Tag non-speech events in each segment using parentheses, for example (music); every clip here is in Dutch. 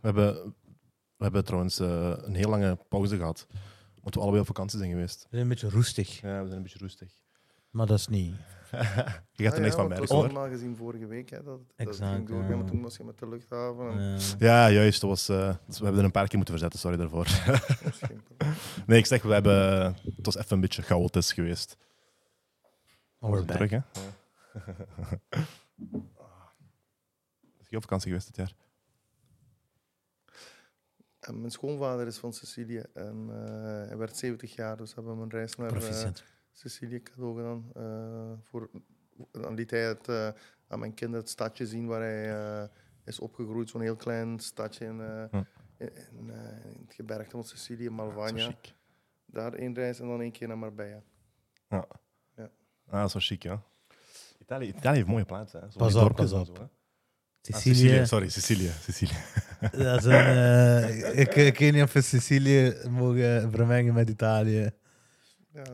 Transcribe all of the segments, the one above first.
We hebben, we hebben trouwens eh, een heel lange pauze gehad. Omdat we allebei op vakantie zijn geweest. We zijn een beetje roestig, Ja, we zijn een beetje rustig. maar dat is niet. (laughs) Je gaat er Ah, niks van merken Het hoor. was normaal gezien vorige week. Hè, dat, dat Exact, ging doorgaan, ja. maar toen was je met de luchthaven. En, Ja, juist. Dat was, eh, dus we hebben er een paar keer moeten verzetten, sorry daarvoor. dat (laughs) nee, ik zeg, we hebben, het was even een beetje chaotisch geweest. maar we're We terug, hè? (laughs) Is je op vakantie geweest dit jaar? En mijn schoonvader is van Sicilië en eh, hij werd 70 jaar, dus hebben we een reis naar eh. Sicilië cadeau gedaan. Eh, voor, dan liet hij het, eh, aan mijn kinderen het stadje zien waar hij eh, is opgegroeid. Zo'n heel klein stadje in, eh, Hm. in, in, eh, in het gebergte van Sicilië, Zo Malvania. chic. Daar één reis en dan één keer naar Marbella. Ja. Ja. Ah, dat is wel chic, ja. Italië, Italië heeft mooie plaatsen. Hè. Zo Pas op, pas op. zo, hè. Ah, Sicilië. Sorry, Sicilië. Sicilië. (laughs) Dat is een, eh, ik, ik weet niet of we Sicilië mogen vermengen met Italië.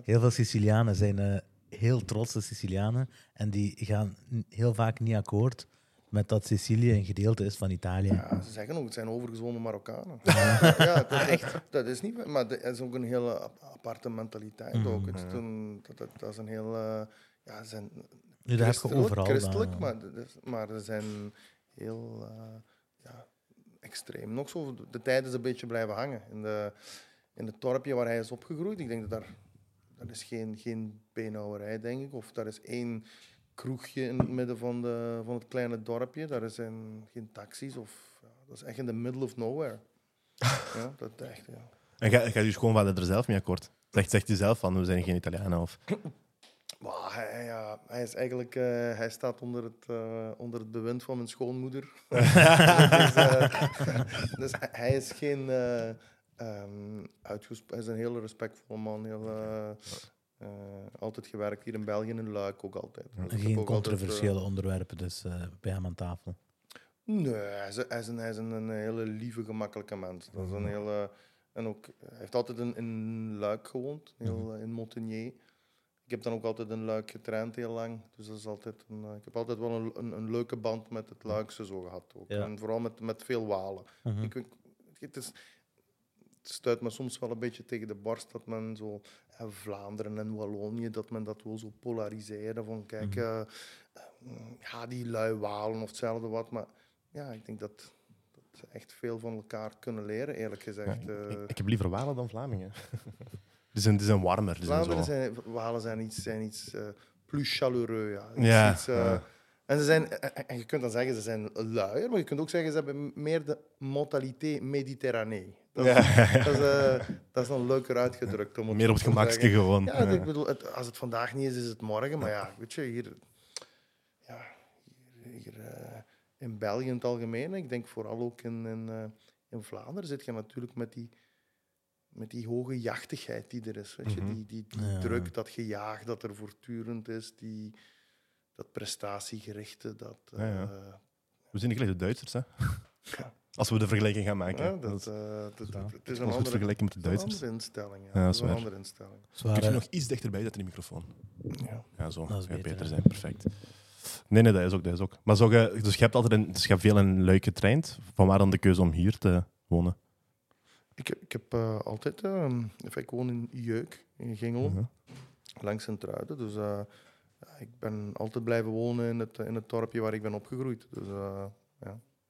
Heel veel Sicilianen zijn eh, heel trotse Sicilianen. En die gaan heel vaak niet akkoord met dat Sicilië een gedeelte is van Italië. Ja, ze zeggen ook, het zijn overgezwommen Marokkanen. ja, dat, echt? Dat is niet, maar dat is ook een hele ap- aparte mentaliteit ook. Het is een, dat, dat, dat is een heel, eh, ja, ze zijn Nu, dat heb je christelijk, overal. christelijk dan, maar, is- maar ze zijn heel eh, ja, extreem. Nog zo, de tijd is een beetje blijven hangen. In, de, in het dorpje waar hij is opgegroeid, ik denk dat daar, dat is geen, geen beenhouwerij, denk ik. Of daar is één kroegje in het midden van, de, van het kleine dorpje. Daar zijn geen taxis. Of, ja, dat is echt in the middle of nowhere. ja, dat echt, ja. En ga, ga je schoonvader er zelf mee akkoord? Zegt, zegt hij zelf van, we zijn geen Italianen? Of... Maar hij, ja, hij is eigenlijk, eh, hij staat onder het, eh, onder het bewind van mijn schoonmoeder. (laughs) (laughs) dus, eh, (laughs) dus hij- hij is geen eh ehm, hij is een heel respectvolle man. Heel, altijd gewerkt hier in België in Luik ook altijd. Dus Geen ook altijd, controversiële onderwerpen dus bij hem aan tafel. Nee, hij is, hij is, een, hij is een, een hele lieve, gemakkelijke mens. Dat is een hele, en ook, hij heeft altijd in, in Luik gewoond, heel, eh, in Montagnier. Ik heb dan ook altijd in Luik getraind heel lang. Dus dat is altijd een, eh, ik heb altijd wel een, een, een leuke band met het Luikse zo gehad. Ook. Ja. En vooral met, met veel Walen. Mhm. ik- het, is, het stuit me soms wel een beetje tegen de borst dat men zo eh, Vlaanderen en Wallonië, dat men dat wil zo polariseren. Van kijk, Mhm. eh, ja, die lui Walen of hetzelfde wat. Maar ja, ik denk dat, dat ze echt veel van elkaar kunnen leren, eerlijk Ja, gezegd. ik, ik- ik heb liever Walen dan Vlamingen. (laughs) die, zijn, die zijn warmer. Die zijn Vlaanderen zo... zijn, Walen zijn iets, zijn iets eh, plus chaleureux. Ja. Iets- Ja, iets, eh, ja. En, ze zijn, en- je kunt dan zeggen ze zijn luier, maar je kunt ook zeggen ze hebben meer de mentalité méditerranee. Dat, is- Ja. (laughs) dat, is, eh, dat is dan leuker uitgedrukt. Om het Meer op het zeggen. gewoon. Ja, ik bedoel, het- als het vandaag niet is, is het morgen. Maar ja, weet je, hier, ja, hier, hier in België in het algemeen, ik denk vooral ook in, in, in Vlaanderen, zit je natuurlijk met die, met die hoge jachtigheid die er is. Weet je? Mhm. Die, die, die Ja. druk, dat gejaag dat er voortdurend is, die, dat prestatiegerichte. Dat, Ja, ja. eh, We zijn niet gelijk de Duitsers, hè? Ja. Als we de vergelijking gaan maken. ja, dat, dat, is, eh, dat- dat- Ja. het is een goed andere, vergelijken met de is een Duitsers. andere instelling. Ja, Ja, dat dat is is een andere instelling. Kun je nog iets dichterbij zetten, die microfoon? Ja. Ja, zo. Dat is Ja, beter, beter zijn, perfect. Nee, nee, dat is ook. Dat is ook. Maar zo, dus je hebt altijd een, dus je hebt veel in Luik getraind. Van waar dan de keuze om hier te wonen? Ik, heb- ik heb eh, altijd... eh, enfin, ik woon in Jeuk, in Gingel, Mhm. langs Sint-Truiden. Dus eh, ja, ik ben altijd blijven wonen in het, in het dorpje waar ik ben opgegroeid. Dus, eh,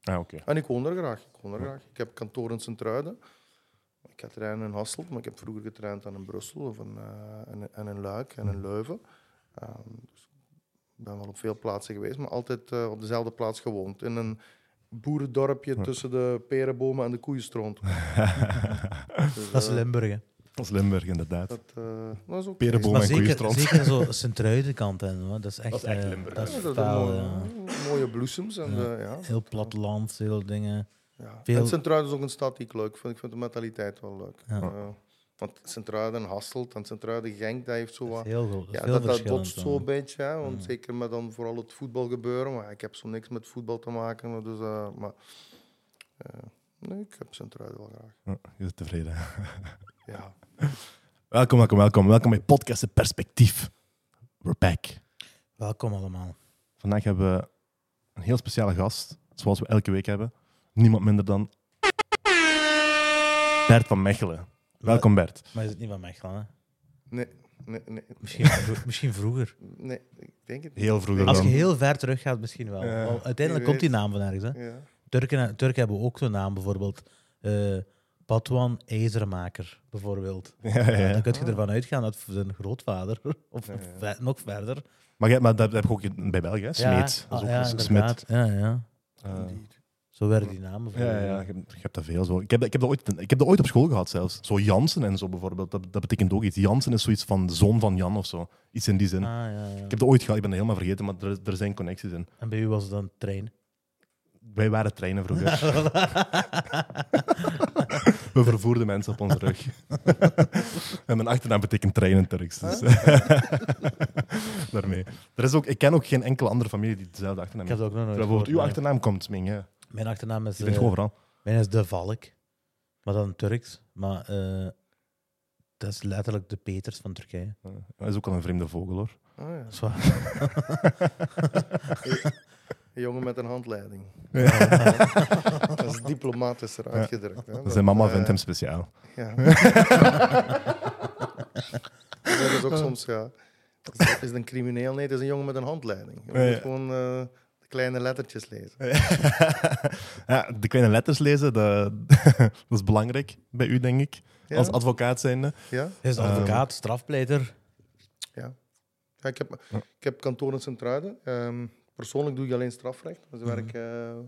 Ah, oké. en ik woon er graag. Ik woon er graag. Ik heb kantoor in Sint-Truiden. Ik ga trainen in Hasselt, maar ik heb vroeger getraind aan in Brussel of in, en, en in Luik en in Leuven. Ehm, dus ik ben wel op veel plaatsen geweest, maar altijd op dezelfde plaats gewoond. In een boerendorpje Ja. tussen de perenbomen en de koeienstront. (laughs) Dus, dat is eh, Limburg. hè. Dat is Limburg, inderdaad. Dat, eh, dat is ook Perenboom Maar en zeker, koeienstront. zeker zo hoor. Dat is echt, Dat is echt eh, Limburg, Dat is Ja, dat mooie, ja. mooie bloesems. En, Ja. eh, ja. Heel platteland, heel dingen. Ja. Veel- En Sint-Truiden is ook een stad die ik leuk vind. Ik vind de mentaliteit wel leuk. Ja. Want Sint-Truiden, Hasselt en Sint-Truiden-Genk, dat heeft zo Dat wat... is heel, goed. Ja, veel dat, dat verschillend, botst dan. zo een beetje. Hè, want Mm. Zeker met dan vooral het voetbalgebeuren. Maar ik heb zo niks met voetbal te maken. Dus, eh, maar, eh, nee, ik heb Sint-Truiden wel graag. Ja, je bent tevreden. (laughs) Ja. Welkom, welkom, welkom. Welkom bij Podcast Het Perspectief. We're back. Welkom allemaal. Vandaag hebben we een heel speciale gast, zoals we elke week hebben. Niemand minder dan Bert van Mechelen. Welkom Bert. Maar is het niet van Mechelen, hè? Nee, nee, nee, Misschien, vro- misschien vroeger. nee, ik denk het niet. Heel vroeger Als je dan. heel ver terug gaat, misschien wel. Ja. Uiteindelijk Wie komt die weet. naam van ergens. Hè? Ja. Turken, Turken hebben ook zo'n naam, bijvoorbeeld. eh Patwan IJzermaker, bijvoorbeeld. (laughs) Ja, ja, ja. Dan kun je ervan uitgaan dat zijn grootvader, (laughs) of Ja, ja. ve- nog verder. Maar, jij- maar dat heb je ook in- bij België, hè? Smeet. Ja, Dat is ook ah, ja, een Smeet. inderdaad. Ja, ja. Eh, Indeed. Zo werden die namen. ja, ja, ja, je, je hebt dat veel zo. Ik heb, dat- ik, heb dat ooit, ik heb dat ooit op school gehad zelfs. Zo Jansen en zo bijvoorbeeld. Dat, dat betekent ook iets. Jansen is zoiets van zoon van Jan of zo. Iets in die zin. Ah, ja, ja. Ik heb dat ooit gehad, ik ben dat helemaal vergeten, maar er, er zijn connecties in. En bij u was het dan trein. Wij waren treinen vroeger. (laughs) We vervoerden mensen op onze rug. (laughs) en mijn achternaam betekent trein in Turks. Dus. (laughs) Daarmee. Er is ook, ik ken ook geen enkele andere familie die dezelfde achternaam Ik heb heeft. dat ook nog nooit bijvoorbeeld uw achternaam komt, Sming. Ja. Mijn achternaam is, Je bent eh, gewoon overal. mijn is De Valk. Maar dan Turks. Maar eh, dat is letterlijk de Peters van Turkije. Dat is ook al een vreemde vogel hoor. Ah, ja. Dat is waar. (laughs) Een jongen met een handleiding. Ja. (laughs) Dat is diplomatischer uitgedrukt. Hè? Zijn mama eh, vindt hem speciaal. Ja. (laughs) dat is ook soms, ja. Is het- is een crimineel? Nee, het is een jongen met een handleiding. Je moet Ja, ja. gewoon eh, kleine lettertjes lezen. (laughs) ja, de kleine letters lezen, dat, (laughs) dat is belangrijk bij u, denk ik. Ja? Als advocaat zijnde. Ja? Hij is Ehm. advocaat, strafpleiter. Ja, ik, heb, ik heb kantoor in Sint-Truiden. Ehm, persoonlijk doe ik alleen strafrecht. Dus ik Mhm. werk eh,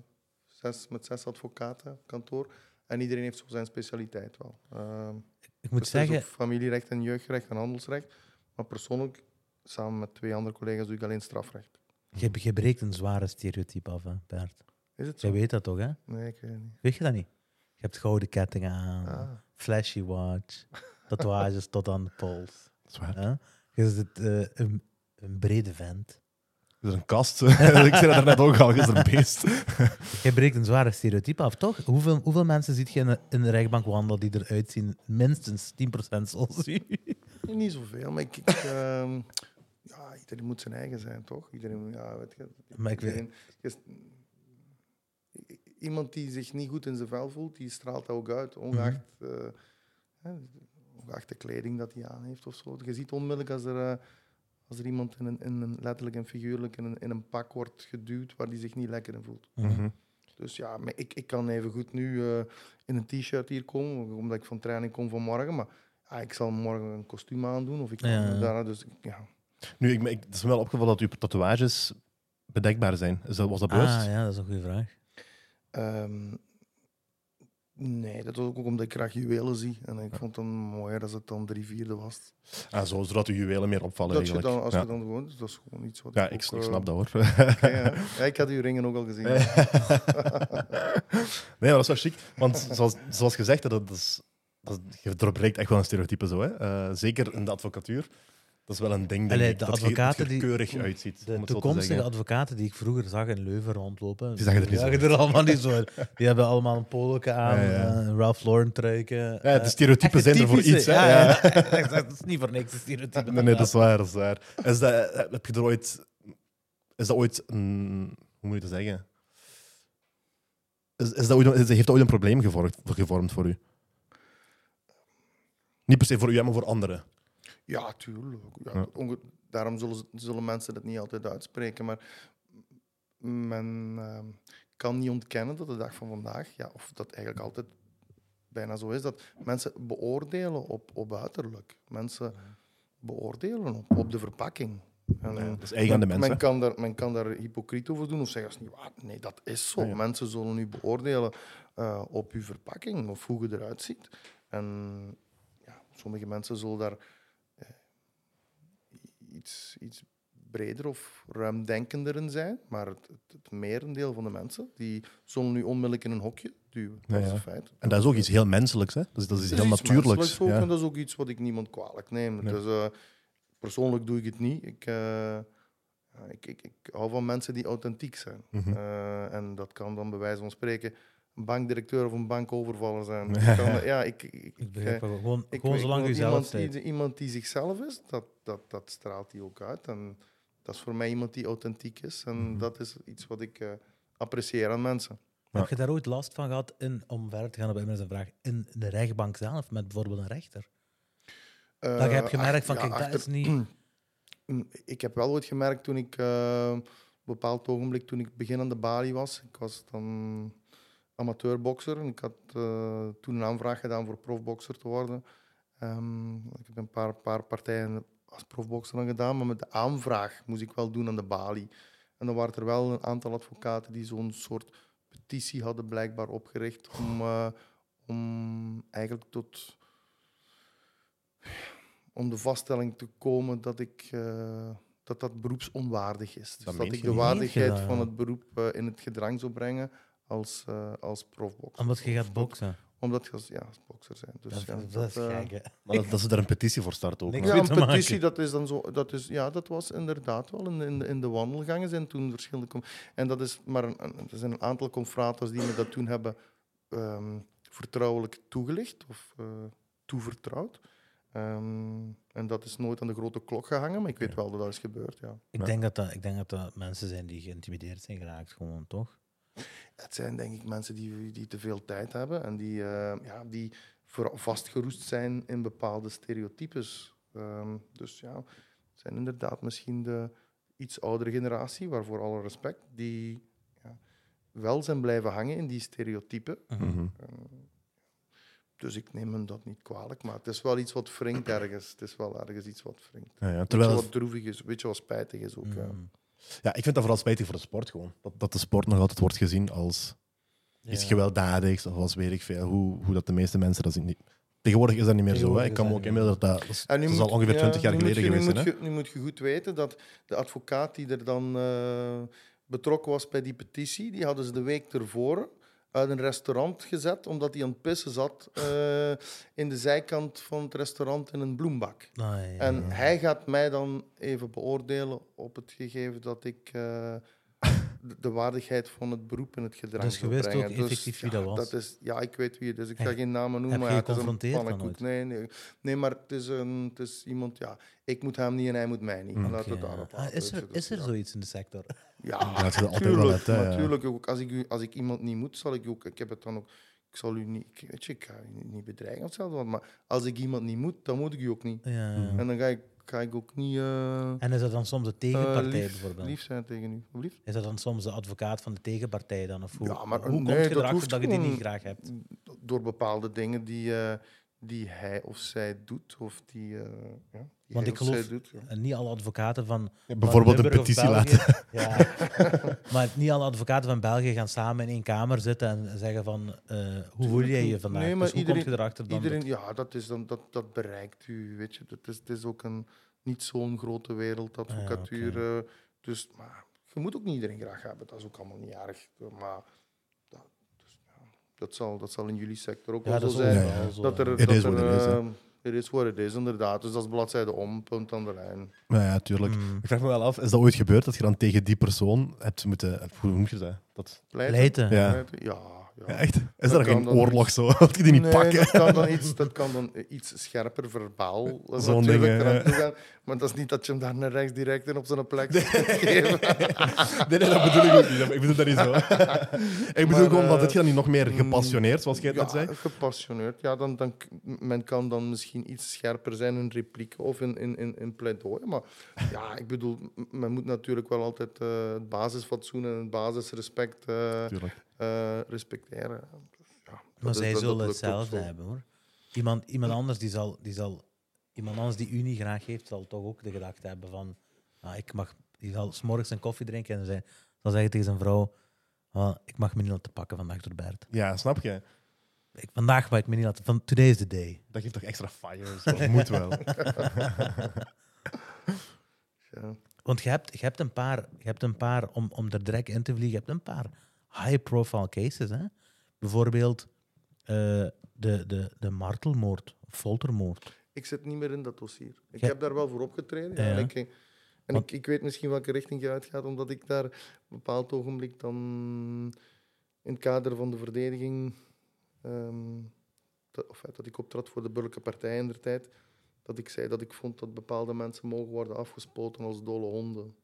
zes, met zes advocaten op kantoor. En iedereen heeft zo zijn specialiteit wel. Ehm, Ik moet dus zeggen, ook familierecht en jeugdrecht en handelsrecht. Maar persoonlijk, samen met twee andere collega's, doe ik alleen strafrecht. Je, je breekt een zware stereotype af, hè, Bert. Is het zo? Jij weet dat toch, hè? Nee, ik weet het niet. Weet je dat niet? Je hebt gouden kettingen aan, Ah. flashy watch, tatoeages tot aan de pols. Dat is waar. Hè? Je zit eh, een, een brede vent. Is een kast. (laughs) ik zei dat er net ook al, je is een beest. (laughs) Je breekt een zware stereotype af, toch? Hoeveel, hoeveel mensen ziet je in de, in de rechtbank wandelen die eruit zien? Minstens 10% zoals u. Niet zoveel, maar ik... ik ehm, ja, iedereen moet zijn eigen zijn, toch? Iedereen, ja, weet je, Maar ik weet- iedereen- i- iemand die zich niet goed in zijn vel voelt, die straalt dat ook uit, ongeacht, Mhm. eh, hè, ongeacht de kleding dat hij aan heeft of zo. Je ziet onmiddellijk als er, eh, als er iemand in een, in een, letterlijk en figuurlijk in een, in een pak wordt geduwd waar hij zich niet lekker in voelt. Mhm. Dus ja, maar ik, ik kan even goed nu eh, in een t-shirt hier komen, omdat ik van training kom vanmorgen. Maar ja, ik zal morgen een kostuum aandoen. Of ik kan Ja. daar, dus ja. Nu, ik, ik, het is me wel opgevallen dat uw tatoeages bedekbaar zijn. Is dat, was dat bewust? Ah, ja, dat is een goede vraag. Ehm, nee, dat was ook omdat ik graag juwelen zie. En ik vond het dan mooier als het dan drie vierde was. Ah, zo, zodat uw juwelen meer opvallen Dat je eigenlijk. dan, als ja. je dan gewoon, dat is gewoon iets wat ja, ook, ik, ik eh, snap dat hoor. (laughs) oké, ja. ja, ik had uw ringen ook al gezien. (laughs) nee, maar dat is wel chic. Want zoals, zoals gezegd, dat is, dat is, je doorbreekt echt wel een stereotype zo. Hè? Eh, zeker in de advocatuur. Dat is wel een ding, denk Allee, ik, de dat je- advocaten dat je er die- keurig uitziet. om De toekomstige advocaten die ik vroeger zag in Leuven rondlopen, Die zagen er niet zo zagen er allemaal niet zo uit. Die hebben allemaal een poloke aan, Ja, ja. eh, een Ralph Lauren truiken. Ja, eh, de stereotypen echt zijn er voor iets. Hè? Ja, (laughs) dat is niet voor niks, de stereotypen. Nee, nee, dat is waar. Dat is waar. Is dat, eh, heb je er ooit... Is dat ooit een... Hoe moet je dat zeggen? Is, is dat ooit, is- heeft dat ooit een probleem gevormd, gevormd voor u? Niet per se voor u, maar voor anderen. Ja, tuurlijk. Ja, daarom zullen, zullen mensen het niet altijd uitspreken. Maar men ehm, kan niet ontkennen dat de dag van vandaag, ja, of dat eigenlijk altijd bijna zo is, dat mensen beoordelen op, op uiterlijk. Mensen beoordelen op, op de verpakking. En, Ja, dat is eigen aan de men, mensen. Men kan, daar, men kan daar hypocriet over doen of zeggen, dat is niet waar. Nee, dat is zo. Ja, ja. Mensen zullen u beoordelen eh, op uw verpakking of hoe je eruit ziet. En ja, sommige mensen zullen daar iets, iets breder of ruimdenkender in zijn. Maar het, het, merendeel van de mensen, die zullen nu onmiddellijk in een hokje duwen. Ja, Dat is een feit. En dat is ook iets heel menselijks. Hè? Dus dat is Dat heel is iets natuurlijks. ook, Ja. En dat is ook iets wat ik niemand kwalijk neem. Nee. Dus, eh, persoonlijk doe ik het niet. Ik, ja, ik, ik, ik hou van mensen die authentiek zijn. Mhm. Eh, en dat kan dan bij wijze van spreken bankdirecteur of een bankovervaller zijn. (laughs) Kan- ja, ik, ik, ik, Ik begrijp wel. Gewoon, ik- gewoon zolang je zelf iemand bent. iemand die zichzelf is, dat, dat, dat straalt hij ook uit. En dat is voor mij iemand die authentiek is. En Mhm. dat is iets wat ik eh, apprecieer aan mensen. Heb je daar ooit last van gehad, in, om verder te gaan op Emmer's vraag, in de rechtbank zelf, met bijvoorbeeld een rechter? Eh, Dat je hebt gemerkt van, ja, kijk, dat is niet... (clears throat) Mm, Ik heb wel ooit gemerkt toen ik eh, op een bepaald ogenblik, toen ik begin aan de balie was, ik was dan amateurbokser en ik had eh, toen een aanvraag gedaan voor profbokser te worden. Ehm, ik heb een paar, paar partijen als profbokser dan gedaan, maar met de aanvraag moest ik wel doen aan de balie. En dan waren er wel een aantal advocaten die zo'n soort petitie hadden blijkbaar opgericht om, eh, om eigenlijk tot om de vaststelling te komen dat ik eh, dat, dat beroepsonwaardig is. Dus Dat ik de waardigheid van het beroep in het gedrang zou brengen als, eh als profbokser. Omdat je gaat boksen. Omdat je als, ja, als bokser bent. Dus, Dat, ja, dat is eh, gek. Maar dat, dat ze daar een petitie voor start ook. Ja, een petitie, dat is dan zo. Dat is, ja, dat was inderdaad wel. In, in, de- in de wandelgangen zijn toen verschillende. En dat is maar een, een- er zijn een aantal confraters die me dat toen hebben ehm, vertrouwelijk toegelicht of eh, toevertrouwd. Ehm, en dat is nooit aan de grote klok gehangen, maar ik weet Ja. wel dat dat is gebeurd. Ja. Ik, Ja. denk dat dat, ik denk dat dat mensen zijn die geïntimideerd zijn geraakt, gewoon, toch? Het zijn denk ik mensen die, die te veel tijd hebben en die, eh, ja, die vastgeroest zijn in bepaalde stereotypes. Ehm, dus ja, het zijn inderdaad misschien de iets oudere generatie, waarvoor alle respect, die ja, wel zijn blijven hangen in die stereotypen. Mhm. Mhm. Ehm, dus ik neem hem dat niet kwalijk, maar het is wel iets wat wringt ergens. Het is wel ergens iets wat wringt. Ja, ja, terwijl het- wat droevig is, weet je wat spijtig is ook. ja. Ja, ik vind dat vooral spijtig voor de sport gewoon. Dat, dat de sport nog altijd wordt gezien als iets Ja. gewelddadigs of als weet ik veel. Hoe, hoe dat de meeste mensen dat zien. Niet. Tegenwoordig is dat niet meer zo. Hè. Ik kan me ook inbeelden dat dat, dat is, al ongeveer ja, 20 jaar geleden je- geweest. Nu moet, je, nu moet je goed weten dat de advocaat die er dan eh, betrokken was bij die petitie, die hadden ze de week ervoor uit een restaurant gezet, omdat hij aan het pissen zat eh, in de zijkant van het restaurant in een bloembak. Ah, ja, En hij gaat mij dan even beoordelen op het gegeven dat ik eh, de, waardigheid van het beroep in het gedrag Dus wist brengen. ook effectief wie ja, dat was? is, ja, ik weet wie het is. Ik ga geen namen noemen, heb maar je ja, het is een geconfronteerd ooit? Nee, nee. nee, maar het is, een, het is iemand, ja, ik moet hem niet en hij moet mij niet. We het daarop Ah, is er, dus is er ja. zoiets in de sector? Ja, Ja, het is altijd wel tuurlijk, net, hè, ja. natuurlijk. Ook als ik, u, als ik iemand niet moet, zal ik ook... Ik heb het dan ook... Ik zal u niet... Ik, weet je, ik ga u niet bedreigen of zo, maar als ik iemand niet moet, dan moet ik u ook niet. Ja. En dan ga ik, ga ik ook niet... eh, En is dat dan soms de eh, tegenpartij lief, bijvoorbeeld? lief zijn tegen u. Lief? Is dat dan soms de advocaat van de tegenpartij dan? Of hoe, Ja, maar hoe nee, komt je dat erachter dat je die niet graag hebt? Door bepaalde dingen die, eh, die hij of zij doet, of die, eh, ja, die Want ik geloof- doet. ja. En niet alle advocaten van. Ja, bijvoorbeeld van een petitie België- laten. (laughs) Ja. (laughs) maar niet alle advocaten van België gaan samen in één kamer zitten en zeggen van eh, hoe voel jij je vandaag? Nee, maar dus hoe iedereen- komt je erachter dan? Iedereen, dat- ja, dat, is dan, dat, dat bereikt u, weet je. Dat is, het is ook een, niet zo'n grote wereld, advocatuur. Ah, eh, dus, maar je moet ook niet iedereen graag hebben, dat is ook allemaal niet erg. Maar dat, dus, ja, dat, zal, dat zal in jullie sector ook ja, wel dat zo zijn. Dat er, dat is er, it is, eh, it is what it is, inderdaad. Dus dat is bladzijde om, punt aan de lijn. Ja, ja, tuurlijk. Mm. Ik vraag me wel af, is dat ooit gebeurd dat je dan tegen die persoon hebt moeten... Hoe noem je dat? dat Pleiten. Ja. Pleiten? Ja, ja. ja, echt? Is Dat geen oorlog zo? (laughs) Dat je die niet nee, pakken? Dat kan dan iets, dat kan dan iets scherper verbaal (laughs) Zo'n ding, gaan. Maar dat is niet dat je hem daar naar rechts direct in op zijn plek moet geven. (laughs) Nee, nee, dat bedoel ik ook niet. Ik bedoel dat niet zo. ik bedoel gewoon, wat eh, je dan niet nog meer mm, gepassioneerd, zoals jij het net Ja, zei? gepassioneerd. Ja, dan, dan, men kan dan misschien iets scherper zijn in replieken of in, in, in, in pleidooien. Maar ja, ik bedoel, men moet natuurlijk wel altijd eh, het basisfatsoen en het basisrespect eh, Eh, respecteren. Ja, Maar is- zij zullen hetzelfde hebben hoor. Iemand, iemand anders die zal, die zal, iemand anders die u niet graag heeft, zal toch ook de gedachte hebben van, ah, ik mag, die zal s'morgens een koffie drinken en zij, zal zeggen tegen zijn vrouw, ah, ik mag me niet laten pakken vandaag door Bert. Ja, snap je? Ik, vandaag mag ik me niet laten, van today is the day. Dat geeft toch extra fire? zo. Dat moet wel. (laughs) Ja. Want je hebt, je hebt een paar, je hebt een paar om, om er direct in te vliegen, je hebt een paar high-profile cases. Hè? Bijvoorbeeld eh, de, de, de martelmoord, foltermoord. Ik zit niet meer in dat dossier. Ik Ja. heb daar wel voor opgetreden. Ja, Ja. En, ik, en Want- ik, ik weet misschien welke richting je uitgaat, omdat ik daar op een bepaald ogenblik dan in het kader van de verdediging, ehm, dat, of eh, dat ik optrad voor de burgerlijke partij in der tijd, dat ik zei dat ik vond dat bepaalde mensen mogen worden afgespoten als dolle honden.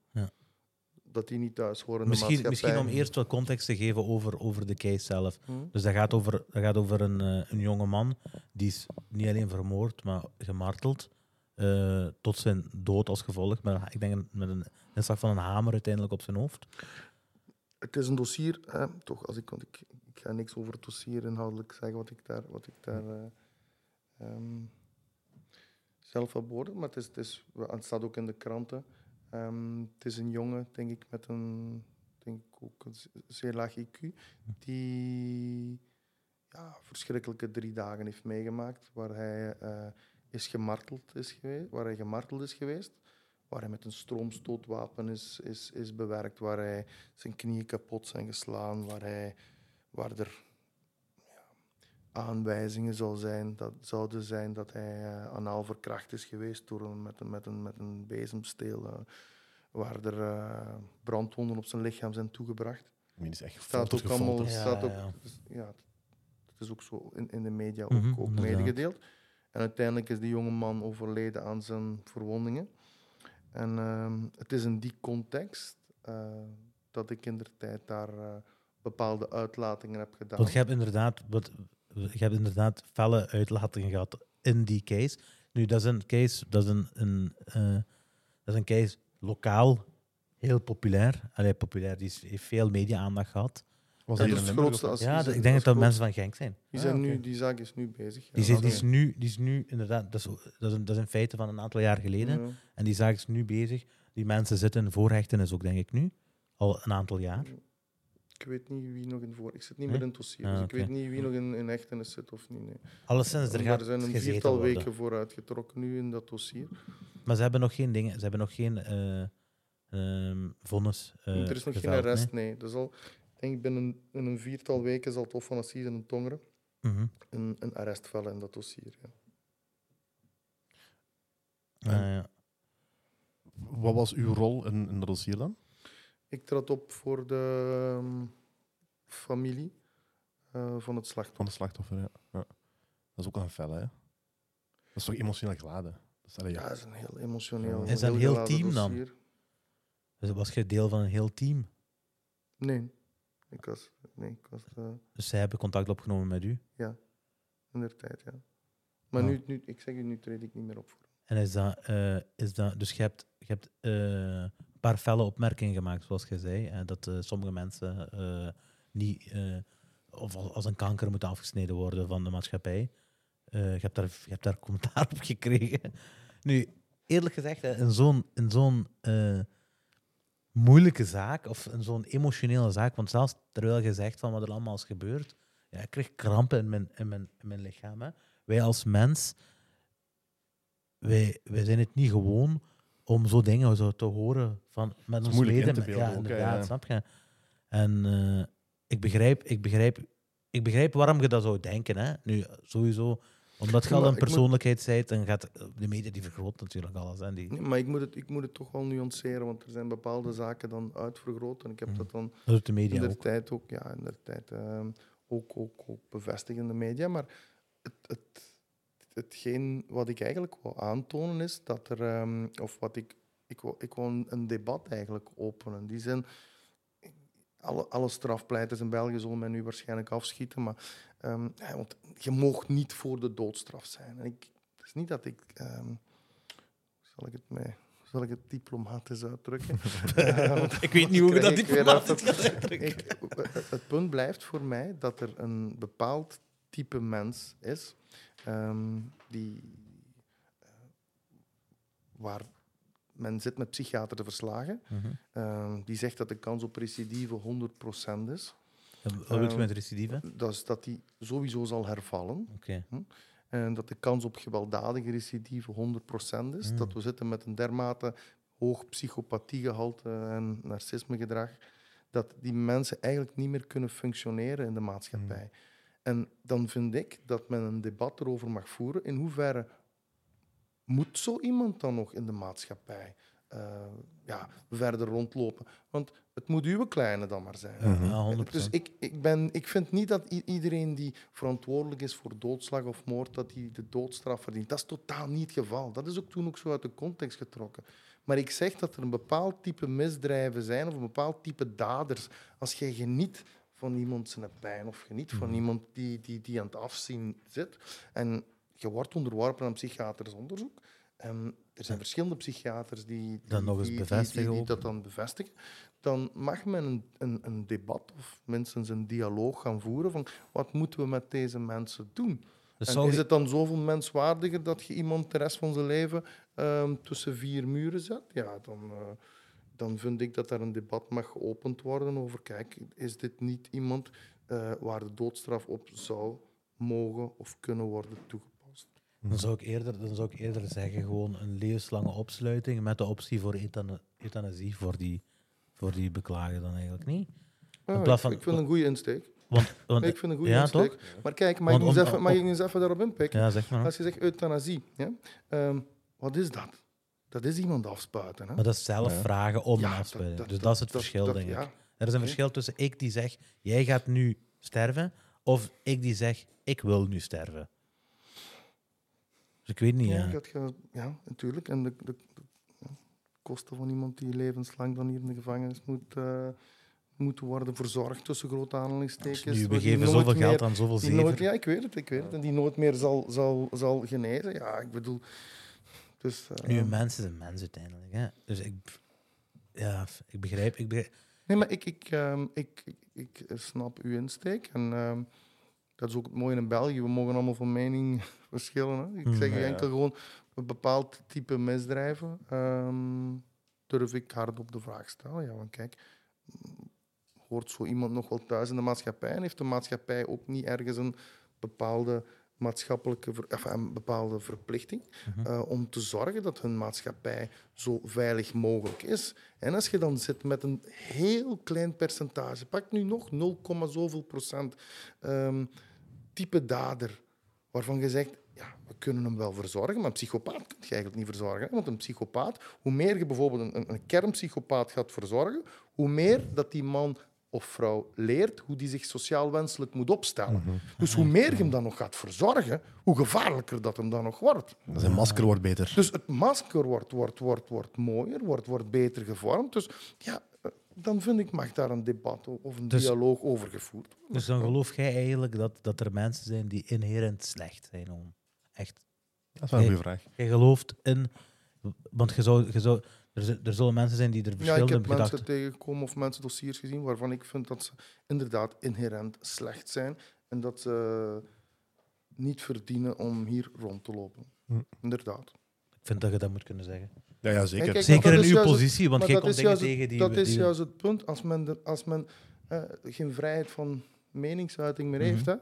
Dat die niet thuis horen de Misschien, misschien om eerst wat context te geven over, over de case zelf. Hm? Dus dat gaat over, dat gaat over een, eh, een jonge man die is niet alleen vermoord, maar gemarteld. eh, tot zijn dood als gevolg. Maar ik denk een- met een inslag van een hamer uiteindelijk op zijn hoofd. Het is een dossier, hè, toch, als ik, want ik, ik ga niks over het dossier inhoudelijk zeggen wat ik daar, wat ik daar eh, ehm, zelf heb beoordeeld, maar het, is, het, is, het staat ook in de kranten. Ehm, het is een jongen, denk ik, met een, denk ik ook een zeer laag IQ, die ja, verschrikkelijke drie dagen heeft meegemaakt, waar hij eh, is gemarteld is geweest, waar hij gemarteld is geweest, waar hij met een stroomstootwapen is, is, is bewerkt, waar hij zijn knieën kapot zijn geslaan, waar, hij, waar er aanwijzingen zou zijn, dat, zouden zijn dat hij eh, anaal verkracht is geweest door een, met, een, met, een, met een bezemsteel, eh, waar er eh, brandwonden op zijn lichaam zijn toegebracht. Echt Staat gefolterd, ook allemaal. Ja, staat ook, ja. dus, ja, het is ook zo in, in de media ook, Mhm, ook inderdaad. medegedeeld. En uiteindelijk is die jonge man overleden aan zijn verwondingen. En ehm, het is in die context eh, dat ik in de tijd daar bepaalde uitlatingen heb gedaan. Want je hebt inderdaad, wat, je hebt inderdaad felle uitlatingen gehad in die case. Nu, dat is een case, dat is een, een, eh, dat is een case lokaal heel populair. Allee, populair, die is- heeft veel media-aandacht gehad. Was dat is in het grootste als- Ja, zijn- ik denk dat dat is mensen van Genk zijn. Die, Ah, zijn nu, die zaak is nu bezig. ja. Die, oké. is nu, die is nu inderdaad, dat is, dat, is een, dat is een feite van een aantal jaar geleden. Ja. En die zaak is nu bezig. Die mensen zitten in voorhechtenis ook, denk ik nu. Al een aantal jaar. Ik weet niet wie nog in voor. Ik zit niet Nee? meer in het dossier, Ah, dus oké. ik weet niet wie nog in, in hechtenis zit of niet. Nee. Alleszins, er Maar gaat er zijn een viertal worden. weken vooruit getrokken nu in dat dossier. Maar ze hebben nog geen dingen, ze hebben nog geen eh ehm, vonnis. eh, er is nog geen arrest, nee. Er zal, ik denk binnen in een viertal weken zal het Hof van Assise in Tongeren? Mhm. een, een arrest vellen in dat dossier. Ja. Ah, ja. Wat was uw rol in, in dat dossier dan? Ik trad op voor de ehm, familie eh, van het slachtoffer. Van de slachtoffer, ja. ja. Dat is ook wel een felle, hè? Dat is toch emotioneel geladen? Dat is, Ja, ja. dat is een heel emotioneel. Is dat een heel team dan? Dus was je deel van een heel team. Nee. Ik was, nee, ik was eh, Dus zij hebben contact opgenomen met u. in der tijd, ja. Maar Ja. nu, nu, ik zeg u, nu treed ik niet meer op voor. En is dat, eh, is dat dus je hebt, je hebt eh, paar felle opmerkingen gemaakt, zoals je zei. dat eh, sommige mensen eh, niet, eh, of al- als een kanker moeten afgesneden worden van de maatschappij. Je, hebt daar, je hebt daar commentaar (laughs) op gekregen. Nu, eerlijk gezegd, in zo'n zo'n moeilijke zaak, of zo'n emotionele zaak, want zelfs terwijl je zegt van wat er allemaal is gebeurd, ja, ik kreeg krampen in mijn, in mijn, in mijn lichaam. Wij als mens, wij, wij zijn het niet gewoon om zo dingen zo te horen van, met ons in te beelden ja, inderdaad, snap je? En eh, ik, begrijp, ik, begrijp, ik begrijp waarom je dat zou denken. Hè. Nu, sowieso, omdat je al een moet- persoonlijkheid bent, dan gaat de media die vergroot natuurlijk alles. Hè, die, Nee, maar ik moet, het, ik moet het toch wel nuanceren, want er zijn bepaalde zaken dan uitvergroot. En ik heb Mhm. dat dan dat doet de in media de ook. tijd ook, ja, in de tijd, ehm, ook, ook, ook bevestigd in de media. Maar het, het, hetgeen wat ik eigenlijk wil aantonen is dat er, ehm, of wat ik, ik wil, ik wil een, debat eigenlijk openen. In die zin, alle, alle strafpleiters in België zullen mij nu waarschijnlijk afschieten, maar ehm, want je mag niet voor de doodstraf zijn. En ik, het is niet dat ik, ehm, zal ik het mij, zal ik het diplomatisch uitdrukken? (laughs) Eh, Ik weet niet hoe je dat diplomatisch gaat uitdrukken. het punt blijft voor mij dat er een bepaald type mens is ehm, die, eh, waar men zit met psychiater te verslagen, Mhm. ehm, die zegt dat de kans op recidive 100% is. Wat bedoel je Ehm, met recidive? Dat is dat die sowieso zal hervallen. Oké. En dat de kans op gewelddadige recidive 100% is. Mm. Dat we zitten met een dermate hoog psychopathiegehalte en narcismegedrag. Dat die mensen eigenlijk niet meer kunnen functioneren in de maatschappij. En dan vind ik dat men een debat erover mag voeren. In hoeverre moet zo iemand dan nog in de maatschappij eh, ja, verder rondlopen? Want het moet uw kleine dan maar zijn. Mhm. Ja, 100%. Dus ik, ik, ben, ik vind niet dat iedereen die verantwoordelijk is voor doodslag of moord, dat hij de doodstraf verdient. Dat is totaal niet het geval. Dat is ook toen ook zo uit de context getrokken. Maar ik zeg dat er een bepaald type misdrijven zijn of een bepaald type daders. Als jij geniet van iemand zijn pijn of geniet van Mhm. iemand die, die, die aan het afzien zit en je wordt onderworpen aan psychiatrisch onderzoek. En er zijn verschillende psychiaters die, die, nog eens die- dat dan bevestigen. Dan mag men een, een, een debat of minstens een dialoog gaan voeren van wat moeten we met deze mensen doen. Dus En is het dan zoveel menswaardiger dat je iemand de rest van zijn leven ehm, tussen vier muren zet? Ja, dan, eh, dan vind ik dat daar een debat mag geopend worden over, kijk, is dit niet iemand eh, waar de doodstraf op zou mogen of kunnen worden toegepast? Dan zou, ik eerder, dan zou ik eerder zeggen gewoon een levenslange opsluiting met de optie voor euthana- euthanasie voor die, voor die beklager dan eigenlijk niet. Ja, plaats ik, van- ik vind een goede insteek. Want, want, Ik vind een goede ja, insteek. toch? Maar kijk, mag, Want ik, eens om- even, mag om- ik eens even daarop inpikken? Ja, zeg maar. Als je zegt euthanasie, ja? ehm, wat is dat? Dat is iemand afspuiten. Hè? Maar dat is zelf Ja. vragen om Ja, dat- dat- dus dat- dat is het dat- verschil, dat- denk ik. ja. Er is een verschil tussen ik die zeg, jij gaat nu sterven, of ik die zeg, ik wil nu sterven. Dus ik weet niet, Ja, ja. gaat je- ja, natuurlijk. En de, de, de ja, kosten van iemand die levenslang dan hier in de gevangenis moet, eh, moet worden verzorgd tussen grote aanhalingstekens. Dus nu, we die geven zoveel meer- geld aan zoveel nooit, zeven. Ja, ik weet het, ik weet het. En die nooit meer zal, zal, zal genezen. Ja, ik bedoel... Dus, eh, Nu, een mens is een mens uiteindelijk. Hè. Dus ik, ja, ik begrijp, ik begrijp. Nee, maar ik, ik, ehm, ik, ik, ik snap uw insteek. En ehm, dat is ook het mooie in België. We mogen allemaal van mening (laughs) verschillen. Hè? Ik Mm. zeg u ja. enkel gewoon een bepaald type misdrijven. ehm, durf ik hardop de vraag stellen. Ja, want kijk, mm, hoort zo iemand nog wel thuis in de maatschappij? En heeft de maatschappij ook niet ergens een bepaalde maatschappelijke een bepaalde verplichting Mhm. eh, om te zorgen dat hun maatschappij zo veilig mogelijk is. En als je dan zit met een heel klein percentage, pak nu nog 0, zoveel procent ehm, type dader, waarvan je zegt, ja, we kunnen hem wel verzorgen, maar een psychopaat kun je eigenlijk niet verzorgen. hè. Want een psychopaat, hoe meer je bijvoorbeeld een, een kernpsychopaat gaat verzorgen, hoe meer dat die man of vrouw leert hoe die zich sociaal wenselijk moet opstellen. Dus hoe meer je hem dan nog gaat verzorgen, hoe gevaarlijker dat hem dan nog wordt. Zijn masker wordt beter. Dus het masker wordt, wordt, wordt, wordt mooier, wordt, wordt beter gevormd. Dus ja, eh, dan vind ik mag daar een debat of een Dus- dialoog over gevoerd worden. Dus dan geloof jij eigenlijk dat, dat er mensen zijn die inherent slecht zijn. Om. Echt. Dat is wel een goede vraag. Jij gelooft in... Want je zou, je zou, er, er zullen mensen zijn die er Ja, ik verschillende heb mensen tegengekomen of mensen dossiers gezien waarvan ik vind dat ze inderdaad inherent slecht zijn en dat ze niet verdienen om hier rond te lopen. Hm. Inderdaad. Ik vind dat je dat moet kunnen zeggen. Ja, ja zeker. Kijk, Zeker in is uw positie, want jij komt is dingen tegen die... Dat is die- juist het punt. Als men, de- als men eh, geen vrijheid van meningsuiting meer heeft, Mhm.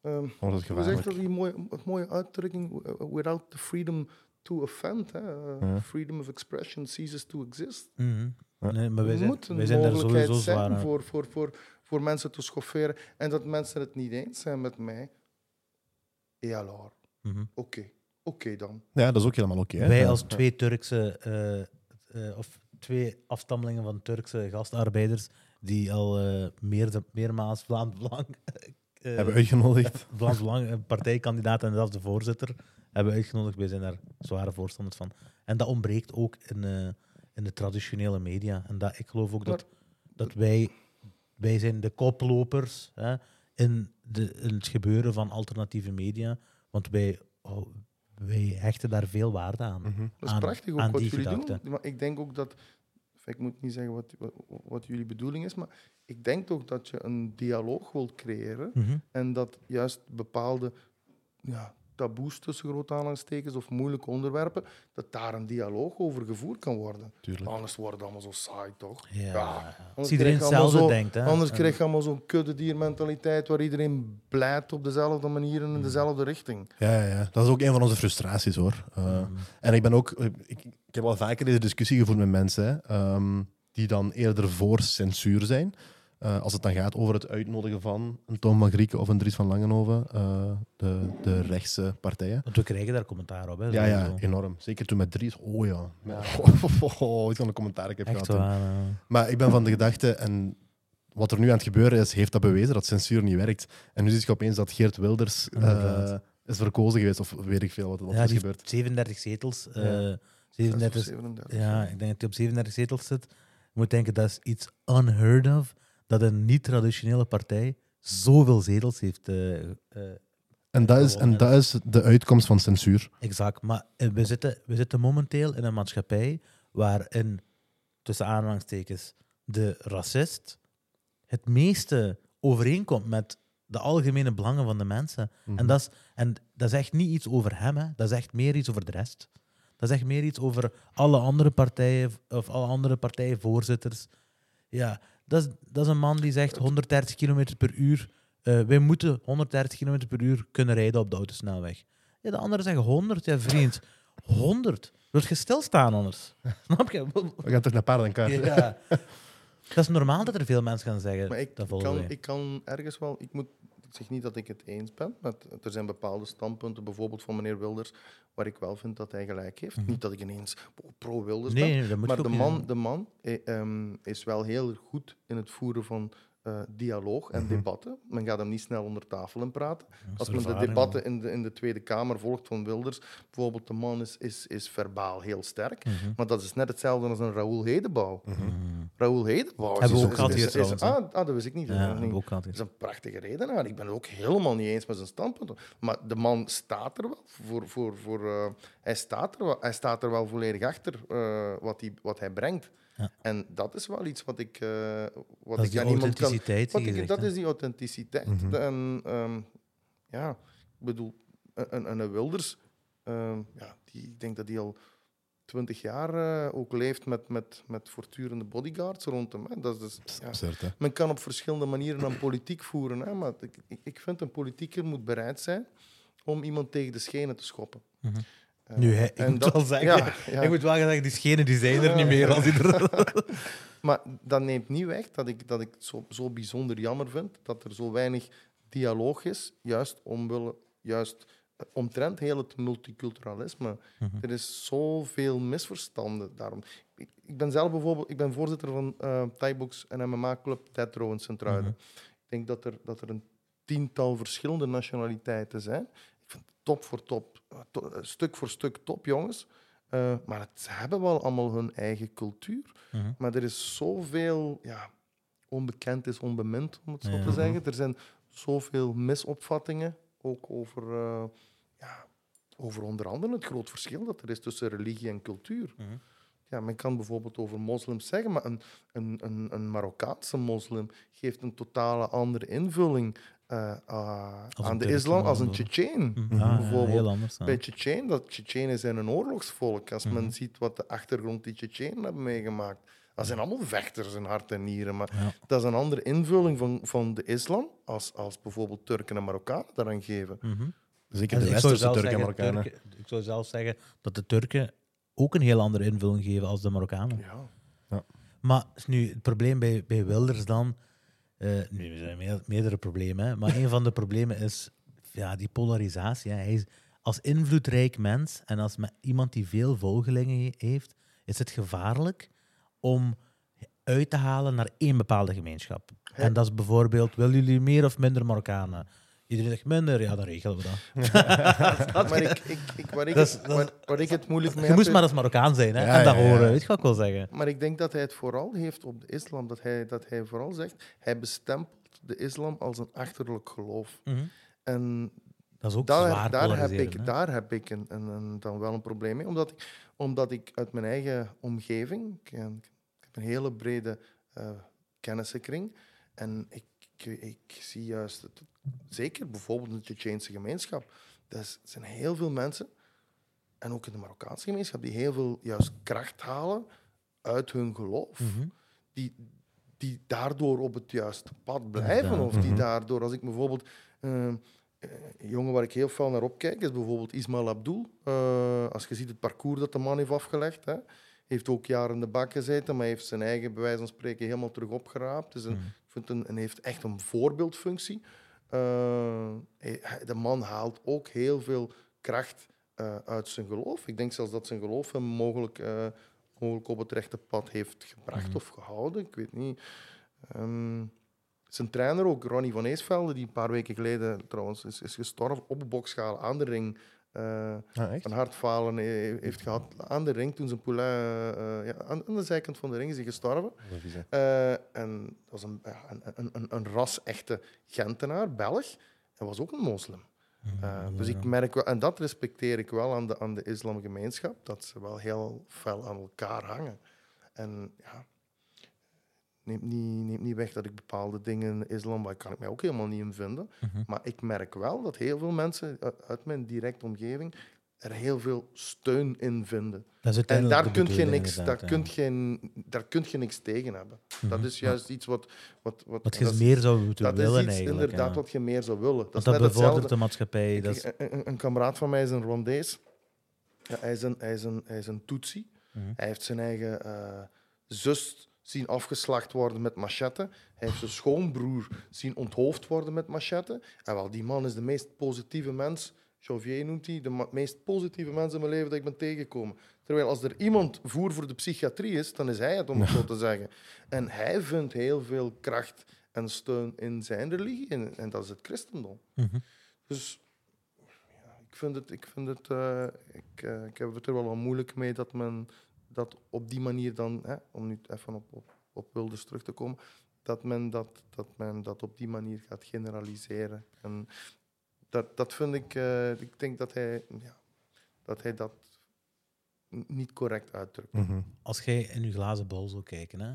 hè, ehm, Oh, dat is dat die mooie, mooie uitdrukking? uh, Without the freedom to offend. Hè? Ja. Freedom of expression ceases to exist. Mhm. Ja. Nee, maar wij er zijn, moet een wij zijn daar mogelijkheid zwaar zijn voor, voor, voor, voor mensen te schofferen. En dat mensen het niet eens zijn met mij. Et alors? Mhm. Oké, oké dan. Ja, dat is ook helemaal oké. hè. Wij Ja. als twee Turkse, eh, eh, of twee afstammelingen van Turkse gastarbeiders, die al eh meer, meermaals Vlaams Belang, eh, Hebben uitgenodigd. Vlaams Belang, partijkandidaat en zelfs de voorzitter, hebben uitgenodigd. Wij zijn daar zware voorstanders van. En dat ontbreekt ook in, eh, in de traditionele media. En dat, ik geloof ook dat, dat wij, wij zijn de koplopers hè, in, de, in het gebeuren van alternatieve media. Want wij, oh, wij hechten daar veel waarde aan. Mhm. Dat is Aan- prachtig ook aan wat die jullie doen. Maar ik denk ook dat... Ik moet niet zeggen wat, wat, wat jullie bedoeling is, maar ik denk toch dat je een dialoog wilt creëren Mhm. En dat juist bepaalde ja, taboes tussen grote aanhalingstekens of moeilijke onderwerpen, dat daar een dialoog over gevoerd kan worden. Tuurlijk. Anders wordt het allemaal zo saai, toch? Ja. Ja, Als iedereen hetzelfde zo- denkt. Hè. Anders krijg je allemaal zo'n kuddediermentaliteit waar iedereen blijft op dezelfde manier en in dezelfde richting. Ja, ja, dat is ook een van onze frustraties hoor. Uh, Mhm. En ik ben ook, ik, ik heb al vaker deze discussie gevoerd met mensen hè, ehm, die dan eerder voor censuur zijn. Uh, als het dan gaat over het uitnodigen van een Tom van Grieken of een Dries van Langenhoven, uh, de, de rechtse partijen. Want we krijgen daar commentaar op. Hè, Ja, ja, enorm. Zeker toen met Dries. Oh ja. Ja. (laughs) Oh, oh, ik had een commentaar ik heb Echt gehad. waar. Maar ik ben van de gedachte, en wat er nu aan het gebeuren is, heeft dat bewezen dat censuur niet werkt. En nu zie je opeens dat Geert Wilders eh, is verkozen geweest, of weet ik veel wat, wat Ja, is gebeurd. heeft 37 zetels. eh, Ja. 37, 37. ja, ik denk dat hij op 37 zetels zit. Je moet denken, dat is iets unheard of, dat een niet-traditionele partij zoveel zetels heeft. eh, En dat, is, en dat is de uitkomst van censuur. exact. Maar eh, we zitten, we zitten momenteel in een maatschappij waarin, tussen aanhalingstekens, de racist het meeste overeenkomt met de algemene belangen van de mensen. Mhm. En, dat is, en dat is echt niet iets over hem, hè. dat is echt meer iets over de rest. Dat is echt meer iets over alle andere partijen of alle andere partijvoorzitters. Ja, dat is, dat is een man die zegt 130 km per uur. eh, wij moeten 130 km per uur kunnen rijden op de autosnelweg. Ja, de anderen zeggen 100, ja vriend. 100. Wilt je stilstaan anders? (laughs) Snap je? We gaan terug naar paardenkaart. Ja. Dat is normaal dat er veel mensen gaan zeggen. Maar ik dat kan, ik kan ergens wel... Ik, moet, ik zeg niet dat ik het eens ben. Met, er zijn bepaalde standpunten, bijvoorbeeld van meneer Wilders, waar ik wel vind dat hij gelijk heeft. Niet dat ik ineens pro-Wilders ben. Mhm. Nee, Maar de man, de man eh, ehm, is wel heel goed in het voeren van eh, dialoog en debatten. Men gaat hem niet snel onder tafel in praten. Als men de debatten in de, in de Tweede Kamer volgt van Wilders, bijvoorbeeld de man is, is, is verbaal heel sterk. Mhm. Maar dat is net hetzelfde als een Raoul Hedebouw. Raoul Hedebouw is- ook is- gehad is- hier is-? Ah, ah, dat wist ik niet. Ja, dat niet. is een prachtige redenaar. Ik ben het ook helemaal niet eens met zijn standpunt. Maar de man staat er wel voor. voor, voor eh, hij, staat er wel, hij staat er wel volledig achter eh, wat, hij, wat hij brengt. Ja. En dat is wel iets wat ik, eh, wat Dat is ik die aan iemand kan. authenticiteit Wat die ik, dat is die authenticiteit. Mhm. En ehm, ja, ik bedoel, een, een, een Wilders, ehm, ja, die, ik denk dat hij al twintig jaar eh, ook leeft met, met, met voortdurende bodyguards rond hem. Hè. Dat is dus, ja. Absurd? Men kan op verschillende manieren aan politiek voeren, hè, maar ik, ik- vind een politieker moet bereid zijn om iemand tegen de schenen te schoppen. Mhm. Nu, hè, ik en moet dat- wel zeggen, ja, ja. ik moet wel zeggen, die schenen die zijn er niet meer. Als er... (laughs) Maar dat neemt niet weg dat ik, dat ik zo, zo bijzonder jammer vind dat er zo weinig dialoog is, juist omwille, juist eh, omtrent heel het multiculturalisme. Mhm. Er is zoveel misverstanden daarom. Ik, ik ben zelf bijvoorbeeld ik ben voorzitter van eh Thai-box en MMA-club Dead Row in Sint-Truiden. Ik denk dat er, dat er een tiental verschillende nationaliteiten zijn. Top voor top, eh, to- eh, stuk voor stuk top, jongens. Eh, maar het, ze hebben wel allemaal hun eigen cultuur. Mhm. Maar er is zoveel ja, onbekend is onbemind, om het zo Ja. te zeggen. Er zijn zoveel misopvattingen, ook over, ja, over onder andere het groot verschil dat er is tussen religie en cultuur. Mhm. Ja, men kan bijvoorbeeld over moslims zeggen, maar een, een, een, een Marokkaanse moslim geeft een totale andere invulling eh, ah, een aan de islam als een man, Tsjetsjeen. Mhm. Ah, ja, heel anders. ja. Bij Tsjetsjen, dat Tsjetsjenen zijn een oorlogsvolk. Als Mhm. men ziet wat de achtergrond die Tsjetsjenen hebben meegemaakt. Dat zijn allemaal vechters in hart en nieren. Maar Ja. dat is een andere invulling van, van de islam als, als bijvoorbeeld Turken en Marokkanen daaraan geven. Mhm. Zeker de ik zou westerse zelf Turken en zeggen, Marokkanen. Turken- Ik zou zelf zeggen dat de Turken ook een heel andere invulling geven als de Marokkanen. Ja. Maar is nu, het probleem bij, bij Wilders dan... eh, nu, er zijn meer- meerdere problemen, hè, maar een van de problemen is ja, die polarisatie. Hè. Hij is, als invloedrijk mens en als me- iemand die veel volgelingen he- heeft, is het gevaarlijk om uit te halen naar één bepaalde gemeenschap. Ja. En dat is bijvoorbeeld, willen jullie meer of minder Marokkanen? Iedereen zegt minder, ja, dan regelen we (laughs) dat. Maar ik, ik, ik, waar, ik Dat is- het, dat waar, waar ik het moeilijk mee Je heb... moest is- maar als Marokkaan zijn, hè? Ja, en dat ja, ja. horen, weet je wat ik wil zeggen? Maar ik denk dat hij het vooral heeft op de islam. Dat hij, dat hij vooral zegt, hij bestempelt de islam als een achterlijk geloof. En Dat is ook daar, zwaar daar heb ik, hè. daar heb ik een, een, een- dan wel een probleem mee. Omdat ik, omdat ik uit mijn eigen omgeving, ik, ik heb een hele brede eh kennissenkring, en ik, ik, ik zie juist, het, zeker bijvoorbeeld in de Tsjetsjeense gemeenschap, er zijn heel veel mensen, en ook in de Marokkaanse gemeenschap, die heel veel juist kracht halen uit hun geloof Mhm. die, die daardoor op het juiste pad blijven. Of die Mhm. daardoor, als ik bijvoorbeeld. eh, eh, een jongen waar ik heel veel naar opkijk is bijvoorbeeld Ismail Abdul. Eh, als je ziet het parcours dat de man heeft afgelegd. Hè, heeft ook jaren in de bak gezeten, maar heeft zijn eigen, bij wijze van spreken, helemaal terug opgeraapt. Dus een, Mhm. ik vind een, en heeft echt een voorbeeldfunctie. Eh, hij- de man haalt ook heel veel kracht eh, uit zijn geloof. Ik denk zelfs dat zijn geloof hem mogelijk, eh, mogelijk op het rechte pad heeft gebracht Mhm. of gehouden. Ik weet niet. Ehm, zijn trainer ook, Ronnie van Eesvelde, die een paar weken geleden trouwens is, is gestorven op een bokschaal aan de ring. Eh, Ah, een hartfalen heeft gehad aan de ring toen zijn poulain, eh, eh, ja, aan, aan de zijkant van de ring is hij gestorven. En dat was een, een, een, een, ras-echte Gentenaar, Belg. Hij was ook een moslim. Dus ik merk wel, en dat respecteer ik wel aan de, aan de islamgemeenschap, dat ze wel heel fel aan elkaar hangen. En ja, neemt niet, neemt niet weg dat ik bepaalde dingen in islam, waar kan ik mij ook helemaal niet in vinden. Mhm. Maar ik merk wel dat heel veel mensen uit- mijn directe omgeving er heel veel steun in vinden. En daar kun je niks, daar kun je, daar kun je niks tegen hebben. Dat Mhm. is juist iets wat... wat, wat Wat je meer zou moeten dat willen is iets eigenlijk. inderdaad ja. wat je meer zou willen. Dat Want dat bevordert hetzelfde. de maatschappij. Dat is, een, een, een kameraad van mij is een Rwandees. Ja, hij, is een, hij, is een, hij is een Tutsi. Mhm. Hij heeft zijn eigen eh, zus zien afgeslacht worden met machette. Hij heeft zijn schoonbroer zien onthoofd worden met machette. En wel, die man is de meest positieve mens. Janvier noemt hij de meest positieve mens in mijn leven dat ik ben tegengekomen. Terwijl als er iemand voer voor de psychiatrie is, dan is hij het, om het zo te zeggen. En hij vindt heel veel kracht en steun in zijn religie. En, en dat is het christendom. Mhm. Dus ja, ik vind het, ik, vind het eh, ik, eh, ik heb het er wel wat moeilijk mee dat men dat op die manier dan, hè, om nu even op, op, op Wilders terug te komen, dat men dat, dat men dat op die manier gaat generaliseren. En dat, dat vind ik, eh, ik denk dat hij, ja, dat hij dat niet correct uitdrukt. Mhm. Als jij in je glazen bol zou kijken, hè,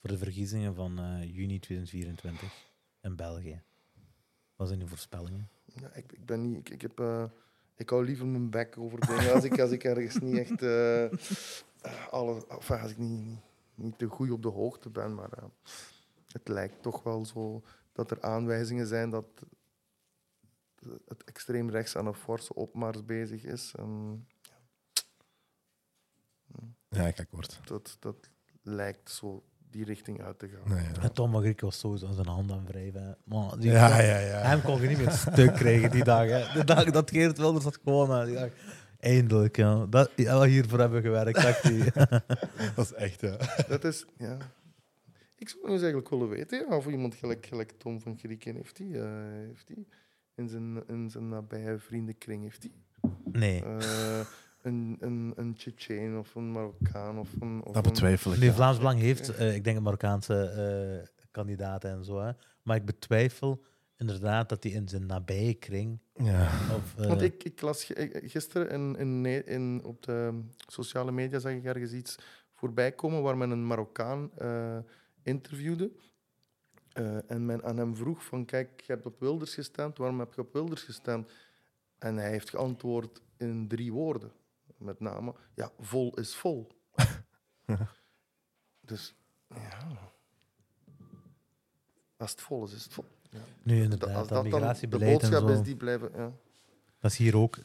voor de verkiezingen van eh, juni 2024 in België. Wat zijn die voorspellingen? Ja, ik, ik ben niet, ik, ik heb, eh, ik hou liever mijn bek over dingen als ik, als ik ergens niet echt, alle, enfin, als ik niet, niet, te goed op de hoogte ben, maar eh, het lijkt toch wel zo dat er aanwijzingen zijn dat het extreem rechts aan een forse opmars bezig is. En Ja, ik akkoord. dat, dat lijkt zo die richting uit te gaan. Nee, ja. En Tom Magriek was sowieso aan zijn hand aan wrijven. Maar die Ja, kon- ja, ja. Hem kon je niet meer stuk krijgen die dag. Hè. De dag dat Geert Wilders had gewonnen. Die dag. Eindelijk, ja. Dat, ja, hiervoor hebben we gewerkt, dacht. (laughs) Dat is echt, ja. Dat is, ja. Ik zou eens eigenlijk willen weten ja, of iemand gelijk, gelijk Tom van Grieken heeft die, eh, heeft die in zijn, in zijn nabije vriendenkring heeft die. Nee. Eh, een, een, een Tsjetsjen of een Marokkaan of een... Of Dat betwijfel ik. Nu, ja. Vlaams Belang heeft, eh, ik denk, een Marokkaanse eh, kandidaten en zo. Hè. Maar ik betwijfel inderdaad dat hij in zijn nabije kring. Ja. Of, eh, Want ik, ik las eh, gisteren in, in, in, op de sociale media zag ik ergens iets voorbij komen waar men een Marokkaan eh, interviewde. Eh, en men aan hem vroeg van, kijk, je hebt op Wilders gestemd, waarom heb je op Wilders gestemd? En hij heeft geantwoord in drie woorden. Met name, ja, vol is vol. (laughs) dus, ja... Als het vol is, is het vol. Ja. nu, inderdaad, als dat, dat dan de migratiebeleid en boodschap zo. is, die blijven... Ja. Dat is hier ook.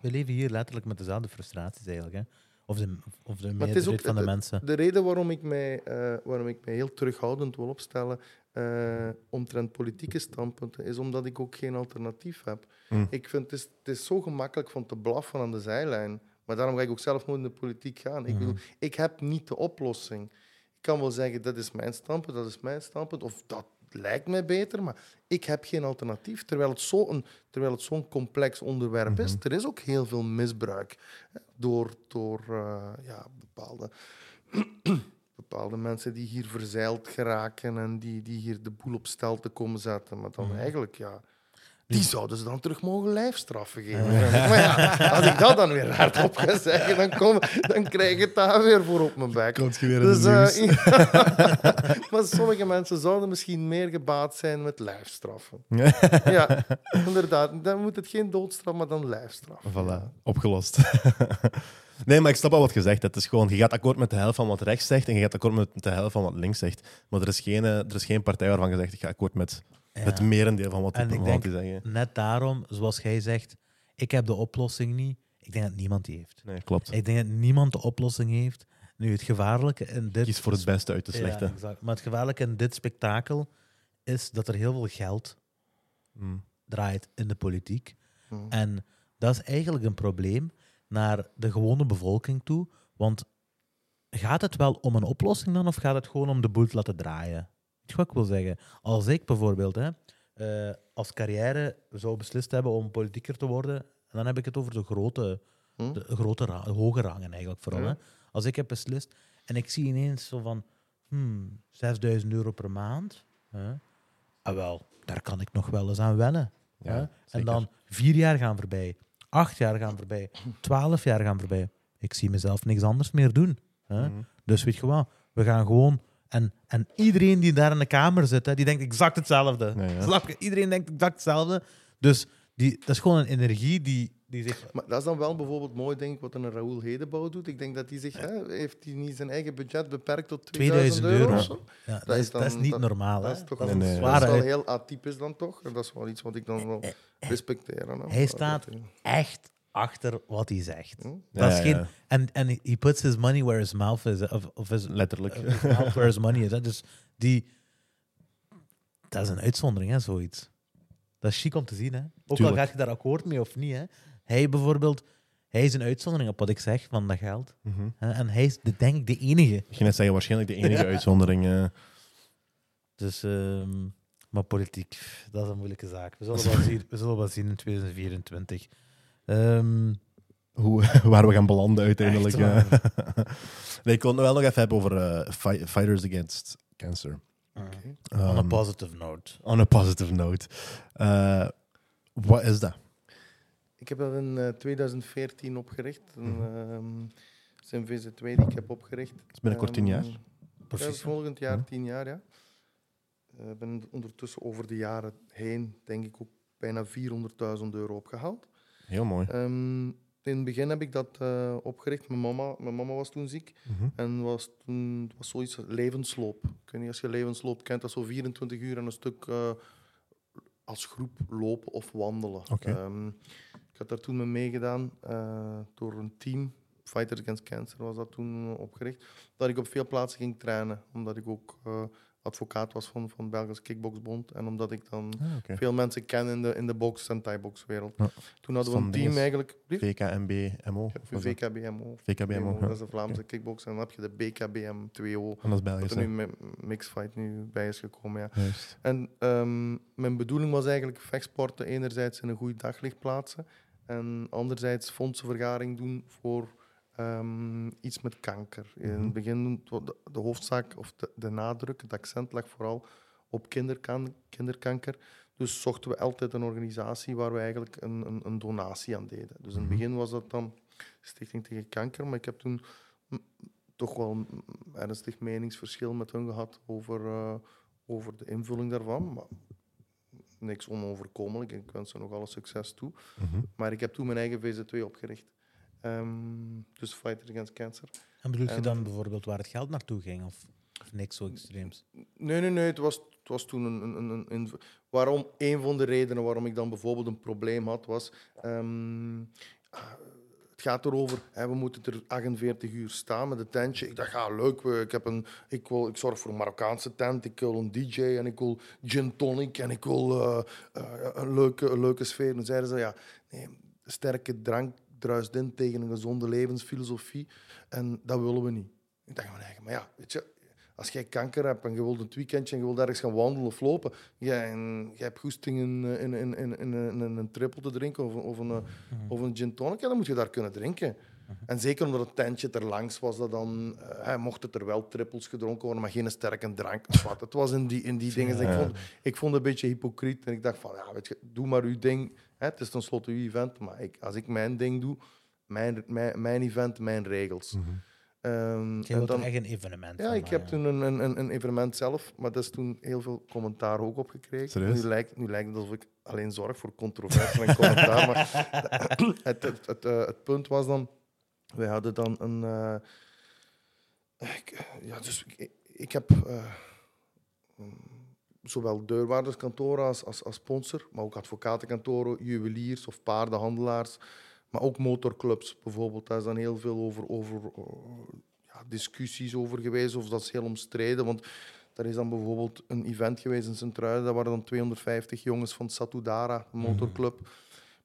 We leven hier letterlijk met dezelfde frustraties eigenlijk. Hè. Of de, of de Maar het is meerderheid ook van de de- mensen. De reden waarom ik mij, eh, waarom ik mij heel terughoudend wil opstellen eh, omtrent politieke standpunten, is omdat ik ook geen alternatief heb. Mm. Ik vind het, is, het is zo gemakkelijk van te blaffen aan de zijlijn. Maar daarom ga ik ook zelf nooit in de politiek gaan. Ik, bedoel, ik heb niet de oplossing. Ik kan wel zeggen, dat is mijn standpunt, dat is mijn standpunt, of dat lijkt mij beter, maar ik heb geen alternatief. Terwijl het zo'n terwijl het zo'n complex onderwerp is, er is ook heel veel misbruik hè, door, door eh, ja, bepaalde, (clears throat) bepaalde mensen die hier verzeild geraken en die, die hier de boel op stel te komen zetten. Maar dan Mhm. eigenlijk, ja, die zouden ze dan terug mogen lijfstraffen geven. Maar ja, als ik dat dan weer hardop ga zeggen, dan, kom, dan krijg ik daar weer voor op mijn bek. Komt je weer Dus, eh, (laughs) maar sommige mensen zouden misschien meer gebaat zijn met lijfstraffen. Ja, inderdaad. Dan moet het geen doodstraf, maar dan lijfstraf. Voilà, opgelost. (laughs) nee, maar ik snap al wat je zegt. Het is gewoon, je gaat akkoord met de helft van wat rechts zegt en je gaat akkoord met de helft van wat links zegt. Maar er is geen, eh, er is geen partij waarvan je zegt, ik ga akkoord met het merendeel van wat die, ik wat die zeggen. Net daarom, zoals jij zegt, ik heb de oplossing niet. Ik denk dat niemand die heeft. Nee, klopt. Ik denk dat niemand de oplossing heeft. Nu, het gevaarlijke in dit... Kies voor het beste uit de slechte. Ja, exact. Maar het gevaarlijke in dit spektakel is dat er heel veel geld Mm. draait in de politiek. Hmm. En dat is eigenlijk een probleem naar de gewone bevolking toe. Want gaat het wel om een oplossing dan, of gaat het gewoon om de boel te laten draaien? Wat ik wil zeggen? Als ik bijvoorbeeld hè, eh, als carrière zou beslist hebben om politieker te worden, En dan heb ik het over de grote, Hm? de grote ra- hoge rangen eigenlijk vooral. Hè. Als ik heb beslist en ik zie ineens zo van hmm, 6000 euro per maand. Hè. Ah, wel, daar kan ik nog wel eens aan wennen. Ja, hè. En dan vier jaar gaan voorbij, acht jaar gaan voorbij, twaalf jaar gaan voorbij. Ik zie mezelf niks anders meer doen. Hè. Mhm. Dus weet je wat, we gaan gewoon. En, en iedereen die daar in de kamer zit, hè, die denkt exact hetzelfde. Ja, ja. Snap je? Iedereen denkt exact hetzelfde. Dus die, dat is gewoon een energie die, die zich. Maar dat is dan wel bijvoorbeeld mooi, denk ik, wat een Raoul Hedebouw doet. Ik denk dat hij zich, hè, heeft hij niet zijn eigen budget beperkt tot 2000 2000 euro? Ja, dat, Dat is, dan- dat is niet dat- normaal. Dat hè. is toch dat Nee, een dat dat zware is wel heel atypisch dan toch. En dat is wel iets wat ik dan wel respecteer. Hè. Hij Dat- staat echt achter wat hij zegt. Hm? Dat is geen, ja. en, en he puts his money where his mouth is. Of, of his, Letterlijk. his mouth where his money is. Hè. Dus die, dat is een uitzondering, hè, zoiets. Dat is chic om te zien. Hè. Ook Tuurlijk. al gaat je daar akkoord mee of niet. Hè. Hij bijvoorbeeld, hij is een uitzondering op wat ik zeg van dat geld. Mhm. En hij is, de- denk ik, de enige. Ik ging net zeggen, waarschijnlijk de enige (laughs) uitzondering. eh. Dus, ehm, maar politiek, dat is een moeilijke zaak. We zullen wel (laughs) zien, we zullen wel zien in 2024. Ehm, hoe, (laughs) waar we gaan belanden uiteindelijk. Echt eh. (laughs) nee, ik wil het wel nog even hebben over eh, fi- Fighters Against Cancer. on a Ehm, positive note. on a positive note. Eh, wat is dat? Ik heb dat in eh, 2014 opgericht. Een, Mhm. ehm, het is een VZ2 die ik heb opgericht. is binnenkort tien jaar. Ehm, Ja, volgend jaar Ja. tien jaar, ja. Eh, Ik ben ondertussen over de jaren heen, denk ik, ook bijna 400.000 euro opgehaald. Heel mooi. Ehm, in het begin heb ik dat eh, opgericht. Mijn mama, mijn mama was toen ziek. Mhm. En was toen het was zoiets levensloop. Ik weet niet als je levensloop kent, dat is zo 24 uur en een stuk eh, als groep lopen of wandelen. Ehm, ik had daar toen mee meegedaan eh, door een team. Fighters Against Cancer was dat toen opgericht. Dat ik op veel plaatsen ging trainen, omdat ik ook advocaat was van, van Belgisch Kickboxbond. En omdat ik dan Ah, veel mensen ken in de, in de box- en thai-boxwereld. Ja. Toen hadden we een team eigenlijk. Lief? VKMB, MO. Ja? VKBMO. VKBMO. Dat is de Vlaamse kickbox. En dan heb je de BKBM 2O. En dat is Belgisch. er nu Mixfight nu bij is gekomen. Ja. Juist. En ehm, mijn bedoeling was eigenlijk vechtsporten enerzijds in een goed daglicht plaatsen. En anderzijds fondsenvergaring doen voor ehm, iets met kanker. In Mhm. het begin, de, de hoofdzaak of de, de nadruk, het accent lag vooral op kinderkan kinderkanker. Dus zochten we altijd een organisatie waar we eigenlijk een, een, een donatie aan deden. Dus in het Mhm. begin was dat dan Stichting tegen Kanker, maar ik heb toen toch wel een ernstig meningsverschil met hun gehad over, eh, over de invulling daarvan. Maar niks onoverkomelijk. Ik wens ze nog alle succes toe. Mhm. Maar ik heb toen mijn eigen VZ2 opgericht. Ehm, dus Fighters Against Cancer. En bedoel je En- dan bijvoorbeeld waar het geld naartoe ging? Of, of niks zo extreems? Nee, nee, nee. Het was, het was toen een, een, een, een- Waarom, een van de redenen waarom ik dan bijvoorbeeld een probleem had, was... ehm, ah, het gaat erover, hè, we moeten er 48 uur staan met een tentje. Ik dacht, ja, leuk. we- Ik, heb een, ik, wil, ik zorg voor een Marokkaanse tent, ik wil een DJ en ik wil gin tonic en ik wil eh, eh, een, leuke, een leuke sfeer. Toen zeiden ze, ja, nee, sterke drank druist in tegen een gezonde levensfilosofie en dat willen we niet. Ik dacht van eigen, maar ja, weet je, als jij kanker hebt en je wilt een weekendje en je wilt ergens gaan wandelen of lopen, ja, en je hebt goesting in, eh, in, in, in, in, in, een triple te drinken of, een- of, een, eh, of een gin tonic, ja, dan moet je daar kunnen drinken. En zeker omdat het tentje er langs was, dat dan, eh, mocht het er wel trippels gedronken worden, maar geen sterke drank. of wat. Het was in die, in die dingen. Dus ik, vond, ik vond het een beetje hypocriet. En ik dacht van, ja, weet je, doe maar uw ding. Hè, het is tenslotte uw event, maar ik, als ik mijn ding doe, mijn, mijn, mijn event, mijn regels. Mhm. Ehm, Je wilt dan- echt een evenement ja, van ik heb toen een, een, een, een evenement zelf, maar dat is toen heel veel commentaar ook op gekregen. Serieus? Nu lijkt, nu lijkt het alsof ik alleen zorg voor controverse en commentaar, maar (laughs) het, het, het, eh, het punt was dan, wij hadden dan een... eh, ik, ja, dus ik, ik heb eh, mm, zowel deurwaarderskantoren als, als, als sponsor, maar ook advocatenkantoren, juweliers of paardenhandelaars, maar ook motorclubs bijvoorbeeld. Daar is dan heel veel over, over eh, ja, discussies over geweest, of dat is heel omstreden. Want er is dan bijvoorbeeld een event geweest in Sint-Truiden, daar waren dan 250 jongens van Satudara, een motorclub.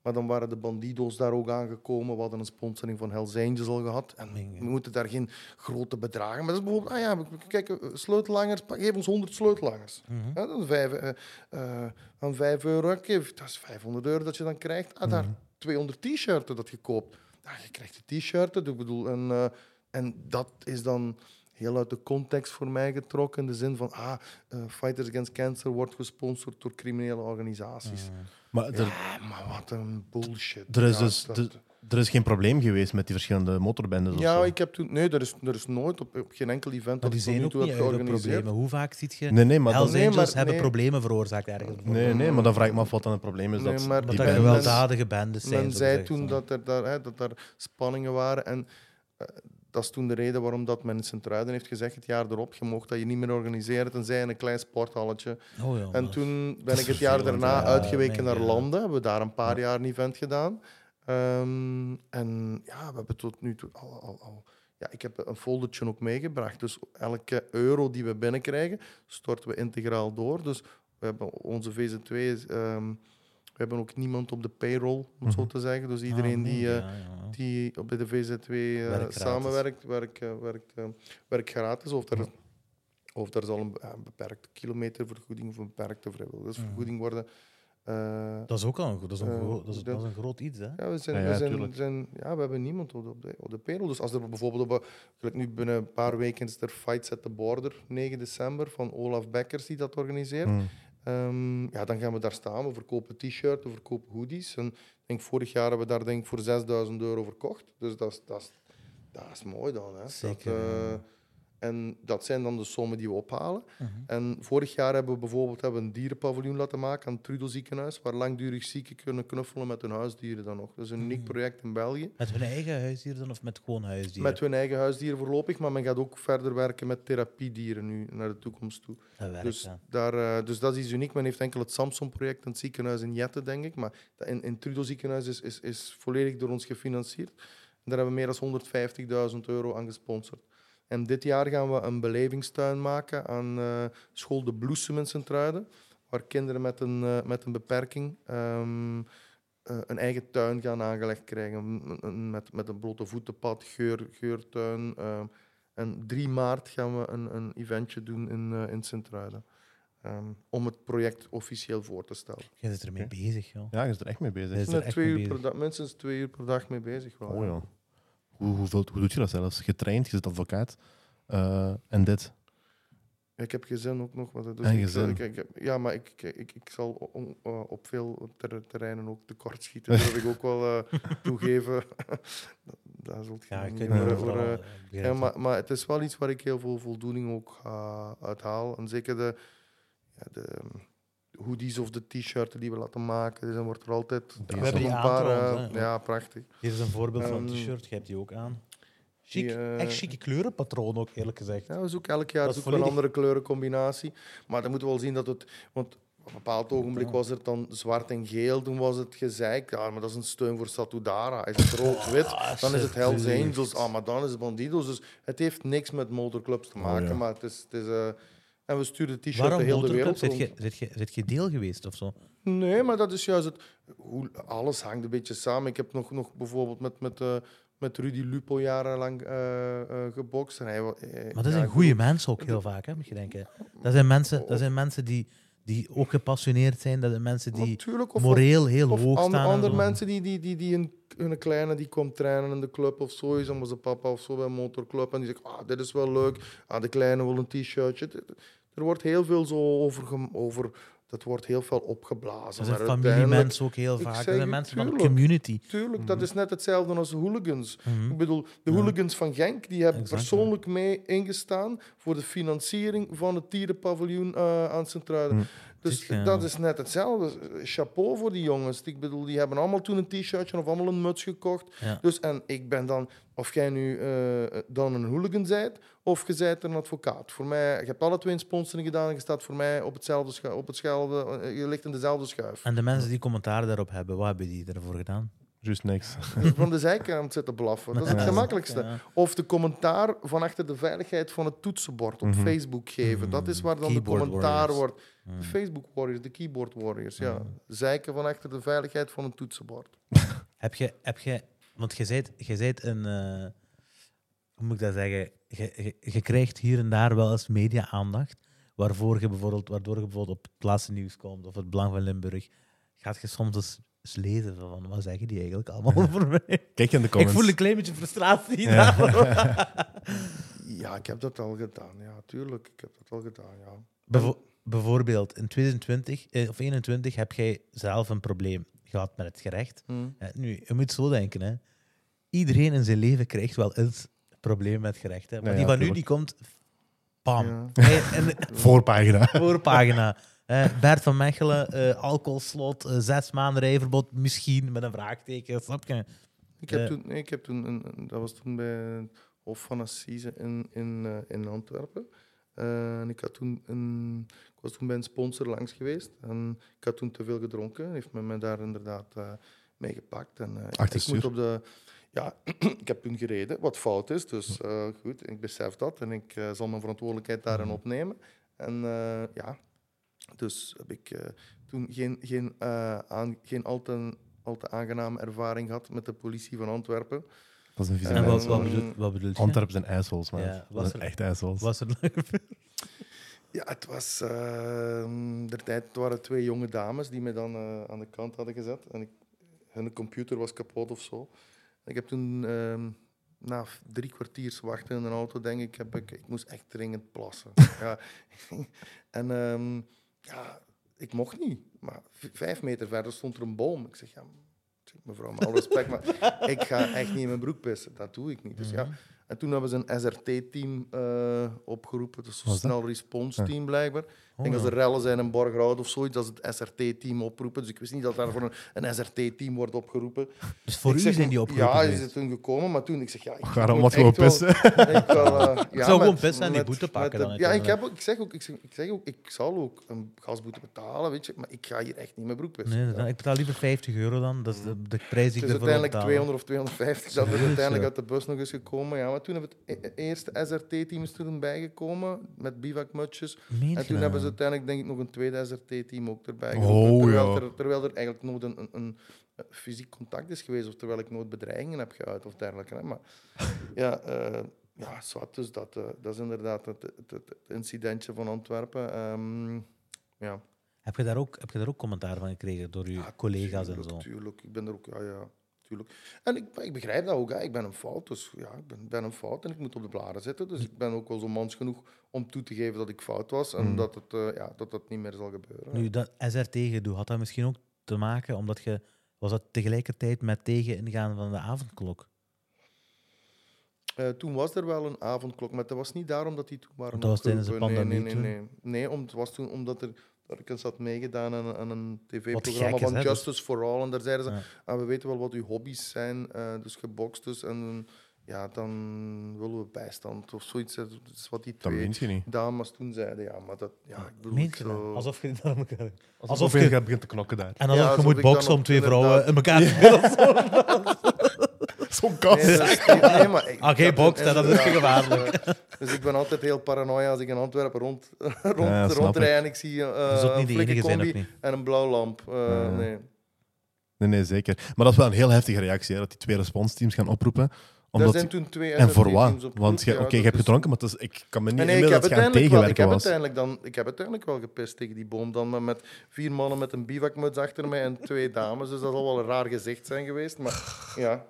Maar dan waren de Bandido's daar ook aangekomen. We hadden een sponsoring van Hells Angels al gehad. En we moeten daar geen grote bedragen... Maar dat is bijvoorbeeld... Ah ja, kijk, eh, sleutelhangers, pa- geef ons 100 sleutelhangers. Mhm. Ja, dan vijf, eh, eh, dan 5 euro. Dat is 500 euro dat je dan krijgt. Ah, daar 200 t-shirts dat je koopt. Ah, je krijgt de t-shirts. Ik bedoel, en, en dat is dan heel uit de context voor mij getrokken. In de zin van, ah, Fighters Against Cancer wordt gesponsord door criminele organisaties. Maar er, Ja, maar wat een bullshit. er, is Ja, dus, dat- er is geen probleem geweest met die verschillende motorbendes. of ja, zo. ik heb toen... Nee, er is, er is nooit op, op geen enkel event Maar dat die zijn ook niet problemen. Hoe vaak ziet je... Nee, nee, maar Hells Nee, Angels maar- hebben nee. problemen veroorzaakt ergens. nee, nee, maar dan vraag ik me af wat dan het probleem is. Nee, dat, maar die Dat er bendes- gewelddadige bendes zijn. Men zei toen dat er, daar, hè, dat er spanningen waren. En eh, dat is toen de reden waarom dat men in Sint-Truiden heeft gezegd het jaar erop, je mocht dat je niet meer organiseren tenzij in een klein sporthalletje. Oh, ja, En toen ben ik het jaar daarna uitgeweken naar ja. Landen. Hebben we daar een paar jaar een event gedaan. Ehm, en ja, we hebben tot nu toe al... al, al ja, ik heb een foldertje ook meegebracht. Dus elke euro die we binnenkrijgen, storten we integraal door. Dus we hebben onze VZ2... is, ehm, we hebben ook niemand op de payroll, om het zo Mhm. te zeggen. Dus Ah, iedereen nee, die... eh, ja, ja. die op de VZ2 eh, samenwerkt, werkt werkt, eh, werkt gratis. Of er, of er zal een, een beperkte kilometervergoeding of een beperkte vrijwilligersvergoeding worden. Eh, Dat is ook al een, goed- dat is een, gro- dat is, dat- dat is een groot iets, hè? ja, we, zijn, Ja, ja, we, zijn, ja, we hebben niemand op de, op de, op de payroll. Dus als er bijvoorbeeld op een, gelijk nu binnen een paar weken is er Fights at the Border, 9 december, van Olaf Bekkers die dat organiseert. Hmm. Ehm, ja, dan gaan we daar staan. We verkopen t-shirts, we verkopen hoodies. En denk, vorig jaar hebben we daar denk voor 6000 euro verkocht. Dus dat is, dat is, dat is mooi dan. Hè. Zeker, Dat, eh. En dat zijn dan de sommen die we ophalen. Mhm. En vorig jaar hebben we bijvoorbeeld hebben een dierenpaviljoen laten maken aan het Trudo ziekenhuis, waar langdurig zieken kunnen knuffelen met hun huisdieren dan nog. Dat is een uniek Mhm. project in België. Met hun eigen huisdieren dan, of met gewoon huisdieren? Met hun eigen huisdieren voorlopig, maar men gaat ook verder werken met therapiedieren nu naar de toekomst toe. Dat werkt, Dus, ja. daar, eh, dus dat is iets uniek. Men heeft enkel het Samsung-project in het ziekenhuis in Jette, denk ik. Maar in, in Trudo ziekenhuis is, is, is volledig door ons gefinancierd. En daar hebben we meer dan 150.000 euro aan gesponsord. En dit jaar gaan we een belevingstuin maken aan eh, school De Bloesem in Sint-Truiden. Waar kinderen met een, eh, met een beperking ehm, eh, een eigen tuin gaan aangelegd krijgen. Met, met een blote voetenpad, geur, geurtuin. ehm. en 3 maart gaan we een, een eventje doen in, eh, in Sint-Truiden. Ehm, om het project officieel voor te stellen. Je zit ermee Oké. bezig, joh. Ja, je is er echt mee bezig. Is er Net echt twee mee uur per bezig. dag, minstens twee uur per dag mee bezig. Wel, Oh ja. Hoe, hoeveel, hoe doe je dat zelfs? Getraind, je zit advocaat. eh, en dit. Ik heb gezin ook nog. Maar dus En ik, gezin. ik, ik, ja, maar ik, ik, ik, ik zal on- eh, op veel ter- terreinen ook tekort schieten. Dat wil ik ook wel eh, (laughs) toegeven. (laughs) Daar zult je Ja, me ik niet begrijp Ja, het. maar, maar het is wel iets waar ik heel veel voldoening ook uithaal. En zeker de, ja, de um, hoodies of de t-shirts die we laten maken. Dus dan wordt er altijd We hebben een paar. eh, ja, prachtig. Hier is een voorbeeld van een Ehm, t-shirt, je hebt die ook aan. Chic, die, eh, echt chique kleurenpatroon ook, eerlijk gezegd. Ja, we zoeken elk jaar zoeken een andere kleurencombinatie. Maar dan moeten we wel zien dat het... Want op een bepaald ogenblik was het dan zwart en geel. Toen was het gezeik. Ja, maar dat is een steun voor Satudara. Is het rood-wit, (laughs) dan is het Hells. Angels. Ah, maar dan is het Bandidos. Dus het heeft niks met motorclubs te maken. ja. Maar het is... Het is eh, en we sturen t-shirts Waarom de hele wereld Zit rond. je, zit, je, zit je deel geweest of zo? Nee, maar dat is juist het. Hoe, alles hangt een beetje samen. Ik heb nog, nog bijvoorbeeld met, met, eh, met Rudy Lupo jarenlang eh eh gebokst. En hij, Maar dat ja, zijn goede mensen ook heel vaak, hè, moet je denken. Dat zijn mensen, dat zijn mensen die, die ook gepassioneerd zijn. Dat zijn mensen die Natuurlijk, of, moreel heel of hoog staan. andere mensen die, die, die, die hun, hun kleine die komt trainen in de club of zo is, omdat zijn papa of zo bij een motorclub. En die zegt, ah, dit is wel leuk. Ah, de kleine wil een t-shirtje. Er wordt heel veel zo over, over dat wordt heel veel opgeblazen. Dat zijn familiemensen ook heel vaak. Dat zeg zijn u, mensen van de tuurlijk. community. Tuurlijk, dat is net hetzelfde als de hooligans. Mhm. Ik bedoel, de Ja. hooligans van Genk die hebben Exact, persoonlijk mee ingestaan voor de financiering van het dierenpaviljoen eh, aan Sint-Truiden. Hm. Dus ja. dat is net hetzelfde. Chapeau voor die jongens. Ik bedoel, die hebben allemaal toen een t-shirtje of allemaal een muts gekocht. Ja. Dus, en ik ben dan, of jij nu eh, dan een hooligan bent, of je bent een advocaat. Voor mij, je hebt alle twee een sponsoring gedaan en je staat voor mij op hetzelfde, op hetzelfde eh, je ligt in dezelfde schuif. En de mensen die commentaar daarop hebben, wat hebben die ervoor gedaan? Juist niks. (laughs) van de zijkant zitten blaffen. Dat is het gemakkelijkste. Of de commentaar van achter de veiligheid van het toetsenbord op Mhm. Facebook geven. Dat is waar dan de commentaar warriors. wordt. De Facebook warriors, de keyboard warriors. Ja. Zeiken van achter de veiligheid van een toetsenbord. (laughs) Heb je, heb je, want je bent, je bent een, eh, hoe moet ik dat zeggen? Je, je, je krijgt hier en daar wel eens media-aandacht, waarvoor je bijvoorbeeld, waardoor je bijvoorbeeld op het laatste nieuws komt of het Belang van Limburg. Gaat je soms eens, eens lezen van wat zeggen die eigenlijk allemaal over mij? Kijk in de Ik comments. voel een klein beetje frustratie Ja. daar. (laughs) Ja, ik heb dat al gedaan. Ja, tuurlijk. Ik heb dat al gedaan, ja. Bijvo- bijvoorbeeld in 2020 eh, of 21 heb jij zelf een probleem gehad met het gerecht. Hm. Eh, nu, je moet zo denken, hè. Iedereen in zijn leven krijgt wel eens problemen met gerecht. Hè. Maar Ja, die ja, van nu, die komt... Bam. Ja. Hey, en de (laughs) Voorpagina. voorpagina. Eh, Bert van Mechelen, eh alcoholslot, eh, zes maanden rijverbod, misschien met een vraagteken, snap je? Ik heb toen, nee, ik heb toen een, dat was toen bij het Hof van Assise in, in, in Antwerpen. En ik, had toen een, ik was toen bij een sponsor langs geweest. En ik had toen te veel gedronken. Heeft men me daar inderdaad mee gepakt. En, ik moet op de... Ja, (clears throat) ik heb toen gereden, wat fout is. Dus goed, ik besef dat. En ik zal mijn verantwoordelijkheid daarin Mhm. opnemen. En ja, dus heb ik eh, toen geen, geen, eh, aan, geen al te, al te aangename ervaring gehad met de politie van Antwerpen. Dat is een vieze En wat, wat, bedoel, wat bedoel je? Antwerpen zijn assholes, man. Ja, dat was er- echt assholes. Was er Ja, het was... eh der tijd het waren twee jonge dames die mij dan eh, aan de kant hadden gezet. En ik, hun computer was kapot of zo. Ik heb toen... ehm, na drie kwartiers wachten in een auto, denk ik, heb ik, ik moest echt dringend plassen. (laughs) ja. En ehm, ja, ik mocht niet. Maar vijf meter verder stond er een boom. Ik zeg, ja, mevrouw, met alle respect, maar (laughs) ik ga echt niet in mijn broek pissen. Dat doe ik niet. Dus ja, en toen hebben ze een SRT-team eh, opgeroepen, dus een snel response team blijkbaar. Oh, ik denk ja. als er rellen zijn in Borgerhout of zoiets, dat ze het SRT-team oproepen. Dus ik wist niet dat daar voor een, een SRT-team wordt opgeroepen. Dus voor ik u zeg, zijn die opgeroepen Ja, is het toen gekomen, maar toen ik zeg ja, ik Waarom moet wat gewoon wel- pissen? ik wel, eh, (laughs) ja, zou gewoon pissen en die boete pakken met dan ja, ik, heb ook, ik zeg ook, ik zeg, ik zeg ook, ik zal ook een gasboete betalen, weet je, maar ik ga hier echt niet mijn broek pissen. Nee, Ja. dan- ik betaal liever 50 euro dan. Dat is de, de prijs die Het ik is ervoor wil uiteindelijk betalen. 200 of 250 dat er uiteindelijk uit de bus nog is gekomen. Ja, maar toen hebben het e- eerste SRT-team is toen bijgekomen met bivakmutsjes. Meen En toen dat? hebben ze uiteindelijk denk ik nog een tweede SRT-team ook erbij Oh, terwijl, ja. er, terwijl er eigenlijk nooit een, een, een fysiek contact is geweest, of terwijl ik nooit bedreigingen heb geuit of dergelijke. Hè. Maar ja, eh ja zwart, dus dat, eh, dat is inderdaad het, het, het- het incidentje van Antwerpen. Ehm, ja. Heb je, daar ook, heb je daar ook commentaar van gekregen door je Ja, collega's en zo? Tuurlijk, ik ben er ook, ja, ja, En ik, ik begrijp dat ook, hè. ik ben een fout, dus ja, ik ben, ben een fout en ik moet op de blaren zitten. Dus ik ben ook wel zo mans genoeg om toe te geven dat ik fout was en Mm. dat, het, eh, ja, dat dat niet meer zal gebeuren. Nu, dat SRT-gedoe, had dat misschien ook te maken omdat je... Was dat tegelijkertijd met tegeningaan van de avondklok? Eh, toen was er wel een avondklok, maar dat was niet daarom dat die toen waren Dat was tijdens de opgeroepen. Nee, pandemie nee, nee, nee. Nee, om, het was toen omdat er dat ik eens had meegedaan aan, aan een tv-programma van hè, dus- Justice for All. En daar zeiden ze, Ja. ah, we weten wel wat uw hobby's zijn, eh, dus gebokst dus. En ja, dan willen we bijstand of zoiets. Dat is wat die Dat twee dames toen zeiden. Ja, maar dat, ja, ik bedoel, Meent je zo... Alsof je dit aan elkaar... Alsof Alsof je begint te knokken daar. En alsof Ja, je alsof moet dan boksen om twee vrouwen in elkaar te (laughs) (laughs) Zo'n kast. Nee, dat is niet- nee, maar ik- Ah, geen dat- bokst, hè, dat is inderdaad, gevaarlijk. eh, (laughs) Dus ik ben altijd heel paranoia als ik in Antwerpen rond, (laughs) rond, Ja, snap rondrij en ik zie eh, Dat is ook een niet de flinke enige zijn, ook niet. en een blauwe lamp. Eh, Ja. nee. Nee, nee, zeker. Maar dat is wel een heel heftige reactie, hè, dat die twee responsteams gaan oproepen. Daar Omdat, zijn toen twee en voor SRT-teams wat? op Want je, beroep, ja, oké, je dat hebt is- gedronken, maar het is, ik kan me niet Nee, nee, ik, inbeelden heb dat je aan het uiteindelijk wel, ik, heb tegenwerken was. uiteindelijk dan, ik heb uiteindelijk wel gepist tegen die boom dan, maar met vier mannen met een bivakmuts achter mij en twee dames. Dus dat zal wel een raar gezicht zijn geweest. Maar ja,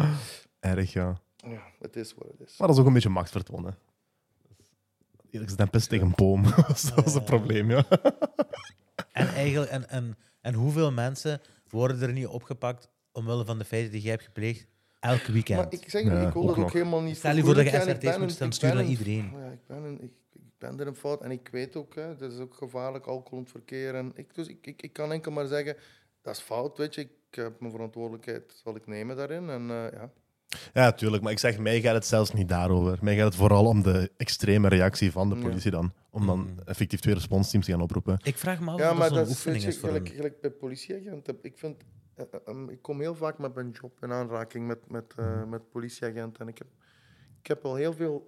(clears throat) Erg, ja. ja het is wat het is. Maar dat is ook een beetje machtsvertoon, hè. Eerlijk gezegd, pist tegen een boom. (laughs) dat is het probleem, ja. (laughs) En, eigenlijk, en, en, en hoeveel mensen worden er niet opgepakt omwille van de feiten die jij hebt gepleegd elk weekend? Maar ik zeg, Ja, ik wil ook dat ook nog. helemaal niet Stel je voor dat je SRT's moet een- ben sturen naar een- iedereen. Ja, ik, ben een, ik, ik ben er een fout en ik weet ook, hè, dat is ook gevaarlijk, alcohol in het verkeer. En ik, dus ik, ik, ik kan enkel maar zeggen, dat is fout, weet je. Ik heb mijn verantwoordelijkheid, zal ik nemen daarin. En eh, ja, Ja, tuurlijk. Maar ik zeg, mij gaat het zelfs niet daarover. Mij gaat het vooral om de extreme reactie van de Ja. politie dan. Om dan Mhm. effectief twee responsteams te gaan oproepen. Ik vraag me af ja of maar dat zo'n is weet oefening je, is voor gelijk, bij politieagenten. Ik vind eh, eh, ehm, ik kom heel vaak met mijn job in aanraking met, met, eh, met politieagenten. En ik heb, ik heb al heel veel.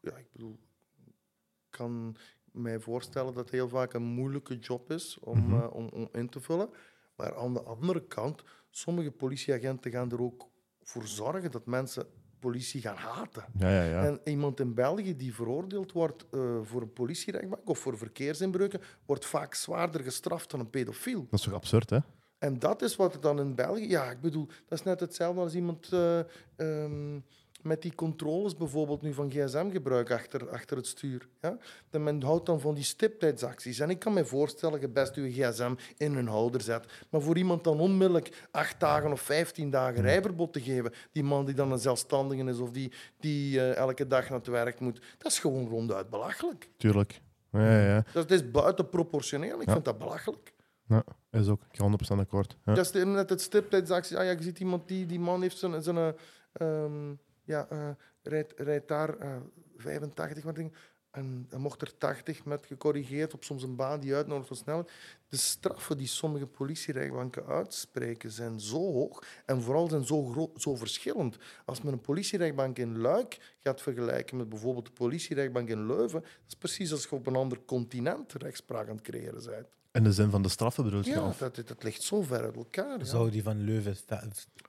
ja, ik bedoel, ik kan mij voorstellen dat het heel vaak een moeilijke job is om, om, om in te vullen. Maar aan de andere kant, sommige politieagenten gaan er ook voor zorgen dat mensen politie gaan haten. Ja, ja, ja. En iemand in België die veroordeeld wordt eh, voor een politierechtbank of voor verkeersinbreuken, wordt vaak zwaarder gestraft dan een pedofiel. Dat is toch absurd, hè? En dat is wat er dan in België... Ja, ik bedoel, dat is net hetzelfde als iemand eh, ehm, met die controles bijvoorbeeld nu van gsm-gebruik achter, achter het stuur. Ja? Dat men houdt dan van die stiptijdsacties. En ik kan me voorstellen dat je best je gsm in een houder zet. Maar voor iemand dan onmiddellijk acht dagen of vijftien dagen rijverbod te geven, die man die dan een zelfstandige is of die, die eh, elke dag naar het werk moet, dat is gewoon ronduit belachelijk. Tuurlijk. Ja, ja. Dat is buitenproportioneel. Ik Ja. vind dat belachelijk. ja is ook. Ik ga 100% akkoord. Ja. Dat is net het stiptijdsactie. Ah, ja, je ziet iemand die, die man heeft zijn, zijn ehm, ja, eh, rijdt, rijdt daar eh 85 wat ding, en mocht er 80 met gecorrigeerd op soms een baan die uitnodigt voor snelheid. De straffen die sommige politierechtbanken uitspreken zijn zo hoog en vooral zijn zo, gro- zo verschillend. Als men een politierechtbank in Luik gaat vergelijken met bijvoorbeeld de politierechtbank in Leuven, dat is precies als je op een ander continent rechtspraak aan het creëren bent. In de zin van de straffen bedoel je? Ja, of- dat, dat ligt zo ver uit elkaar. ja. Zou die van Leuven...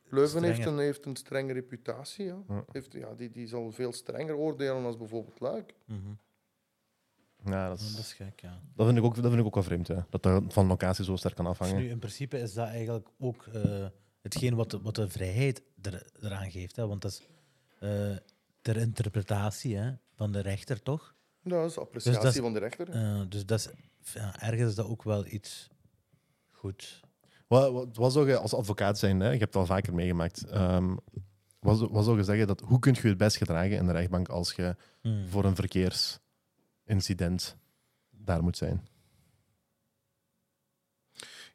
Leuven heeft een, heeft een strenge reputatie. Ja. Ja. Heeft, ja, die, die zal veel strenger oordelen als bijvoorbeeld Luik. Mhm. Ja, dat, Dat is, gek, ja. dat, vind ik ook, dat vind ik ook wel vreemd. Ja. Dat dat van locatie zo sterk kan Dus afhangen. nu, in principe is dat eigenlijk ook eh, hetgeen wat de, wat de vrijheid er, eraan geeft. Hè? Want dat is eh, ter interpretatie hè, van de rechter, toch? Dat is appreciatie Dus dat is- van de rechter. Eh, dus dat is, ja, ergens is dat ook wel iets goed. Wat, wat, wat zou je als advocaat zijn? Hè? Je hebt het al vaker meegemaakt. Ehm, wat, zou- wat zou je zeggen? Dat, hoe kun je je het best gedragen in de rechtbank als je Hmm. voor een verkeersincident daar moet zijn?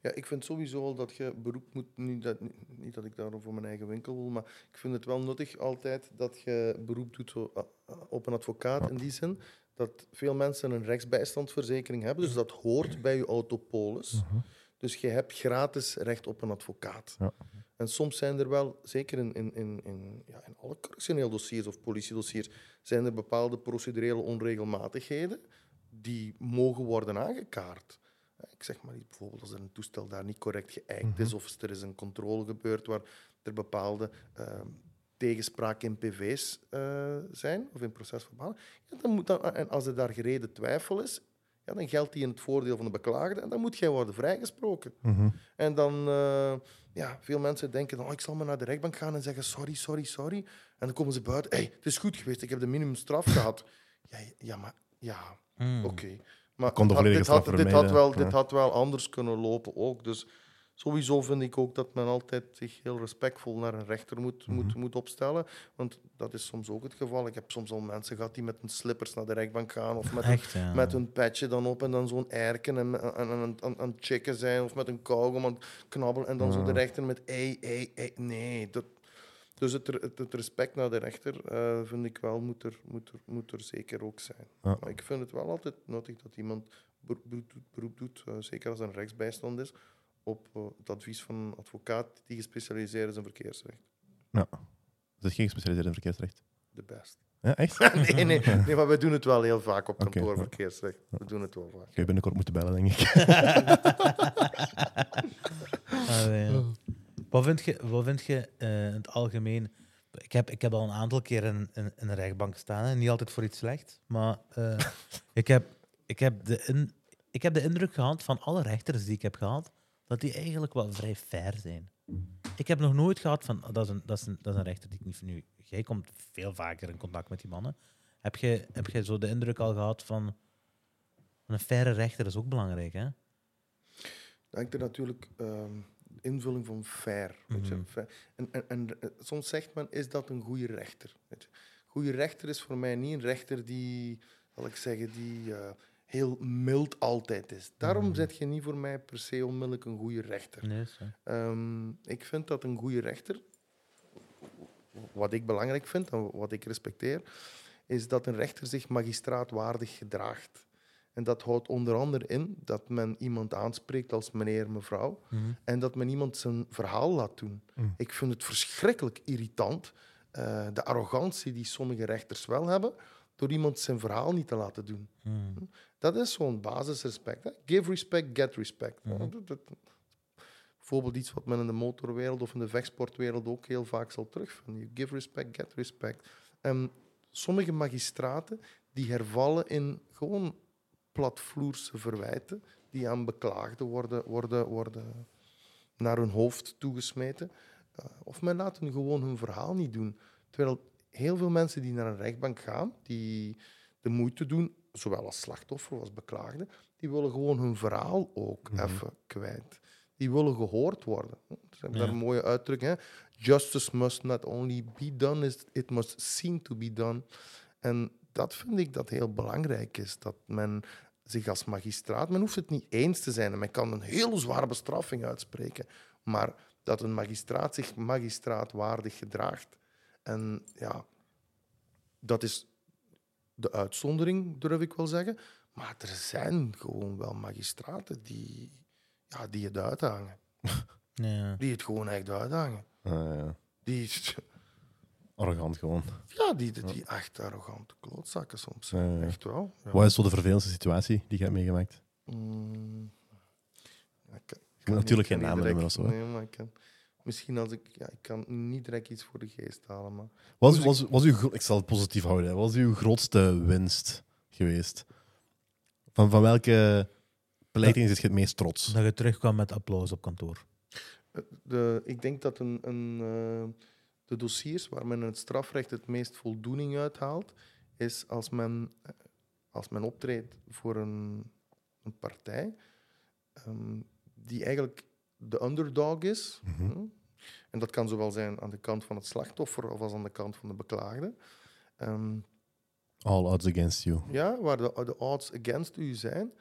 Ja, ik vind sowieso al dat je beroep moet... Niet dat, niet dat ik daar voor mijn eigen winkel wil, maar ik vind het wel nuttig altijd dat je beroep doet ah, ah, op een advocaat. Ja. In die zin dat veel mensen een rechtsbijstandsverzekering hebben. Dus dat hoort bij je autopolis. Dus je hebt gratis recht op een advocaat. Ja. En soms zijn er wel, zeker in, in, in, in, ja, in alle correctioneel dossiers of politiedossiers, zijn er bepaalde procedurele onregelmatigheden die mogen worden aangekaart. Ik zeg maar iets, bijvoorbeeld als er een toestel daar niet correct geëikt is, of er is een controle gebeurd waar er bepaalde ehm, tegenspraak in PV's eh, zijn, of in procesverbalen. Ja, dan moet dan, en als er daar gereden twijfel is, ja, dan geldt die in het voordeel van de beklaagde en dan moet jij worden vrijgesproken. Mhm. En dan, eh, ja, veel mensen denken dan, oh, ik zal maar naar de rechtbank gaan en zeggen sorry, sorry, sorry. En dan komen ze buiten, hey, het is goed geweest, ik heb de minimumstraf (laughs) gehad. Ja, ja, maar ja, Hmm. oké. Maar dit had- dit, had, straf dit, had wel, dit had wel anders kunnen lopen ook. Dus sowieso vind ik ook dat men altijd zich heel respectvol naar een rechter moet, Mhm. moet, moet opstellen. Want dat is soms ook het geval. Ik heb soms al mensen gehad die met hun slippers naar de rechtbank gaan of met een ja. met hun petje dan op en dan zo'n erken en, aan het chicken zijn of met een kauwgom aan knabbelen en dan zo de rechter met ei, ei, ei. Nee, dat, dus het, het, het respect naar de rechter eh, vind ik wel moet er, moet er, moet er zeker ook zijn. Ja. Maar ik vind het wel altijd nuttig dat iemand ber- beroep doet, beroep doet eh, zeker als er een rechtsbijstand is, op eh, het advies van een advocaat die gespecialiseerd is in verkeersrecht. Ja. Is het geen gespecialiseerd in verkeersrecht? De best. Ja, echt? (laughs) nee, nee, nee, maar we doen het wel heel vaak op kantoor, verkeersrecht. We doen het wel vaak. Ga je binnenkort moeten bellen, denk ik. (laughs) Allee, ja. Wat vind je, wat vind je eh, in het algemeen? Ik heb, ik heb al een aantal keer in, in, in een rechtbank gestaan. hè. Niet altijd voor iets slechts. Maar eh, (laughs) ik, heb, ik, heb de in, ik heb de indruk gehad van alle rechters die ik heb gehad, dat die eigenlijk wel vrij fair zijn. Ik heb nog nooit gehad van, dat is een, dat is een, dat is een rechter die ik niet nu... Jij komt veel vaker in contact met die mannen. Heb je, heb je zo de indruk al gehad van, een faire rechter is ook belangrijk, hè? hangt er natuurlijk ehm, invulling van fair. weet je. Mhm. En, en, en eh, soms zegt men, is dat een goede rechter? Weet je. Goede rechter is voor mij niet een rechter die, zal ik zeggen, die eh, heel mild altijd is. Daarom Mhm. zet je niet voor mij per se onmiddellijk een goede rechter. Nee. Ehm, ik vind dat een goede rechter, wat ik belangrijk vind en wat ik respecteer, is dat een rechter zich magistraatwaardig gedraagt. En dat houdt onder andere in dat men iemand aanspreekt als meneer, mevrouw. Mhm. En dat men iemand zijn verhaal laat doen. Mm. Ik vind het verschrikkelijk irritant, eh, de arrogantie die sommige rechters wel hebben, door iemand zijn verhaal niet te laten doen. Mhm. Dat is zo'n basisrespect. Hè? Give respect, get respect. Dat- dat- Bijvoorbeeld iets wat men in de motorwereld of in de vechtsportwereld ook heel vaak zal terugvinden. You give respect, get respect. En sommige magistraten die hervallen in gewoon platvloerse verwijten die aan beklaagden worden, worden, worden naar hun hoofd toegesmeten. Eh, of men laat hun gewoon hun verhaal niet doen. Terwijl heel veel mensen die naar een rechtbank gaan, die de moeite doen, zowel als slachtoffer als beklaagde, die willen gewoon hun verhaal ook Mhm. even kwijt. Die willen gehoord worden. Ja. daar een mooie uitdrukking. Hè? Justice must not only be done, is- it must seem to be done. En dat vind ik dat heel belangrijk is. Dat men zich als magistraat, men hoeft het niet eens te zijn en men kan een heel zware bestraffing uitspreken, maar dat een magistraat zich magistraatwaardig gedraagt. En ja, dat is de uitzondering, durf ik wel zeggen. Maar er zijn gewoon wel magistraten die, ja, die het uithangen. (laughs) Ja. Die het gewoon echt uithangen. Ah, ja. Die, (laughs) Arrogant gewoon. ja, die, die, die echt arrogante klootzakken soms. Ja, ja. Echt wel. Ja. Wat is zo de vervelendste situatie die je hebt meegemaakt? Mm. Ja, ik moet natuurlijk geen namen noemen of zo. Nee, maar ik kan, misschien als ik... Ja, ik kan niet direct iets voor de geest halen, maar... Was, was, was uw, ik zal het positief houden. hè. Was uw grootste winst geweest? Van, van welke beleiting is je het meest trots? Dat je terugkwam met applaus op kantoor. Eh, De, ik denk dat een, een, eh, de dossiers waar men in het strafrecht het meest voldoening uithaalt, is als men, eh, als men optreedt voor een, een partij ehm, die eigenlijk de underdog is. Mhm. Hm? En dat kan zowel zijn aan de kant van het slachtoffer of als aan de kant van de beklaagde. Ehm, All odds against you. ja, waar de, de odds against u zijn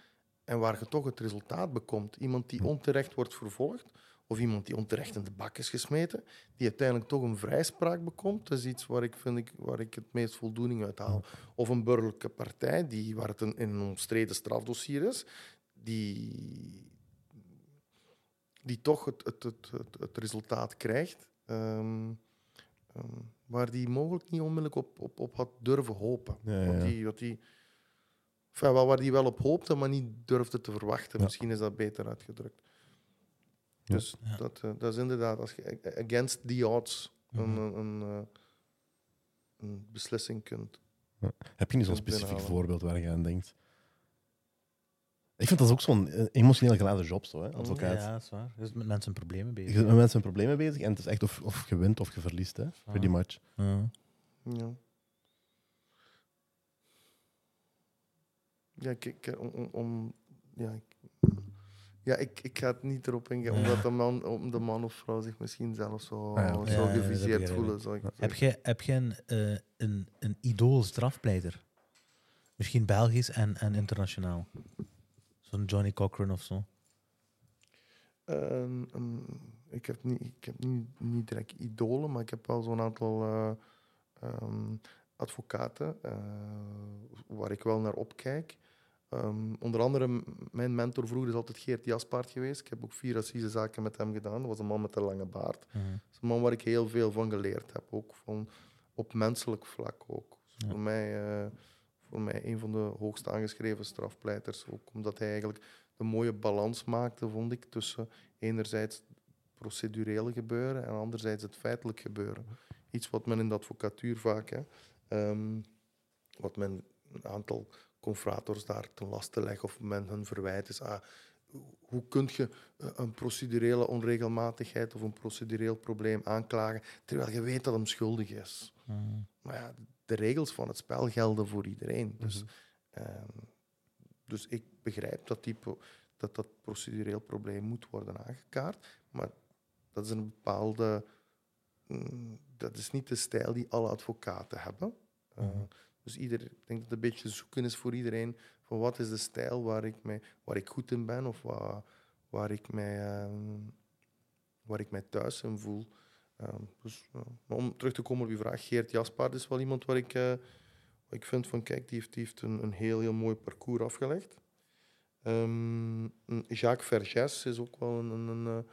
en waar je toch het resultaat bekomt. Iemand die Hm. onterecht wordt vervolgd of iemand die onterecht in de bak is gesmeten, die uiteindelijk toch een vrijspraak bekomt. Dat is iets waar ik, vind ik, waar ik het meest voldoening uit haal. Of een burgerlijke partij, die, waar het een, in een omstreden strafdossier is, die, die toch het, het, het, het, het resultaat krijgt. ehm, ehm, waar die mogelijk niet onmiddellijk op, op, op had durven hopen. Ja, ja, Wat ja. die, wat die, enfin, waar die wel op hoopte, maar niet durfde te verwachten. Ja. Misschien is dat beter uitgedrukt. Ja. Dus Ja. Dat, eh, dat is inderdaad, als je against the odds een, Mhm. een, een, eh, een beslissing kunt. Heb je niet zo'n specifiek voorbeeld waar je aan denkt? Ik vind dat is ook zo'n eh, emotioneel geladen job, zo, hè, advocaat. Ja, dat is waar. Je is met mensen problemen Je bezig. bent met mensen problemen bezig en het is echt of, of je wint of je verliest, hè, pretty Ah. much. Ja. Ja. Ja, ik, ik- om, om- om, ja, ik, ja ik, ik ga het niet erop ingaan, Ja. omdat de man, om de man of vrouw zich misschien zelf zo, Ah, ja, zo Ja, geviseerd voelen. Zou ik Heb je, heb je een, eh, een, een idool strafpleiter? Misschien Belgisch en, en internationaal. Zo'n Johnny Cochran of zo. Ehm, ehm, ik heb, niet, ik heb niet, niet direct idolen, maar ik heb wel zo'n aantal eh, ehm, advocaten eh, waar ik wel naar opkijk. Onder andere, mijn mentor vroeger is altijd Geert Jaspaard geweest. Ik heb ook vier assisezaken met hem gedaan. Dat was een man met een lange baard. Mhm. Dat is een man waar ik heel veel van geleerd heb, ook van, op menselijk vlak ook. Dus Ja. Voor, mij, eh, voor mij een van de hoogst aangeschreven strafpleiters, ook omdat hij eigenlijk de mooie balans maakte, vond ik, tussen enerzijds het procedurele gebeuren en anderzijds het feitelijk gebeuren. Iets wat men in de advocatuur vaak, hè, ehm, wat men een aantal confrators daar ten laste legt of men hun verwijt is, ah, hoe kun je eh, een procedurele onregelmatigheid of een procedureel probleem aanklagen terwijl je weet dat hem schuldig is. Mhm. Maar ja, de regels van het spel gelden voor iedereen. Dus, ehm, dus ik begrijp dat, die dat dat procedureel probleem moet worden aangekaart, maar dat is een bepaalde. mm, dat is niet de stijl die alle advocaten hebben. Eh, Mhm. Dus ieder, ik denk dat het een beetje zoeken is voor iedereen van wat is de stijl waar ik, mij, waar ik goed in ben of waar, waar, ik, mij, ehm, waar ik mij thuis in voel. Ehm, dus. Maar om terug te komen op uw vraag, Geert Jaspaard is wel iemand waar ik, eh, ik vind van, kijk, die heeft, die heeft een, een heel, heel mooi parcours afgelegd. Ehm, Jacques Vergès is ook wel een, een, eh,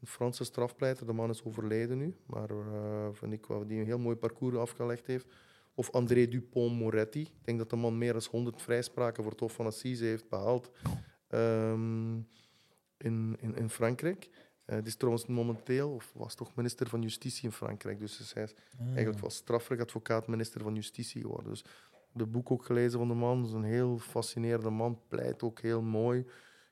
een Franse strafpleiter. De man is overleden nu, maar uh, vind ik wel die een heel mooi parcours afgelegd heeft. Of André Dupont-Moretti. Ik denk dat de man meer dan 100 vrijspraken voor het Hof van Assise heeft behaald um, in, in, in Frankrijk. Uh, die is trouwens momenteel, of was toch minister van Justitie in Frankrijk. Dus hij is ah. eigenlijk was strafrechtadvocaat minister van Justitie geworden. Dus de boek ook gelezen van de man. is een heel fascinerende man. Pleit ook heel mooi.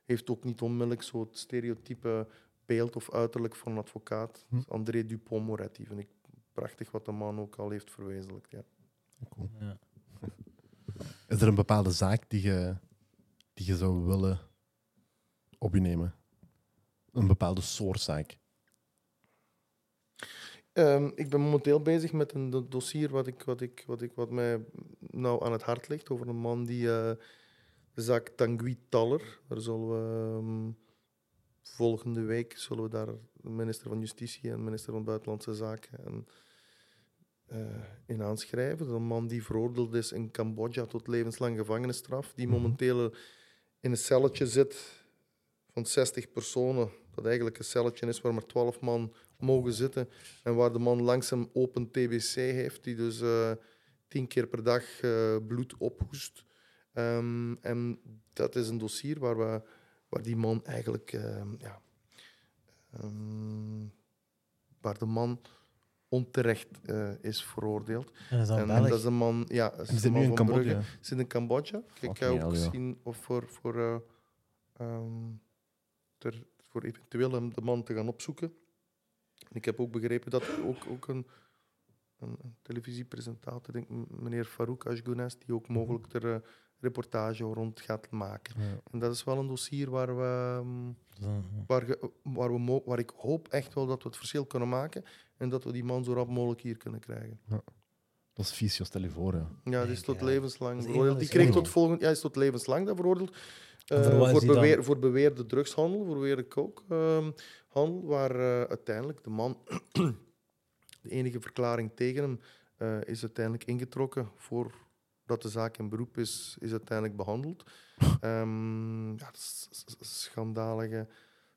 Heeft ook niet onmiddellijk zo het stereotype beeld of uiterlijk van een advocaat. Hm. André Dupont-Moretti vind ik prachtig wat de man ook al heeft verwezenlijkt. Ja. Cool. Ja. (laughs) Is er een bepaalde zaak die je, die je zou willen op je nemen? Een bepaalde soort zaak? Um, ik ben momenteel bezig met een dossier wat, ik, wat, ik, wat, ik, wat mij nou aan het hart ligt over een man die uh, de zaak Tanguy Taller. Daar zullen we um, volgende week zullen we daar de minister van Justitie en minister van Buitenlandse Zaken en, uh, in aanschrijven. Een man die veroordeeld is in Cambodja tot levenslang gevangenisstraf, die mhm. momenteel in een celletje zit van 60 personen. Dat eigenlijk een celletje is waar maar 12 man mogen zitten. En waar de man langzaam open TBC heeft, die dus uh, tien keer per dag uh, bloed ophoest. Um, en dat is een dossier waar, we, waar die man eigenlijk, uh, ja, um, waar de man onterecht uh, is veroordeeld. En, is en, en, dat is een man, ja, is zit nu in Cambodja. Zit in Cambodja. Ik ook zien of voor, voor, um, ter, voor eventueel de man te gaan opzoeken. Ik heb ook begrepen dat ook, ook een, een, een televisiepresentator, denk meneer Farouk Ashgounes, die ook mogelijk er uh, reportage rond gaat maken. Ja. En dat is wel een dossier waar we, um, waar, waar, we waar ik hoop echt wel dat we het verschil kunnen maken en dat we die man zo rap mogelijk hier kunnen krijgen. Ja. Dat is Vicios, stel je voor. Ja, ja die is tot levenslang veroordeeld. Die kreeg tot volgend ja, is tot levenslang dat veroordeeld. Uh, voor, beweer, voor beweerde drugshandel, voor beweerde kookhandel, uh, waar uh, uiteindelijk de man, (clears throat) de enige verklaring tegen hem, is uiteindelijk ingetrokken voordat de zaak in beroep is, is uiteindelijk behandeld. um, (laughs) ja, dat is, schandalige,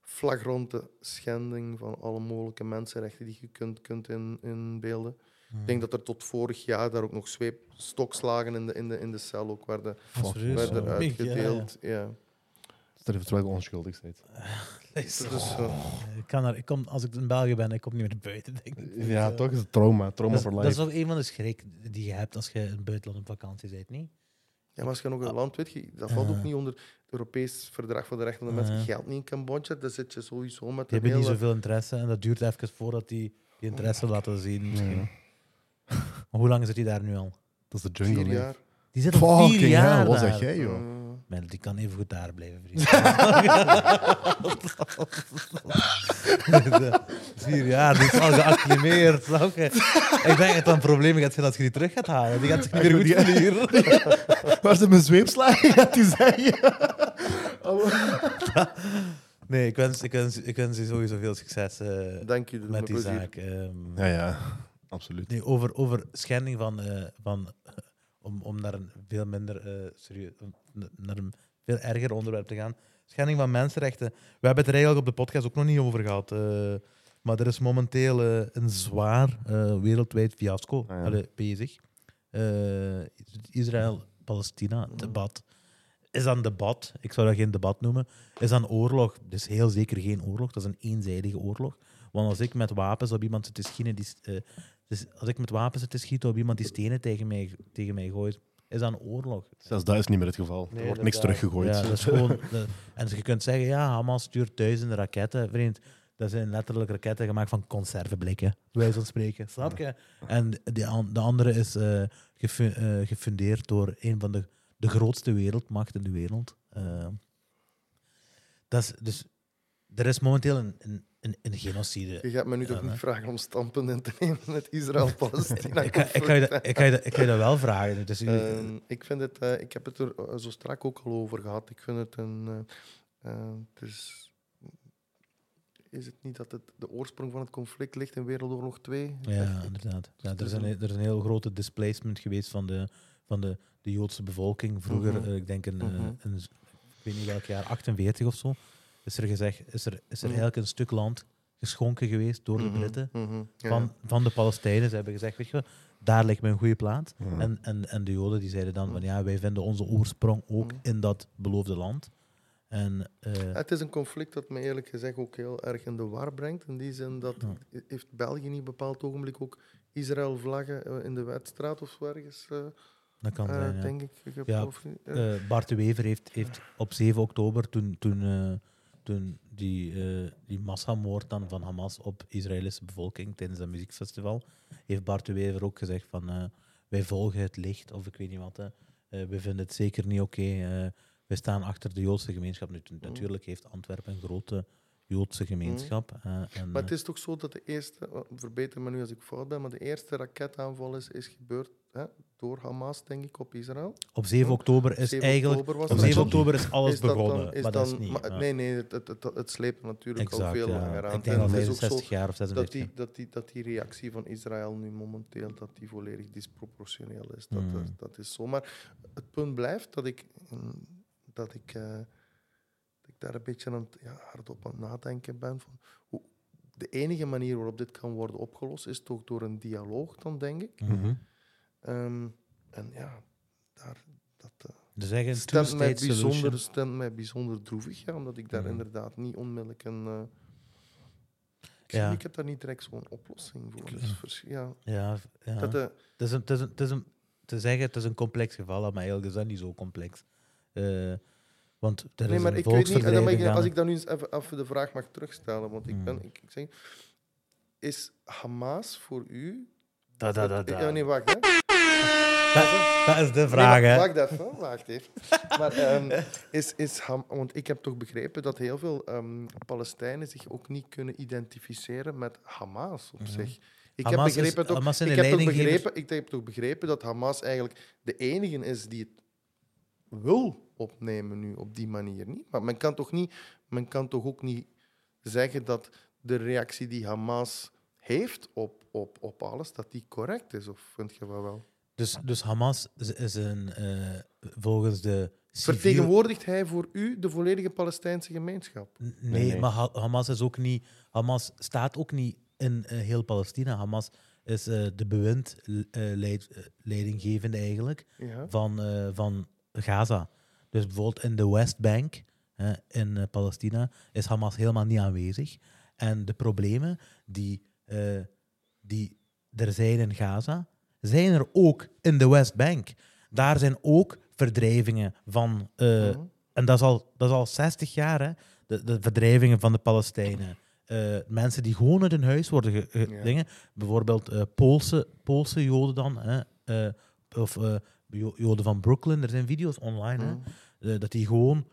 flagrante schending van alle mogelijke mensenrechten die je kunt, kunt in, inbeelden. Hmm. Ik denk dat er tot vorig jaar daar ook nog zweepstokslagen in de, in de, in de cel ook werden, werden uitgedeeld. Ja, ja. Dat je terwijl onschuldig bent. (laughs) Dus, ik kan er, ik kom, als ik in België ben, ik kom niet meer buiten. Denk ik. Ja, toch is het trauma. Trauma dat, voor life. Dat is ook een van de schrik die je hebt als je in het buitenland op vakantie bent, niet? Ja, maar als je nog een land weet, je, dat valt ook niet onder het Europees Verdrag voor de Rechten van de Mensen. Geldt niet in Cambodja, daar zit je sowieso met. Je hebt niet zoveel interesse en dat duurt even voordat die, die interesse oh, laten zien. Misschien. (laughs) Maar hoe lang zit hij daar nu al? Dat is de jungle. Vier jaar. Die zit al vier jaar. Wat zeg jij, joh? Uh, die kan even goed daar blijven, vriend. (laughs) (laughs) vier jaar, die is al geacclimeerd. Snap je? Ik denk dat het een probleem gaat zijn als je die terug gaat halen. Die gaat zich niet meer goed verliezen. Waar ze mijn zweepslagen gaat die zeggen. Nee, ik wens, ik, wens, ik wens je sowieso veel succes uh, Dank je, met die zaak. Um, ja, ja absoluut. Nee, over, over schending van, uh, van (laughs) om, om naar een veel minder uh, serieus, naar een veel erger onderwerp te gaan. Schending van mensenrechten. We hebben het er eigenlijk op de podcast ook nog niet over gehad. Uh, maar er is momenteel een zwaar wereldwijd fiasco ah, ja. bezig. Israël-Palestina-debat. Is dat een debat? Ik zou dat geen debat noemen. Is dat een oorlog? Is heel zeker geen oorlog. Dat is een eenzijdige oorlog. Want als ik met wapens op iemand zit te schieten, die, dus als ik met wapens zit te schieten op iemand die stenen tegen mij, tegen mij gooit, is dat een oorlog. Zelfs dat is niet meer het geval. er wordt niks teruggegooid. Ja, dat is gewoon, en je kunt zeggen, ja, Hamas stuurt duizenden raketten. Vriend, dat zijn letterlijk raketten gemaakt van conserveblikken, wij van spreken. Snap je? En de, de andere is uh, gefundeerd door een van de, de grootste wereldmachten in de wereld. Uh, dat is, dus er is momenteel een, een een, een genocide. Je gaat me nu toch niet vragen om stampen in te nemen met Israël-Palestina? (laughs) ik, ik, ga je dat, ik, ga je dat wel vragen. Dus, uh, ik, vind het, uh, ik heb het er eh, zo strak ook al over gehad. Ik vind het een. dus, is het niet dat het de oorsprong van het conflict ligt in Wereldoorlog 2? Ja, inderdaad. Ja, er, is een, er is een heel grote displacement geweest van de, van de, de Joodse bevolking. Vroeger, Mhm. eh, ik denk een, eh, Mhm. ik weet niet welk jaar, 48 of zo, is er gezegd, is er, is er Mhm. eigenlijk een stuk land geschonken geweest door de Mhm, Britten mhm, van, van de Palestijnen. Ze hebben gezegd, weet je, daar lijkt me een goede plaats. En, en, en de Joden die zeiden dan van ja, wij vinden onze oorsprong ook in dat beloofde land. En eh, Het is een conflict dat me eerlijk gezegd ook heel erg in de war brengt. In die zin dat Ja. heeft België niet op een bepaald ogenblik ook Israël-vlaggen eh, in de wedstraat of zo ergens, eh, dat kan zijn. Ja. denk ik. ik heb Ja, Bart de Wever heeft, heeft op 7 oktober, toen, toen, eh, toen die, eh, die massamoord dan van Hamas op Israëlische bevolking tijdens dat muziekfestival, heeft Bart de Wever ook gezegd van eh, wij volgen het licht, of ik weet niet wat. Eh, we vinden het zeker niet oké. eh, we staan achter de Joodse gemeenschap. Nu, Mm. natuurlijk heeft Antwerpen een grote Joodse gemeenschap. eh, en, Maar het is toch zo dat de eerste, oh, verbeter me nu als ik fout ben, maar de eerste raketaanval is, is gebeurd hè, door Hamas, denk ik, op Israël. op 7 oktober is 7 eigenlijk... oktober Op dat. 7 oktober is alles Is dat dan- begonnen, is maar dat is niet. maar- ja. Nee, nee, het, het, het, het sleept natuurlijk al veel ja. langer aan. Ik denk al En het is ook zo 65 jaar of dat 56 die, jaar. dat, die, dat die reactie van Israël nu momenteel dat die volledig disproportioneel is. Dat, Mm. dat, dat is zo. Maar het punt blijft dat ik, mm, dat ik, eh, dat ik daar een beetje aan ja, hardop aan het nadenken ben. Van hoe, de enige manier waarop dit kan worden opgelost is toch door een dialoog, dan denk ik. Mhm. Ehm, en ja, daar, dat eh, Dus stemt, mij bijzonder, stemt mij bijzonder droevig, ja, omdat ik daar inderdaad niet onmiddellijk een... eh, ik, Ja. ik heb daar niet direct zo'n oplossing voor. Dus, vers- ja, Ja, ja. dat, eh, Het is een, het is een, het is een, te zeggen, het is een complex geval, maar eigenlijk is dat niet zo complex. Eh, want er nee, is maar een ik weet niet, ik, als ik dan nu eens even, even de vraag mag terugstellen, want ik Hmm. ben, ik, ik zeg, is Hamas voor u... Da, da, da, da. Ja, nee, wacht, hè. Dat, dat is de Nee, vraag, wa- hè. wacht even, wacht even. Maar ehm, is, is Ham, want ik heb toch begrepen dat heel veel ehm, Palestijnen zich ook niet kunnen identificeren met Hamas op Mhm. zich. Ik Hamas heb is- begrepen, toch, Hamas zijn ik, heb toch begrepen, ik heb toch begrepen dat Hamas eigenlijk de enige is die het wil opnemen nu op die manier niet. Maar men kan toch, niet, men kan toch ook niet zeggen dat de reactie die Hamas heeft op, op, op alles, dat die correct is? Of vind je wel wel? Dus, dus Hamas is, is een, eh, volgens de civiel... Vertegenwoordigt hij voor u de volledige Palestijnse gemeenschap? N- Nee, Nee, nee. maar Ha- Hamas is ook niet... Hamas staat ook niet in eh, heel Palestina. Hamas is eh, de bewind eh, leid- eh, leidinggevende eigenlijk. Ja. van, eh, van Gaza. Dus bijvoorbeeld in de Westbank hè, in eh, Palestina is Hamas helemaal niet aanwezig. En de problemen die, eh, die er zijn in Gaza, zijn er ook in de Westbank. Daar zijn ook verdrijvingen van, eh, Mhm. en dat is al, dat is al 60 jaar, hè, de, de verdrijvingen van de Palestijnen. Eh, mensen die gewoon uit hun huis worden ge- ge- Ja. dingen. Bijvoorbeeld eh, Poolse, Poolse Joden dan, hè, of Jo- Joden van Brooklyn. Er zijn video's online, hè, Mhm. dat die gewoon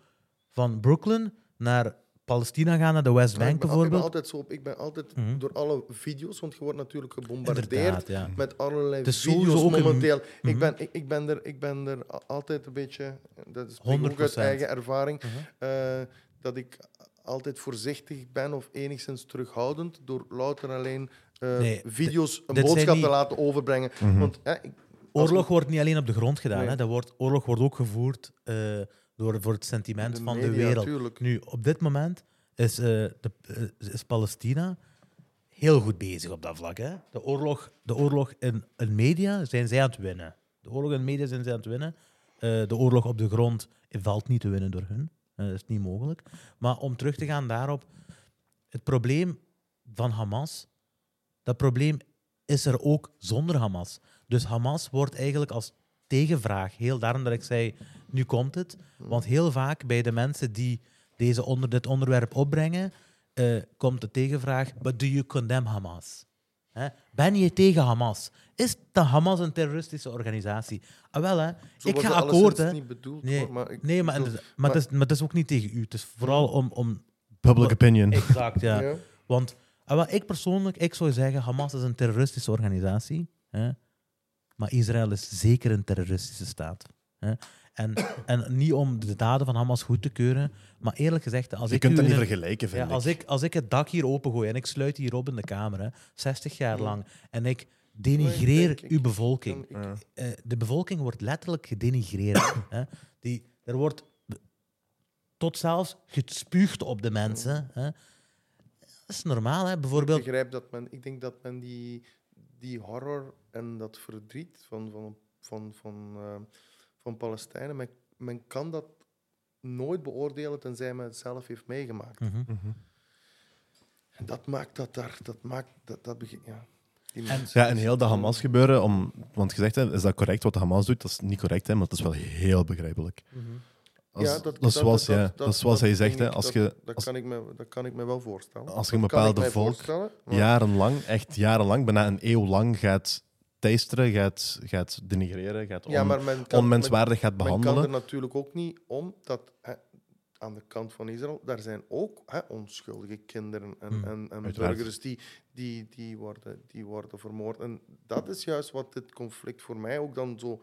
van Brooklyn naar Palestina gaan, naar de Westbank al- ik ben bijvoorbeeld. altijd zo op. Ik ben altijd Mhm. door alle video's, want je wordt natuurlijk gebombardeerd ja. met allerlei video's een- momenteel. Mhm. ik, ben, ik, ik, ben er, ik ben er altijd een beetje, dat is ook uit 100%. eigen ervaring, Mhm. eh, dat ik altijd voorzichtig ben of enigszins terughoudend door louter alleen eh, Nee, video's een boodschap niet- te laten overbrengen. Mhm. Want ik- Oorlog wordt niet alleen op de grond gedaan. Nee. Hè. Dat wordt, oorlog wordt ook gevoerd eh, door, voor het sentiment van de wereld. tuurlijk. Nu, op dit moment is, eh, de, eh, is Palestina heel goed bezig op dat vlak. Hè. De oorlog, de oorlog in, in media zijn zij aan het winnen. De oorlog in media zijn zij aan het winnen. Eh, de oorlog op de grond valt niet te winnen door hun. Dat is niet mogelijk. Maar om terug te gaan daarop, het probleem van Hamas, dat probleem is er ook zonder Hamas. Dus Hamas wordt eigenlijk als tegenvraag, heel daarom dat ik zei, nu komt het. Want heel vaak bij de mensen die deze onder, dit onderwerp opbrengen, eh, komt de tegenvraag, but do you condemn Hamas? Hè? Ben je tegen Hamas? Is de Hamas een terroristische organisatie? Ah, wel, hè. Zo ik ga akkoord. Hè. niet bedoeld, Nee, hoor, maar ik nee maar, bedoel- is- maar, het is, maar het is ook niet tegen u. Het is vooral om... om Public opinion. (laughs) exact, ja. ja. Want ah, wel, ik persoonlijk, ik zou zeggen, Hamas is een terroristische organisatie. Hè? Maar Israël is zeker een terroristische staat. Hè? En, en niet om de daden van Hamas goed te keuren, maar eerlijk gezegd, als Je ik kunt dat niet vergelijken, vind ja, als, ik. ik, als ik het dak hier opengooi en ik sluit hier op in de kamer, hè, 60 jaar Ja. lang, en ik denigreer ik. uw bevolking. Ik- Eh, de bevolking wordt letterlijk gedenigreerd. (coughs) hè. Die, er wordt tot zelfs gespuugd op de mensen. Hè. Dat is normaal, hè? Ik Bijvoorbeeld. begrijp dat men, ik denk dat men die, die horror en dat verdriet van, van, van, van, eh, van Palestijnen, men, men kan dat nooit beoordelen tenzij men het zelf heeft meegemaakt. Mhm. En dat maakt dat daar, dat maakt dat, dat begin, ja. En- Ja, en heel dat Hamas gebeuren, om, want gezegd, hè, is dat correct wat de Hamas doet? Dat is niet correct, hè, maar dat is wel heel begrijpelijk. Als, Ja, dat, is zoals, ja, dat, zoals hij dat zegt, hè, als dat- je Dat, als- kan ik me, dat kan ik me wel voorstellen. Als je een Dat bepaalde volk maar- jarenlang, echt jarenlang, bijna een eeuw lang gaat teisteren, gaat, gaat denigreren, gaat Ja, on- maar men kan, onmenswaardig gaat men, men kan behandelen. er natuurlijk ook niet om dat hè, aan de kant van Israël, daar zijn ook hè, onschuldige kinderen en, Hmm. en, en burgers die, die, die, worden, die worden vermoord. En dat is juist wat dit conflict voor mij ook dan zo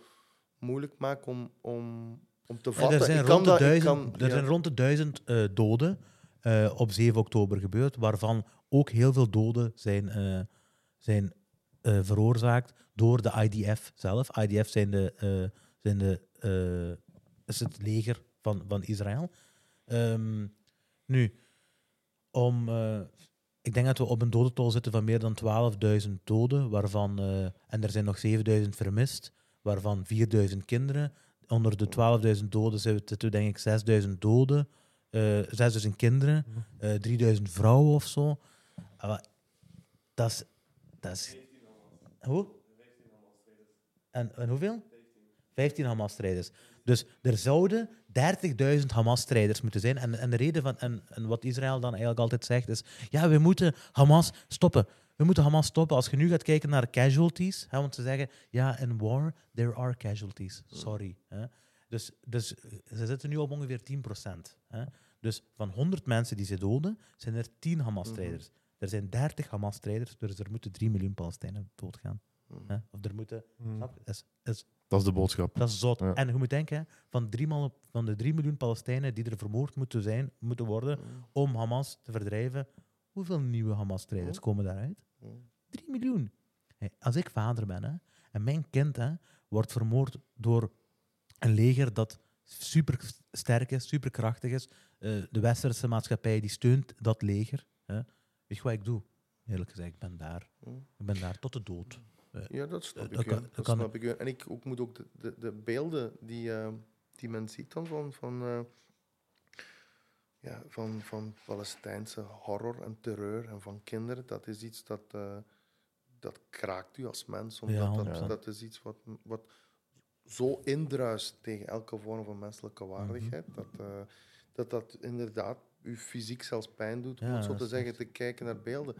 moeilijk maakt om, om, om te Ja, vatten. er zijn Ik rond de duizend, kan- er ja. zijn rond de duizend eh, doden eh, op 7 oktober gebeurd, waarvan ook heel veel doden zijn, eh, zijn eh, veroorzaakt door de IDF zelf. IDF zijn de, eh, zijn de, eh, is het leger van, van Israël. Ehm, nu, om, eh, ik denk dat we op een dodental zitten van meer dan 12.000 doden, waarvan, eh, en er zijn nog 7.000 vermist, waarvan 4.000 kinderen. Onder de 12.000 doden zitten we denk ik 6.000 doden, eh 6.000 kinderen, eh 3.000 vrouwen of zo. Maar Dat is... Dat is hoe? En, en hoeveel? 15 Hamas-strijders. Dus er zouden 30.000 Hamas-strijders moeten zijn. En, en de reden van, en, en wat Israël dan eigenlijk altijd zegt, is: ja, we moeten Hamas stoppen. We moeten Hamas stoppen. Als je nu gaat kijken naar casualties, hè, want ze zeggen: ja, in war, there are casualties. Sorry. Hè. Dus, dus eh, ze zitten nu op ongeveer 10%. Hè. Dus van 100 mensen die ze doden, zijn er 10 Hamas-strijders. Er zijn 30 Hamas-strijders, dus er moeten 3 miljoen Palestijnen doodgaan. Hè. Of er moeten. Snap je? Is, is Dat is de boodschap. dat is zot. Ja. En je moet denken, van, drie mal- van de 3 miljoen Palestijnen die er vermoord moeten, zijn, moeten worden om Hamas te verdrijven, hoeveel nieuwe Hamas-strijders komen daaruit? 3 miljoen. Als ik vader ben hè, en mijn kind hè, wordt vermoord door een leger dat super sterk is, super krachtig is, eh, de westerse maatschappij die steunt dat leger. Hè. Weet je wat ik doe? Eerlijk gezegd, ik ben daar. Ik ben daar tot de dood. Eh, Ja, dat snap dat ik. kan- dat snap ik. En ik ook, moet ook de, de, de beelden die, eh, die men ziet dan van, van, eh, ja, van, van Palestijnse horror en terreur en van kinderen, dat is iets dat, eh, dat kraakt u als mens. Omdat Ja, dat, 100%. dat is iets wat, wat zo indruist tegen elke vorm van menselijke waardigheid, Mhm. dat, eh, dat dat inderdaad u fysiek zelfs pijn doet, om Ja, zo te zeggen, te kijken naar beelden.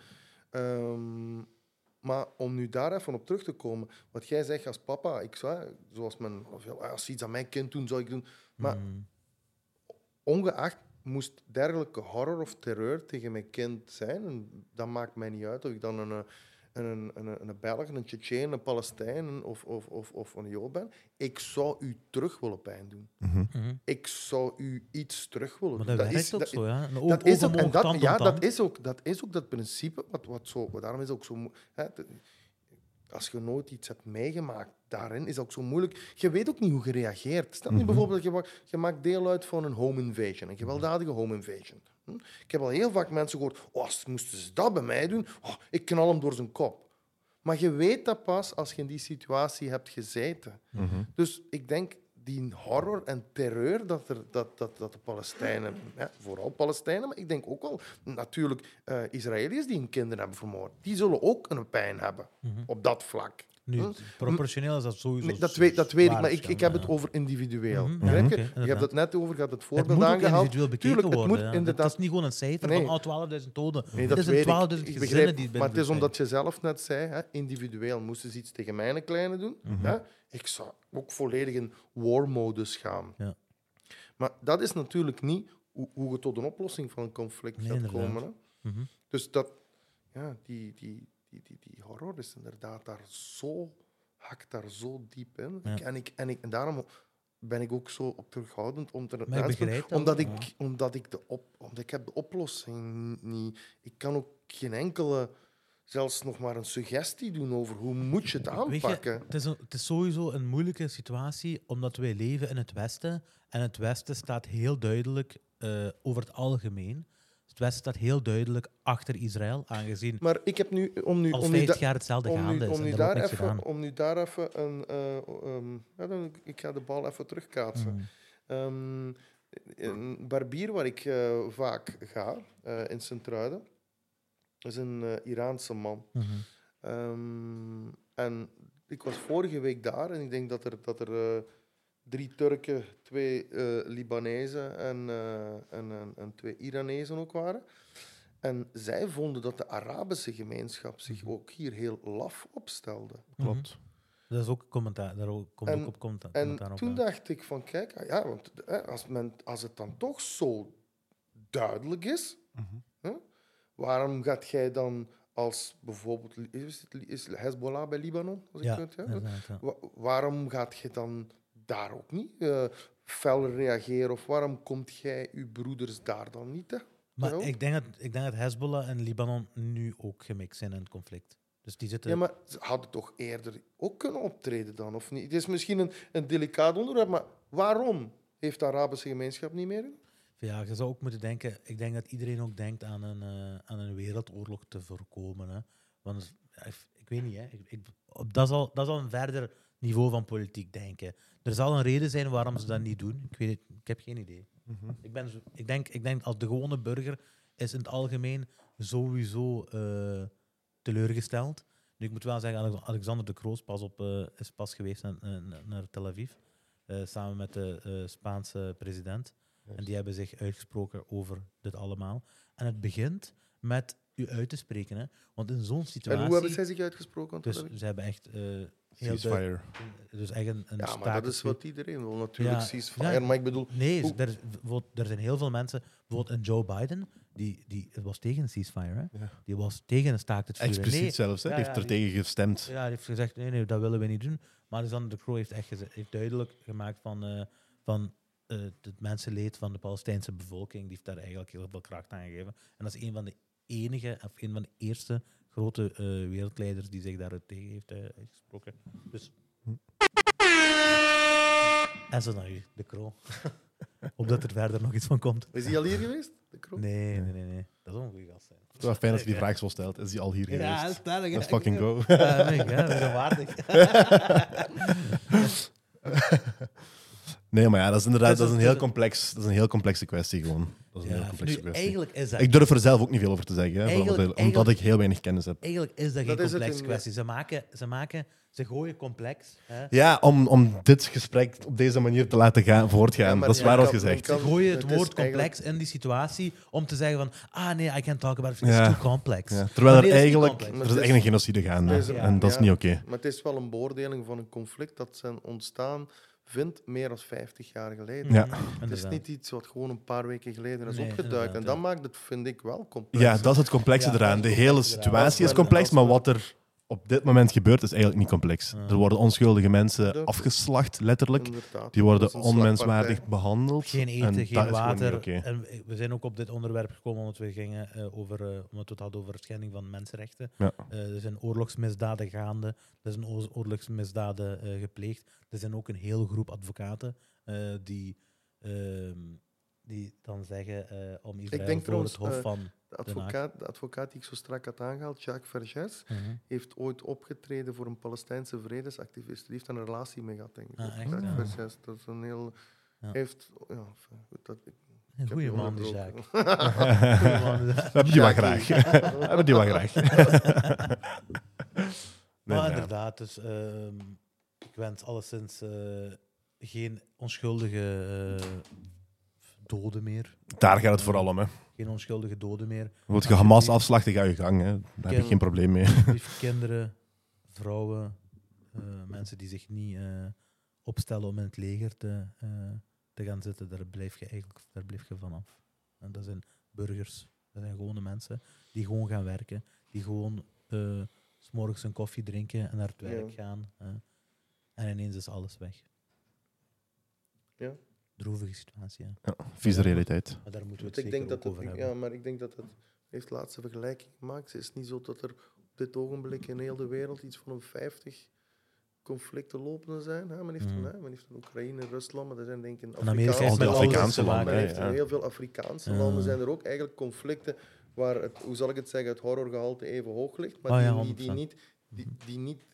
Ehm, maar om nu daar even op terug te komen, wat jij zegt als papa, ik zou, zoals men, of als ze iets aan mijn kind doen, zou ik doen. Maar mm, ongeacht moest dergelijke horror of terreur tegen mijn kind zijn, en dat maakt mij niet uit of ik dan een, een, een, een, een Belg, een Tsjetsjen, een Palestijn of, of, of, of een Jood ben, ik zou u terug willen pijn doen. mhm. Ik zou u iets terug willen Maar doen. dat, is, ook dat- zo, ja. Oog, dat is ook, en dat, ja, is ook dat, is ook dat principe. Wat, wat zo, daarom is het ook zo. Hè, als je nooit iets hebt meegemaakt, daarin is het ook zo moeilijk. Je weet ook niet hoe je reageert. Stel nu bijvoorbeeld, je, ma- je maakt deel uit van een home invasion, een gewelddadige home invasion. Hm? Ik heb al heel vaak mensen gehoord, oh, als moesten ze dat bij mij doen, oh, ik knal hem door zijn kop. Maar je weet dat pas als je in die situatie hebt gezeten. Dus ik denk, die horror en terreur dat, er, dat, dat, dat de Palestijnen, vooral Palestijnen, maar ik denk ook wel natuurlijk eh Israëliërs die hun kinderen hebben vermoord, die zullen ook een pijn hebben op dat vlak. Nu, proportioneel is dat sowieso. Nee, dat, weet, dat weet ik, maar ik, ik heb het over individueel. Ja, je? hebt het net over, je hebt het Het voorbeeld moet ook aangehaald. individueel bekeken Tuurlijk, het worden. moet inderdaad Het is niet gewoon een cijfer Nee. van oh, 12.000 doden. Nee, dat zijn weet 12.000 ik. Ik gezinnen begrijp, die maar het is omdat je zelf net zei, hè, individueel moesten ze iets tegen mijn kleine doen. Mhm. hè. Ik zou ook volledig in war-modus gaan. Ja. Maar dat is natuurlijk niet hoe, hoe je tot een oplossing van een conflict Nee, gaat inderdaad. komen. Hè. Mhm. Dus dat, ja, die, die, die, die, die horror is inderdaad daar zo, hakt daar zo diep in. Ja. En, ik, en, ik, en daarom ben ik ook zo op terughoudend om te Maar ik omdat ja. ik, omdat ik de op, omdat ik heb de oplossing niet. Ik kan ook geen enkele zelfs nog maar een suggestie doen over hoe moet je het je, aanpakken. het, is een- het is sowieso een moeilijke situatie, omdat wij leven in het Westen. En het Westen staat heel duidelijk, eh, over het algemeen, het Westen staat heel duidelijk achter Israël, aangezien Maar ik heb nu, om nu, al om nu, 50 da- jaar hetzelfde om gaande nu, is. om nu daar even, gedaan. om nu daar even een, eh, ja, dan, ik ga de bal even terugkaatsen. Mhm. Ehm, een barbier waar ik eh, vaak ga, eh, in Sint-Truiden, is een Iraanse man. Mhm. Ehm, en ik was vorige week daar en ik denk dat er, dat er drie Turken, twee eh Libanezen en, eh, en, en, en twee Iranezen ook waren. En zij vonden dat de Arabische gemeenschap zich ook hier heel laf opstelde. Klopt. Dat is ook commentaar, daar ook- komt En- ook op commenta- En commentaar op. toen dacht ik van, kijk, ah ja, want als, men, als het dan toch zo duidelijk is, Mhm. hè, waarom gaat jij dan als bijvoorbeeld, is, het- is Hezbollah bij Libanon? Als ik het, ja, inderdaad, ja. Wa- waarom gaat je dan daar ook niet eh fel reageren? Of waarom komt jij je broeders daar dan niet? Hè? Maar Ja. ik denk, dat, ik denk dat Hezbollah en Libanon nu ook gemixt zijn in het conflict. Dus die zitten... Ja, maar ze hadden toch eerder ook kunnen optreden dan, of niet? Het is misschien een, een delicaat onderwerp, maar waarom heeft de Arabische gemeenschap niet meer? Ja, je zou ook moeten denken. Ik denk dat iedereen ook denkt aan een, eh, aan een wereldoorlog te voorkomen. Hè. Want ik, ik weet niet, hè. Ik, dat, is al, dat is al een verder niveau van politiek denken. Er zal een reden zijn waarom ze dat niet doen. Ik weet het, ik heb geen idee. Mhm. Ik, ben, zo- ik, denk, ik denk als de gewone burger is in het algemeen sowieso eh, teleurgesteld. Nu, ik moet wel zeggen, Alex- Alexander de Kroos pas op, eh, is pas geweest naar, naar- naar Tel Aviv. eh, samen met de eh, Spaanse president. En die hebben zich uitgesproken over dit allemaal. En het begint met u uit te spreken. Hè? Want in zo'n situatie... En hoe hebben zij zich uitgesproken? Dus ze hebben echt... Ceasefire. Dus echt een, een ja, maar dat is wat iedereen wil, natuurlijk. Ja, ceasefire. ja. Maar ik bedoel, Nee, Hoe- er, er zijn heel veel mensen, bijvoorbeeld een Joe Biden, die, die het was tegen een ceasefire. Hè? Ja. Die was tegen een staakt het vuren. Expliciet Nee, zelfs, hè? Ja, Die heeft ja, er tegen gestemd. ja, die heeft gezegd, nee, nee, dat willen we niet doen. Maar Alexander de Croo heeft echt heeft duidelijk gemaakt van, eh, van eh, het mensenleed van de Palestijnse bevolking. Die heeft daar eigenlijk heel veel kracht aan gegeven. En dat is een van de enige, of een van de eerste grote eh, wereldleiders die zich daar tegen heeft eh, uitgesproken. Dus... En zo naar u, de Croo. (laughs) Opdat er verder nog iets van komt. is hij al hier geweest? De kroon? Nee, nee, nee, nee. Dat is wel een goede gast. zijn. Het is wel fijn dat je die vraag zo stelt. Is die al hier geweest? stellig. Let's fucking go. Ja, nee, ja, we zijn waardig. (laughs) (laughs) Nee, maar ja, dat is inderdaad Dat dat is een heel complex, dat is een heel complexe kwestie gewoon. Dat is een heel complexe nu, kwestie. eigenlijk is dat Ik durf er zelf ook niet veel over te zeggen, hè, Eigenlijk- omdat, omdat eigenlijk- ik heel weinig kennis heb. Eigenlijk is dat geen Dat complexe kwestie. Ze maken, ze maken, ze gooien complex. Hè. Ja, om, om dit gesprek op deze manier te laten gaan, voortgaan. Ja, dat is ja, waar wat gezegd. kan- Ze gooien het woord complex eigenlijk- in die situatie om te zeggen van, ah nee, I can't talk about it, it's Ja. too complex. Ja, terwijl Maar er eigenlijk er is echt een genocide gaande. en dat is niet oké. Maar het is wel een beoordeling van een conflict dat zijn ontstaan vindt meer dan 50 jaar geleden. Ja. Het is niet iets wat gewoon een paar weken geleden is Nee, opgeduikt. En ja. dat maakt het, vind ik, wel complex. Ja, dat is het complexe eraan. De hele situatie is complex, maar wat er op dit moment gebeurt, is eigenlijk niet complex. Ja. Er worden onschuldige mensen afgeslacht, letterlijk. Inderdaad. Die worden onmenswaardig behandeld. Geen en eten, geen water. En we- zijn ook op dit onderwerp gekomen omdat we, gingen, eh, over, eh, omdat we het hadden over schending van mensenrechten. Ja. Eh, er zijn oorlogsmisdaden gaande. Er zijn oor- oorlogsmisdaden eh, gepleegd. Er zijn ook een hele groep advocaten eh, die, ehm, die dan zeggen eh, om Israël denk voor het hof van... De advocaat, de advocaat die ik zo strak had aangehaald, Jacques Vergès, Mhm. heeft ooit opgetreden voor een Palestijnse vredesactivist. Die heeft een relatie mee gehad, denk ik. Ah, echt? Jacques Ja. Vergès, dat is een heel... Ja. Heeft, ja, dat, ik, Een goede man, die die- We hebben die wel graag. We hebben die wel graag. (laughs) Nee, maar inderdaad, dus ehm, ik wens alleszins eh, geen onschuldige eh, doden meer. Daar gaat het vooral om. Hè. Geen onschuldige doden meer. Wilt je Hamas afslachten, ga je gang. Hè. Daar heb ik Ken- geen probleem mee. Kinderen, vrouwen, eh, mensen die zich niet eh, opstellen om in het leger te, eh, te gaan zitten, daar blijf je eigenlijk daar blijf je vanaf. En dat zijn burgers, dat zijn gewone mensen die gewoon gaan werken, die gewoon eh, s morgens een koffie drinken en naar het werk Ja. gaan. eh. en ineens is alles weg. Ja. Droevige situatie, ja. Ja, vieze realiteit. maar daar moeten we het ik zeker denk dat ook het, over ik- hebben. ja, maar ik denk dat het heeft laatste vergelijking gemaakt. Het is niet zo dat er op dit ogenblik in heel de wereld iets van een 50 conflicten lopen zijn. Hè? Men, heeft Mhm. een, hè? men heeft een Oekraïne, Rusland, maar er zijn denk ik in Amerika alles Afrikaanse landen, heeft ja. in heel veel Afrikaanse Ja. landen zijn er ook eigenlijk conflicten waar het, hoe zal ik het zeggen, het horrorgehalte even hoog ligt, maar Oh ja, die, die, die 100%. niet, die, die niet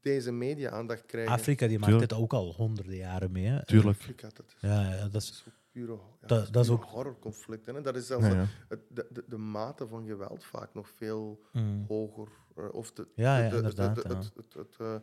deze media-aandacht krijgen. Afrika die maakt dit ook al honderden jaren mee. hè. Tuurlijk. Afrika, dat is, Ja, ja, dat dat is... is ook pure, ja, Dat- dat is ook- horrorconflicten. Hè? Dat is zelfs Ja, ja. het- de, de, de mate van geweld vaak nog veel Mm. hoger. eh, of de, Ja, de- inderdaad, Het, ja. het, het, het, eh,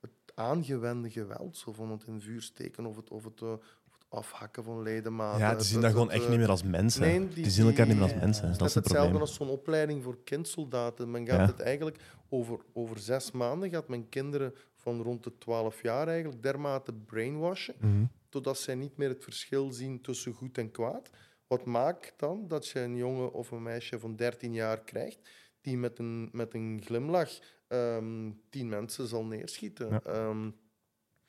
het aangewende geweld, zo van het in vuur steken of het, of het, eh, of het afhakken van ledematen. Ja, die zien dat gewoon echt eh, niet meer als mensen. nee, die, die- zien elkaar niet meer als mensen. Dat Net is het hetzelfde probleem. als zo'n opleiding voor kindsoldaten. Men gaat Ja. het eigenlijk over, over zes maanden gaat men kinderen van rond de 12 jaar eigenlijk dermate brainwashen, Mhm. totdat zij niet meer het verschil zien tussen goed en kwaad. Wat maakt dan dat je een jongen of een meisje van 13 jaar krijgt die met een, met een glimlach ehm, tien mensen zal neerschieten? Ja. Ehm,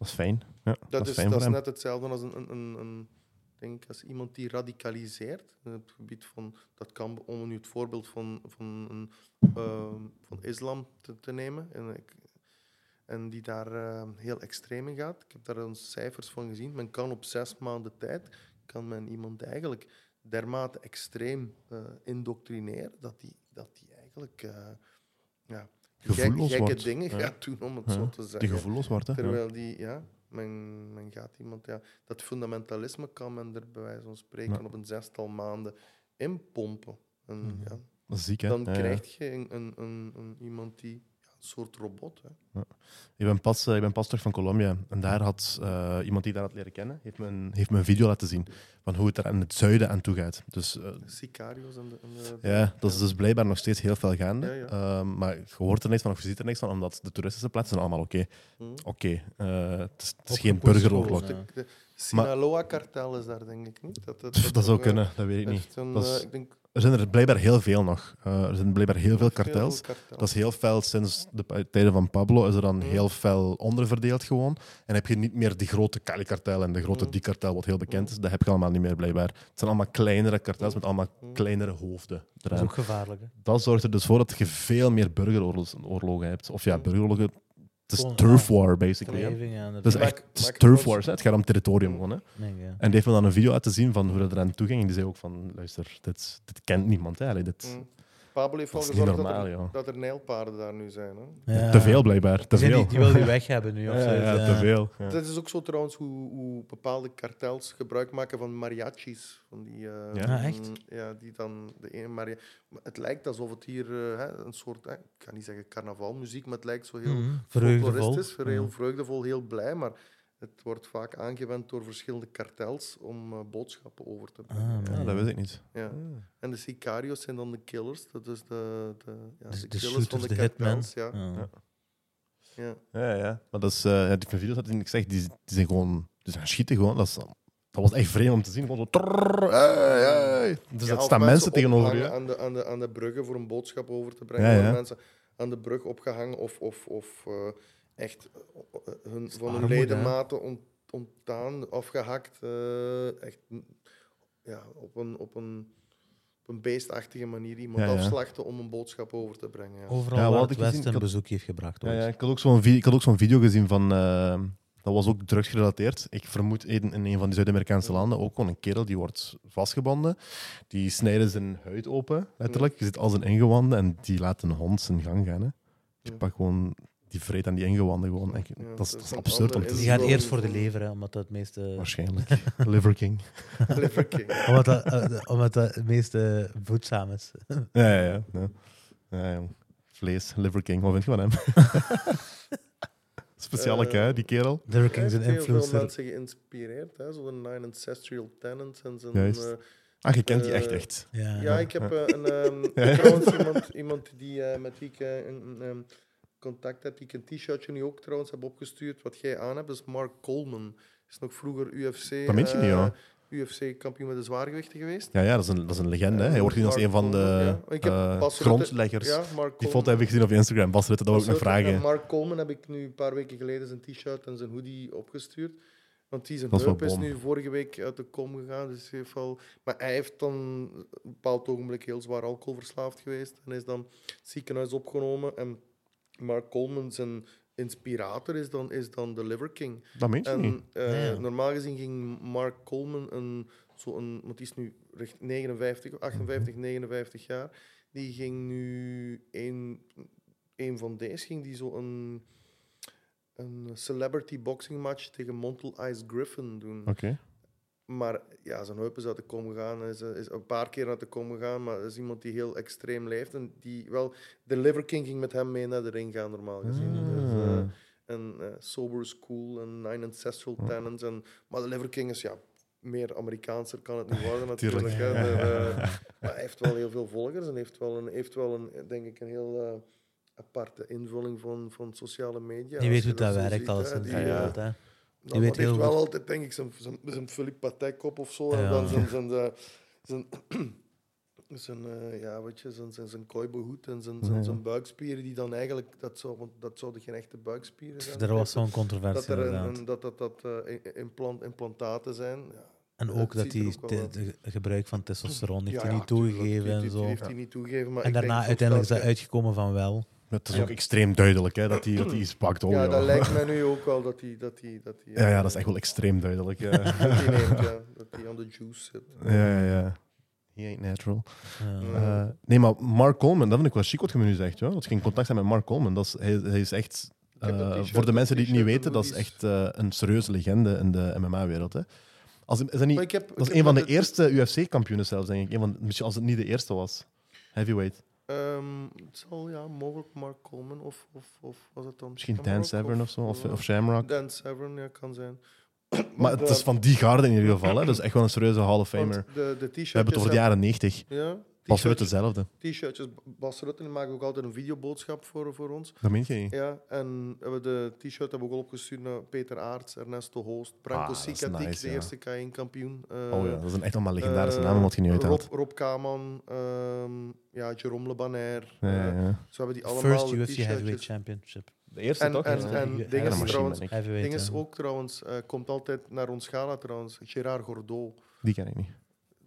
Dat is fijn. Ja, dat, dat is fijn dat is net hetzelfde als een, een, een, denk als iemand die radicaliseert. In het gebied van, dat kan, om nu het voorbeeld van, van, een, ehm, van islam te, te nemen. En, ik, en die daar eh, heel extreem in gaat. Ik heb daar eens cijfers van gezien. Men kan op zes maanden tijd kan men iemand eigenlijk dermate extreem eh, indoctrineren dat die, dat die eigenlijk eh, ja, Gevoelloos gekke wordt. dingen Ja. gaat doen, om het Ja. zo te zeggen. Die gevoelloos wordt. Hè? Terwijl die, ja, men, men gaat iemand, ja, dat fundamentalisme kan men er bij wijze van spreken op een zestal maanden inpompen. En, Mhm. ja, Dat is ziek, hè? dan krijg je een, een, een, een- iemand die, soort robot. Hè. Ik ben, pas, eh, ik ben pas terug van Colombia en daar had eh, iemand die daar had leren kennen, heeft me, een, heeft me een video laten zien van hoe het er in het zuiden aan toe gaat. Dus eh, Sicarios en de... En de ja, dat is dus blijkbaar nog steeds heel veel gaande. Ja, ja. Ehm, maar je hoort er niks van of je ziet er niks van, omdat de toeristische plaatsen zijn allemaal oké. Hm. Oké, eh, het is, het is geen burgeroorlog. Sinaloa-kartel is daar, denk ik niet. Dat, dat, Dat, zou kunnen, dat weet ik niet. echt een, Dat is- ik denk, Er zijn er blijkbaar heel veel nog. Eh, er zijn blijkbaar heel veel veel kartels. Dat is heel fel sinds de tijden van Pablo is er dan Mhm. heel fel onderverdeeld gewoon. En heb je niet meer die grote Cali-kartel en de grote Mhm. die-kartel, wat heel bekend is. Dat heb je allemaal niet meer blijkbaar. Het zijn allemaal kleinere kartels met allemaal kleinere hoofden Dat is eraan. ook gevaarlijk. Hè? Dat zorgt er dus voor dat je veel meer burgeroorlogen hebt. Of ja, burgeroorlogen. Het is turf war, basically. hè. Het is echt het is turf hè. Het gaat om territorium gewoon. Hè. ja. En die heeft me dan een video laten zien van hoe dat eraan toe ging. En die zei ook van, luister, dit, dit kent niemand. Hè. Allee, dit, Hm. Pablo heeft al gezorgd normaal, dat, er, ja. dat er nijlpaarden daar nu zijn. Hè. Ja. Te veel blijkbaar. Te veel. die wil die weg (laughs) hebben nu. Of Ja, ja, ja. te veel. Ja. Dat is ook zo trouwens hoe, hoe bepaalde kartels gebruik maken van mariachis. Van die, eh, Ja? Ah, echt? mm, Ja, die dan de ene maria... Maar Het lijkt alsof het hier eh, hè, een soort, ik ga niet zeggen carnavalmuziek, maar het lijkt zo heel Mhm, Vreugdevol. folkloristisch, heel Ja. vreugdevol, heel blij. Maar het wordt vaak aangewend door verschillende kartels om eh, boodschappen over te brengen. Ah, Ja, man. dat weet ik niet. Ja. En de sicarios zijn dan de killers. Dat is de, de, ja, Dus de de killers van de de hitmen. kartels. Ja. Ja. Ja. Ja. Ja, ja. Maar dat is, eh, ja, die video's dat ik zeg, die, die zijn gewoon, die zijn schieten gewoon. Dat, is, dat was echt vreemd om te zien. Gewoon zo. hey, hey. Dus Ja, er of staan mensen tegenover je. Aan de, aan, de, aan de bruggen voor een boodschap over te brengen. Ja, Worden ja. mensen aan de brug opgehangen of, of, of eh, echt eh, hun, van hun ledematen ont, ontdaan, afgehakt. eh, echt ja, op, een, op, een, op een beestachtige manier iemand Ja, ja. afslachten om een boodschap over te brengen. Ja. Overal Ja, wat waar het ik gezien? Westen een bezoek heeft gebracht. Ja, ooit. ja, ik had ook zo'n video, ik had ook zo'n video gezien van. eh, dat was ook drugsgerelateerd. Ik vermoed in, in een van die Zuid-Amerikaanse landen ook gewoon een kerel die wordt vastgebonden. Die snijden zijn huid open, letterlijk. Je zit al zijn ingewanden en die laat een hond zijn gang gaan. Hè. Ja. pakt gewoon, die vreet aan die ingewanden gewoon. Ja, dat, is, dat absurd om Die gaat eerst voor de lever, hè, omdat dat het meeste... Waarschijnlijk. (laughs) Liver King. (laughs) Liver King. Omdat dat, eh, omdat dat het meeste voedzaam is. (laughs) Ja, ja, ja. ja. Vlees, Liver King. Wat vind je van hem? Speciale Eh, kei, die kerel. Liver King is een heel veel influencer. mensen geïnspireerd. Hè? Zo de Nine Ancestral Tenants en zijn... Juist. eh, Ah, je kent die Eh, echt, echt. Ja, Ja, ik heb eh, een, ehm, Ja. trouwens iemand, iemand die, eh, met wie ik eh, een, een, ehm, contact heb, die ik een t-shirtje nu ook trouwens heb opgestuurd, wat jij aan hebt, is Mark Coleman. Is nog vroeger UFC, Dat meen je niet, eh, ja. UFC-kampioen met de zwaargewichten geweest. Ja, ja dat, is een, dat is een legende. Hè. Hij wordt nu als een van de ja. Ik heb eh, grondleggers. Ja, Die foto heb ik gezien op Instagram. Bas Rutte, dat wil ik nog vragen. Mark Coleman heb ik nu een paar weken geleden zijn t-shirt en zijn hoodie opgestuurd. Want die zijn Dat wel heup is nu vorige week uit de kom gegaan. Dus heeft. Maar hij heeft dan een bepaald ogenblik heel zwaar alcoholverslaafd geweest. En is dan het ziekenhuis opgenomen. En Mark Coleman, zijn inspirator, is dan, is dan de Liver King. Dat meen je niet. En eh, Ja. normaal gezien ging Mark Coleman, een, zo een, want die is nu recht 59, 58, 59 jaar, die ging nu een, een van deze, ging die zo een, een celebrity boxing match tegen Montel Ice Griffin doen. Oké. Maar ja, zijn heup is uit de kom gegaan. Is, is een paar keer uit de kom gegaan. Maar is iemand die heel extreem leeft. En die wel... De Liver King ging met hem mee naar de ring gaan, normaal gezien. Dus, eh, en eh, Sober School en Nine Ancestral Tenants. En, maar de Liver King is ja, meer Amerikaanser kan het niet worden (laughs) natuurlijk. Tuurlijk. hè. De, eh, (laughs) maar hij heeft wel heel veel volgers en heeft wel een, heeft wel een denk ik, een heel eh, aparte invulling van, van sociale media. Die Als weet je hoe dat werkt alles hè. Die, Die weet heel wel altijd, denk ik, zijn, zijn, zijn Philippe Patek op of zo. En Ja. dan zijn, zijn, zijn, zijn, zijn, ja, weet je, zijn, zijn, zijn kooibehoed en zijn, zijn, Ja. zijn buikspieren, die dan eigenlijk, dat, zou, want dat zouden geen echte buikspieren zijn. Er was dat, zo'n controversie dat er een, dat, dat, dat i- implant, implantaten zijn. Ja. En dat ook dat uit. de gebruik van testosteron heeft Ja, hij ja, niet tuurlijk, toegegeven en zo. Heeft hij niet toegegeven. Maar En daarna uiteindelijk is dat dat uitgekomen van wel. Het is Ja. ook extreem duidelijk hè, dat hij dat hij iets pakt. Oh, Ja, dat lijkt mij (laughs) nu ook wel dat hij... Dat hij, dat hij ja, ja, dat is echt wel extreem duidelijk. Ja, (laughs) Dat hij neemt, ja. (laughs) Dat hij aan de juice zit. ja, ja. ja. He ain't natural. Ja. Ja. Eh, nee, maar Mark Coleman, dat vind ik wel chic wat je me nu zegt. Ja? Dat je in contact zijn met Mark Coleman. Dat is, hij, hij is echt, eh, voor de mensen die het niet weten, dat is echt eh, een serieuze legende in de MMA-wereld. Als, is dat niet, heb, dat is een van de eerste UFC-kampioenen zelfs, denk ik. Een van, misschien als het niet de eerste was. Heavyweight. Ehm, het zal ja, mogelijk Mark Coleman of, of, of was het dan? Misschien Dan Severn of zo, of, eh, of Shamrock. Dan Severn, ja, kan zijn. (clears throat) Maar het is van die garde in ieder geval. Hè. Dat is echt wel een serieuze Hall of Famer. de, de We hebben het over de jaren 90. Ja, T-shirtjes- Rutte hetzelfde. T-shirtjes. Bas Rutten maakt ook altijd een videoboodschap voor, voor ons. Dat meen je niet. Ja, en hebben we de t-shirt hebben we ook al opgestuurd naar Peter Aarts, Ernesto Hoost, Branko Ah, is Sikatik, nice, de ja. eerste K1-kampioen. Oh ja, dat zijn echt allemaal legendarische eh, namen wat je nu uithaalt. Rob, Rob Kaman, ehm ja, Jerome Le Banner. Ja, ja, eh, hebben die allemaal First de UFC. Heavyweight Championship. De eerste En, toch? en, en Ja, ding is trouwens, ding is ook trouwens, eh, komt altijd naar ons gala trouwens, Gerard Gordeau. Die ken ik niet.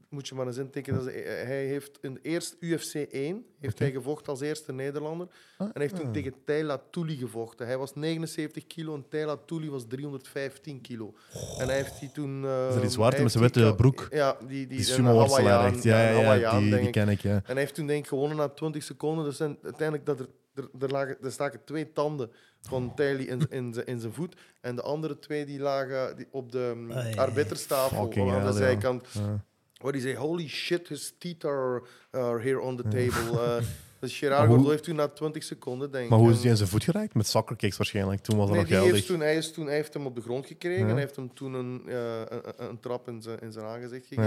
Moet je maar eens intekenen. Dat is- eh, hij heeft in eerst UFC 1 heeft hij gevochten als eerste Nederlander. Ah, En heeft toen ah. tegen Tayla Touli gevochten. Hij was 79 kilo en Tayla Touli was 315 kilo. En hij heeft die toen... Is dat die ehm, zwarte met zijn witte broek? Ja, die, die, Die sumo-worstelaar. Ja, ja, ja, Hawaiian, die, ken ik, ja. En hij heeft toen denk ik gewonnen na 20 seconden. Dus zijn, uiteindelijk dat er, er, er, lagen, er staken twee tanden van Tayli in, in, zijn- in zijn voet. En de andere twee die lagen die op de um, Ai, arbiterstafel aan de hell, ja. Ja. Waar hij zei, holy shit, his teeth are, are here on the table. Eh, (laughs) dus Gerard Maar hoe- Gordeau heeft toen na 20 seconden, denk ik... Maar hoe is die in zijn voet geraakt? Met soccer kicks waarschijnlijk. Toen was dat Nee, nog die heeft geldig. toen, hij, is toen, hij heeft hem op de grond gekregen Ja. en hij heeft hem toen een, eh, een, een- een trap in zijn, in zijn aangezicht gegeven.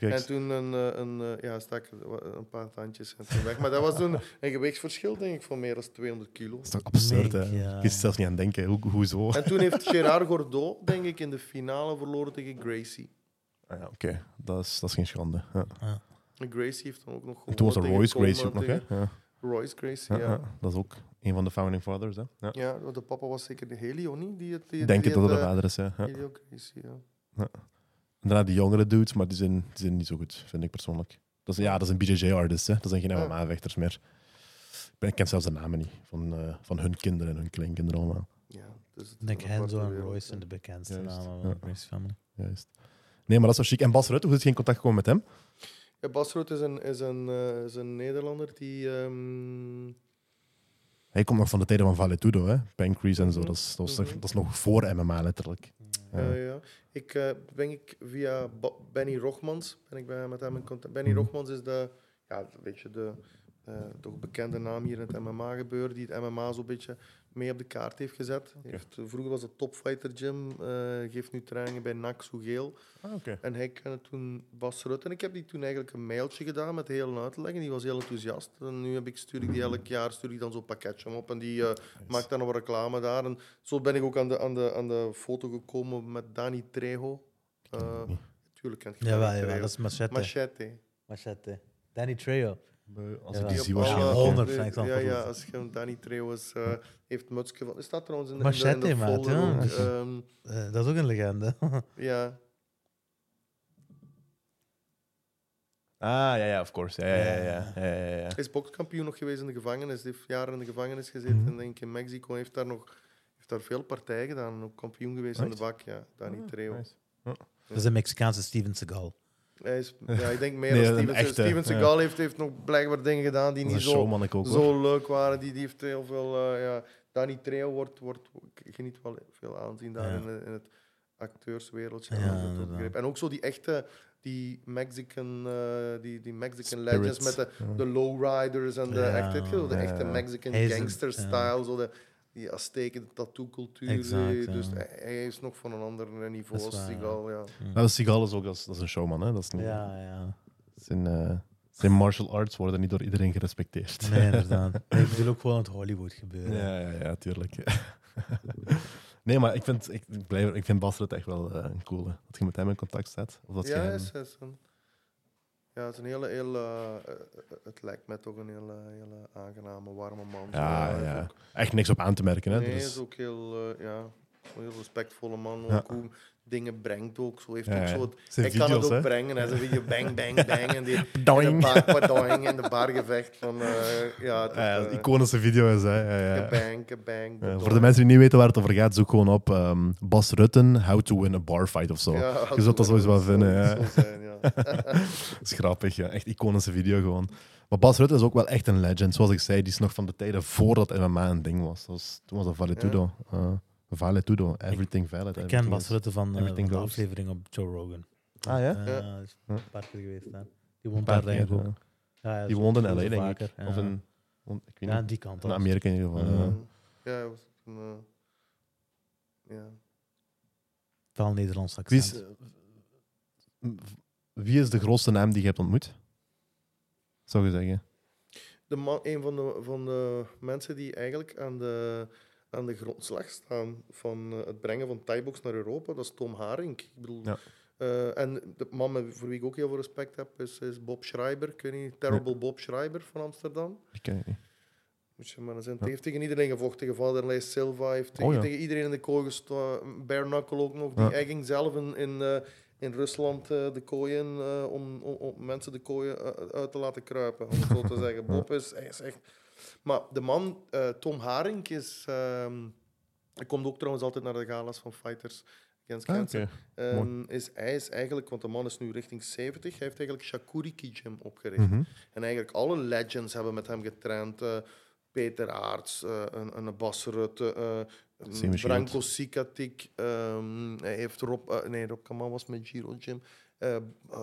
Ja. En toen een, eh, een, ja, stak een paar tandjes en toen weg. Maar dat was toen een gewichtsverschil, denk ik, van meer dan 200 kilo. Dat is toch absurd, hè? Ja. Je kunt zelfs niet aan denken. Hoe, hoezo? En toen heeft Gerard Gordeau, denk ik, in de finale verloren tegen Gracie. Ah, ja, Oké, dat, is, dat is geen schande. Ja. En Gracie heeft dan ook nog En toen was er gewonnen Royce Gracie ook nog, hè? Ja. Royce Gracie, Ja, ja. ja, dat is ook een van de founding fathers, hè? Ja. Ja, de papa was zeker de Helio, niet? Die, het- die, Ik denk die het dat het de eh, vader is, ja. ja. Helio Gracie, ja. En daarna die jongere dudes, maar die zijn, die zijn niet zo goed, vind ik persoonlijk. Dat is, ja, dat is een BJJ-artist, hè. Dat zijn geen. MMA-vechters meer. Ik, ben, ik ken zelfs de namen niet van, eh, van hun kinderen en hun kleinkinderen allemaal. ja dus aparte Henzo en Royce hè. zijn de bekendste Juist, namen van de Gracie family. Juist. Nee, maar dat is wel chic. En Bas Rutte, hoe is het geen contact gekomen met hem? Ja, Bas Roet is een, is een, eh, is een Nederlander die... ehm, Hij komt nog van de tijden van Valetudo, hè? Pancrase en zo. Mhm. Dat is, dat, is, nog- Mhm. dat is nog voor MMA, letterlijk. Ja. ja. Ik eh, ben ik via Benny Rochmans ben ik bij, met hem in contact. Benny Mhm. Rochmans is de, ja, weet je, de eh, toch bekende naam hier in het MMA-gebeuren, die het MMA zo'n beetje mee op de kaart heeft gezet. Heeft, vroeger was het Topfighter Gym, eh, geeft nu trainingen bij NAC Soegeel. Ah, oké. En hij kende toen Bas Rutte. En ik heb die toen eigenlijk een mailtje gedaan met heel uit te leggen. Die was heel enthousiast. En nu heb ik, stuur ik die elk jaar stuur ik dan zo'n pakketje op. En die eh, maakt dan nog wat reclame daar. En zo ben ik ook aan de, aan de, aan de foto gekomen met Dani Trejo. Uh, tuurlijk kent je Trejo. dat is Machete. Machete. Machete. Danny Trejo. Als Ja, ik die die waarschijnlijk. alle- 100 vind ik dan Ja, ja, als je Danny Treeuwens eh heeft mutsje van... Er staat trouwens in de, Machete, in de, maat, ja. ehm, Eh, dat is ook een legende. (laughs) ja, Ah, ja, ja, of course. Ja, ja, ja. ja, ja, ja, is bokskampioen nog geweest in de gevangenis. Hij heeft jaren in de gevangenis gezeten. Mhm. En denk ik in Mexico Hij heeft daar nog heeft daar veel partijen gedaan. Ook kampioen geweest in de bak. Ja, Danny Ah, Trejo. nice. Dat is een Mexicaanse Steven Seagal. Hij is, (laughs) ja, ik denk meer Nee, dan Steven, echte, Steven ja. Seagal heeft, heeft nog blijkbaar dingen gedaan die niet zo, ook. zo leuk waren. Die, die heeft heel veel... eh, ja, Danny Trejo wordt, wordt, geniet wel veel aanzien daar Ja. in, de- in het acteurswereldje. Ja. En ook zo die echte... Die Mexican, eh, die, die Mexican Spirits. legends met de, de lowriders en de, Ja. echt, weet je wel, de echte. Mexican Hij is een- gangster ja. style, zo de, die Azteken, tattoo-cultuur. Exact, eh, ja. Dus hij, hij is nog van een ander niveau Dat is als Seagal, ja. Seagal is ook dat is, dat is een showman, hè? Dat is niet, Ja, ja. zijn, eh, zijn martial arts worden niet door iedereen gerespecteerd. Nee, (laughs) inderdaad. Nee, ik bedoel ook gewoon het Hollywood gebeuren. Ja, ja, ja, tuurlijk. (laughs) nee, maar ik vind, ik, ik, blijf, ik vind Bas Rutte echt wel eh, een coole. Dat je met hem in contact staat. Of dat je ja, hem- is, is een, ja, het is een hele, heel, eh, eh, het lijkt mij toch een hele, hele aangename, warme man. Ja, ja. ook- echt niks op aan te merken. Hè? nee, Dat hij is- is ook heel, eh, ja, een heel respectvolle man. Ook hoe dingen brengt ook. Zo heeft ook zo het, hij kan het ook hè? brengen. Hij een video bang, bang, bang. En die, (laughs) in de bar, in de bargevecht van, eh, ja, eh, iconische video is, hè. Ja, padoing. voor de mensen die niet weten waar het over gaat, zoek gewoon op ehm, Bas Rutten, How to Win a Bar Fight of zo. Je zult dat sowieso wel vinden, ja. (laughs) Ja. Dat is grappig, ja. Echt iconische video gewoon. Maar Bas Rutte is ook wel echt een legend. Zoals ik zei, die is nog van de tijden voordat MMA een ding was. Dat was toen was dat Valetudo. Uh, Valetudo, everything valid. Ik ken Bas Rutte van, eh, van de aflevering op Joe Rogan. Ah ja? Eh, Ja. is Ja. een paar keer geweest daar. Die woont daar denk ik keer, ook. ja. Ja, ja, Die in LA, denk vaker, ik. ja. Of in, ik weet Ja, niet. die kant In. Amerika in ieder geval. Ja. ja. Ja, hij was een, eh, ja. Wel Nederlands Wie, accent. is, eh, wie is de grootste naam die je hebt ontmoet? Zou je zeggen? de man, een van de, van de mensen die eigenlijk aan de, aan de grondslag staan van eh, het brengen van Thaibox naar Europa, dat is Tom Haring. Ik bedoel, Ja. eh, en de man voor wie ik ook heel veel respect heb, is, is Bob Schreiber. Ik weet niet, Terrible Bob Schreiber van Amsterdam. Ik ken het niet. Moet je maar eens in. Ja. Heeft tegen iedereen gevochten. Tegen Vanderlei Silva. Heeft tegen, Oh, ja. tegen iedereen in de kooi gestaan. Bare Knuckle ook nog. Die. Hij ging zelf in, in, eh, in Rusland eh, de kooien uh, om, om, om, mensen de kooien uh, uit te laten kruipen. Om het zo te (laughs) zeggen. Bob is, hij is echt... Maar de man, Tom Haring, is... Um, hij komt ook trouwens altijd naar de galas van Fighters Against Ah, Cancer. okay. Um, is, hij is eigenlijk, want de man is nu richting 70, hij heeft eigenlijk Shakuriki Gym opgericht. Mhm. En eigenlijk alle legends hebben met hem getraind. Uh, Peter Aarts, uh, een, een Bas Rutte, uh, Branko Sikatik. Um, hij heeft Rob, uh, nee, Rob Kaman was met Giro Gym. Uh,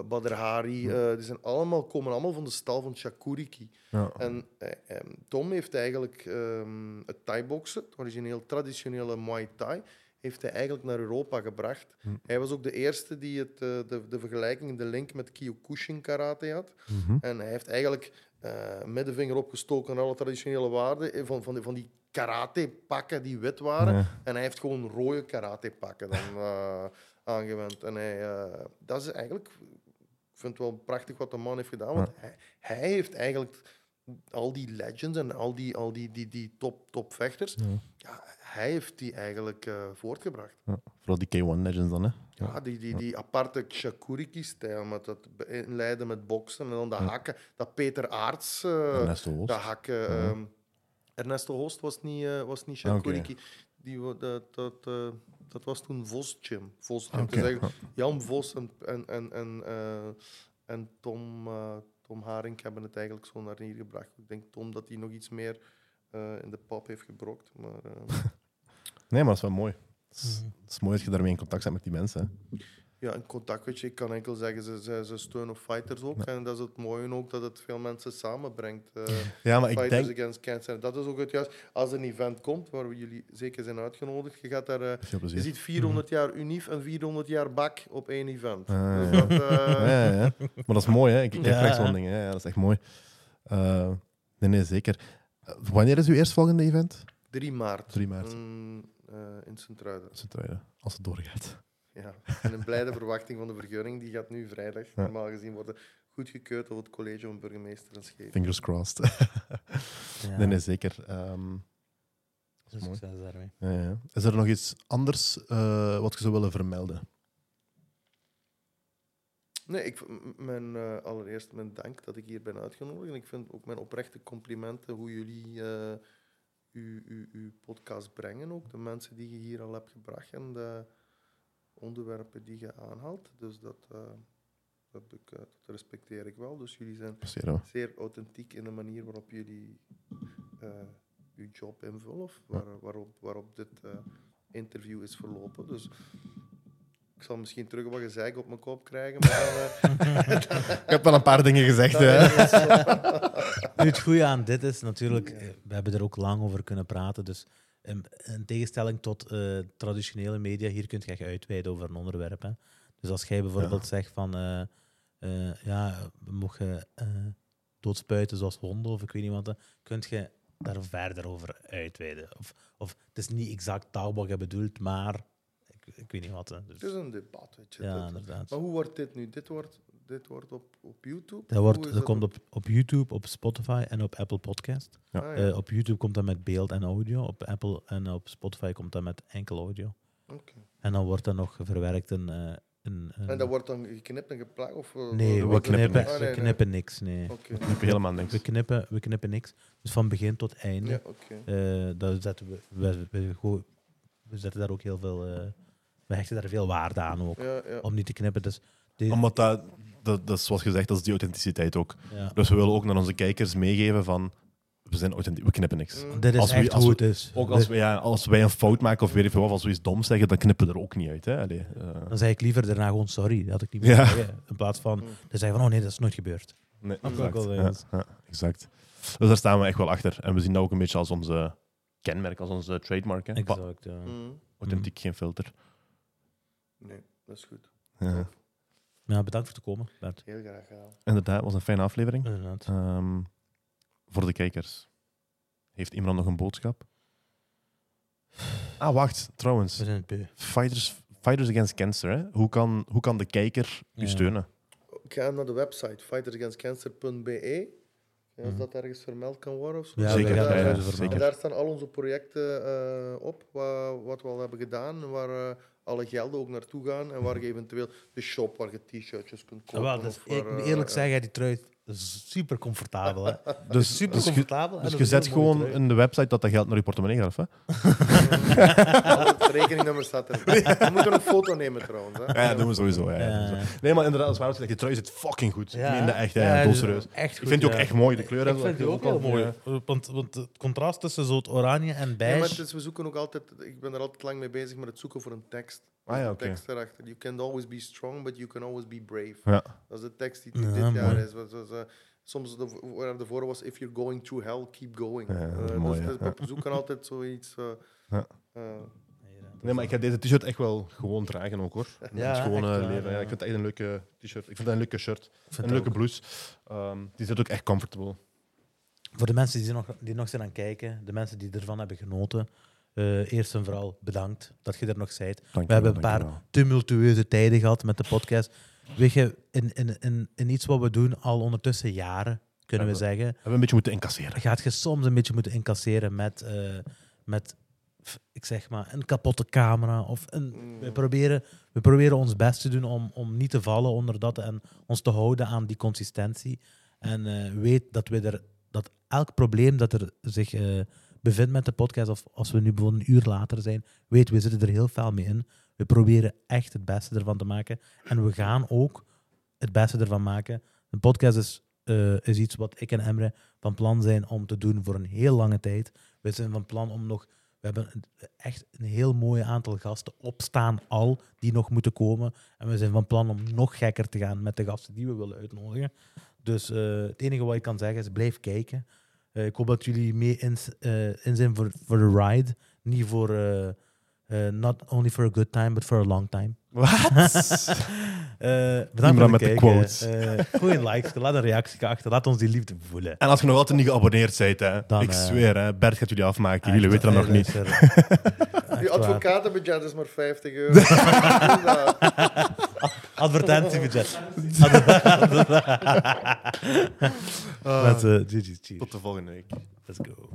Badr Hari, die zijn allemaal, komen allemaal van de stal van Shakuriki. Ja. En um, Tom heeft eigenlijk um, het Thai-boksen, het origineel traditionele Muay Thai, heeft hij eigenlijk naar Europa gebracht. Hm. Hij was ook de eerste die het, de, de vergelijking, de link met Kyokushin karate had. Mhm. En hij heeft eigenlijk uh, middenvinger opgestoken naar alle traditionele waarden van, van, die, van die karate-pakken die wit waren. Ja. En hij heeft gewoon rode karate-pakken dan uh, (laughs) aangewend. En hij, uh, dat is eigenlijk, ik vind het wel prachtig wat de man heeft gedaan, want hij, hij, heeft eigenlijk al die legends en al die, al die, die, die top, top vechters, Ja. ja, hij heeft die eigenlijk uh, voortgebracht. Ja. Vooral die K1-legends dan, hè? Ja, die, die, die aparte Shakuriki-stijl, met dat inleiden met boksen en dan dat hakken, dat Peter Aarts, uh, dat hakken. Um, Ernesto Holst was niet, uh, was niet. Okay. Die, dat, dat, uh, dat was toen Vos Gym. Vos. Okay. Zeggen, Jan Vos en, en, en, en, uh, en Tom, Tom Haring hebben het eigenlijk zo naar hier gebracht. Ik denk Tom dat hij nog iets meer in de pap heeft gebrokt. Maar, (laughs) nee, maar dat is wel mooi. Het is, het is mooi dat je daarmee in contact bent met die mensen. Hè? Ja, in contact, weet je, ik kan enkel zeggen, ze, ze, ze steunen fighters ook. Ja. En dat is het mooie ook, dat het veel mensen samenbrengt. Uh, ja, maar ik fighters denk... Against Cancer. Dat is ook het juist. Als er een event komt, waar we jullie zeker zijn uitgenodigd, je gaat daar... Uh, je ziet 400 mm -hmm. jaar Unif en 400 jaar Bak op één event. Ah, dus ja. dat, (laughs) uh... ja, ja, Maar dat is mooi, hè. Ik Ja. graag zo'n ding. Ja, dat is echt mooi. Uh, nee, nee, zeker. wanneer is uw eerstvolgende event? 3 maart. 3 maart. Mm, in Sint-Truiden. Sint-Truiden, als het doorgaat. Ja, en een blijde verwachting van de vergunning. Die gaat nu vrijdag Ja. normaal gezien worden goedgekeurd door het college van burgemeester en schepen. Fingers crossed. (laughs) Ja, nee, nee, zeker. Ehm, dat is mooi. succes daarmee. Ja, ja. Is er nog iets anders eh, wat je zou willen vermelden? Nee, ik, mijn, eh, allereerst mijn dank dat ik hier ben uitgenodigd. En ik vind ook mijn oprechte complimenten hoe jullie eh, uw, uw, uw podcast brengen. Ook de mensen die je hier al hebt gebracht en de onderwerpen die je aanhaalt. Dus dat, eh, dat, ik, eh, dat respecteer ik wel. Dus jullie zijn Passeren zeer authentiek in de manier waarop jullie eh uw job invullen. Of waar, waarop, waarop dit eh, interview is verlopen. Dus ik zal misschien terug wat gezeik op mijn kop krijgen. Maar eh, (laughs) Ik heb wel een paar dingen gezegd. hè. (laughs) Nu, het goede aan dit is natuurlijk, we hebben er ook lang over kunnen praten. Dus in, in tegenstelling tot eh, traditionele media, hier kun je echt uitweiden over een onderwerp. Hè. Dus als jij bijvoorbeeld zegt van, eh, eh, ja, we mogen eh, doodspuiten zoals honden of ik weet niet wat, kun je daar verder over uitweiden. Of, of het is niet exact taal wat je bedoelt, maar ik, ik weet niet wat. Hè. Dus, het is een debat, weet je. ja, inderdaad. maar hoe wordt dit nu? Dit wordt, dit wordt op, op YouTube? Dat, wordt, dat komt op, op YouTube, op Spotify en op Apple Podcast. Ja. Ah, ja. Eh, op YouTube komt dat met beeld en audio. Op Apple en op Spotify komt dat met enkel audio. Oké. En dan wordt dat nog verwerkt in. eh, in, in- En dat wordt dan geknipt en geplakt? Of, eh, nee, we knippen, Ah, we nee. knippen niks. Nee. Oké. Ik heb helemaal niks. We, knippen, we knippen niks. Dus van begin tot einde. Ja, oké. eh, dat zetten we, we, we, we zetten daar ook heel veel. eh, we hechten daar veel waarde aan ook. Ja, ja. Om niet te knippen. Dus die- Omdat dat, dat, dat is zoals gezegd, dat is die authenticiteit ook. ja. Dus we willen ook naar onze kijkers meegeven van, we zijn authentiek, we knippen niks. Mm. Dit is Als we- echt als hoe we- het is. Ook als, we, ja, als wij een fout maken of weet ik veel wat, als we iets dom zeggen, dan knippen we er ook niet uit. Hè? Allee, eh, Dan zei ik liever daarna gewoon sorry. Dat had ik niet moeten Ja. zeggen. In plaats van te zeggen van oh nee, dat is nooit gebeurd. nee, Dat exact. wel Ja, ja, exact. Dus daar staan we echt wel achter. En we zien dat ook een beetje als onze kenmerk, als onze trademark. Hè? Exact. ja. Mm. Authentiek, geen filter. Nee, dat is goed. Ja. Ja, bedankt voor te komen, Bert. Heel graag gedaan. Inderdaad, het was een fijne aflevering. Inderdaad. Ehm, voor de kijkers. Heeft iemand nog een boodschap? Ah, wacht, trouwens. We zijn het beu. Fighters, Fighters Against Cancer, hè? Hoe, kan, hoe kan de kijker u Ja. steunen? Ga naar de website fightersagainstcancer.be. Ja, als Mhm. dat ergens vermeld kan worden of zo. Ja, Zeker, daar, ja, daar ja, zeker. Staan al onze projecten eh, op, wa- wat we al hebben gedaan, waar eh, alle gelden ook naartoe gaan en waar je eventueel de shop waar je t-shirtjes kunt Ja, kopen. wel, dus of ik waar, moet eh, eerlijk zeggen, die trui super comfortabel. Hè. (laughs) Dus, super dus je, comfortabel. dus je zet gewoon trui. in de website dat dat geld naar je portemonnee gaat, hè? (laughs) Het rekeningnummer staat er. (laughs) We moeten een foto nemen trouwens. Hè. Ja, dat doen we sowieso. Ja. Nee, maar inderdaad, als waar dat je trui zit fucking goed. Ja, meen dat echt, ja, ja, dus serieus. Echt Ik vind die ook echt mooi, de kleur. en Ik vind die ook heel mooi. Want, want het contrast tussen zo het oranje en Ja, beige... maar het is, we zoeken ook altijd, ik ben er altijd lang mee bezig met het zoeken voor een tekst. Ah ja, oké. tekst erachter. You can always be strong, but you can always be brave. Ja. Dat is de tekst die Ja, dit jaar mooi. is. Wat- wat- wat- soms de, waar de voor was, if you're going through hell, keep going. Ja, dat is Eh, mooi, dus, ja. we zoeken altijd zoiets. eh, Ja. eh, Nee, maar ik ga deze t-shirt echt wel gewoon dragen ook, hoor. Ja, Het is gewoon echt eh, waar, leven. Ja, ja. ik vind het echt een leuke t-shirt. Ik vind het een leuke shirt. Een leuke ook. blouse. Ehm, die zit ook echt comfortable. Voor de mensen die nog, die nog zijn aan het kijken, de mensen die ervan hebben genoten, eh, eerst en vooral bedankt dat je er nog bent. Dank We hebben een paar tumultueuze tijden gehad met de podcast. Weet je, in, in, in, in iets wat we doen al ondertussen jaren, kunnen we Ja, zeggen, We hebben een beetje moeten incasseren. gaat je soms een beetje moeten incasseren met, eh, met ik zeg maar, een kapotte camera. Of een, Mm. we, proberen, we proberen ons best te doen om, om niet te vallen onder dat en ons te houden aan die consistentie. En eh, weet dat we er, dat elk probleem dat er zich bevindt met de podcast, of als we nu bijvoorbeeld een uur later zijn, weet, we zitten er heel fel mee in. We proberen echt het beste ervan te maken. En we gaan ook het beste ervan maken. Een podcast is, eh, is iets wat ik en Emre van plan zijn om te doen voor een heel lange tijd. We zijn van plan om nog... We hebben echt een heel mooi aantal gasten opstaan al, die nog moeten komen. En we zijn van plan om nog gekker te gaan met de gasten die we willen uitnodigen. Dus eh, het enige wat ik kan zeggen is, blijf kijken. Eh, ik hoop dat jullie mee in, eh, in zijn voor, voor de ride. Niet voor... eh, not only for a good time, but for a long time. Wat? (laughs) Eh, bedankt voor het met de kijken. quotes. Eh, gooi een like, laat een reactie achter. Laat ons die liefde voelen. En als je nog altijd niet geabonneerd bent, hè, Dan, ik zweer, hè, Bert gaat jullie afmaken. Jullie Echt, weten dat nog niet. Je (laughs) (laughs) advocatenbudget is maar 50 euro. Advertentiebudget. Ah, Met uh, tot de volgende week. Let's go.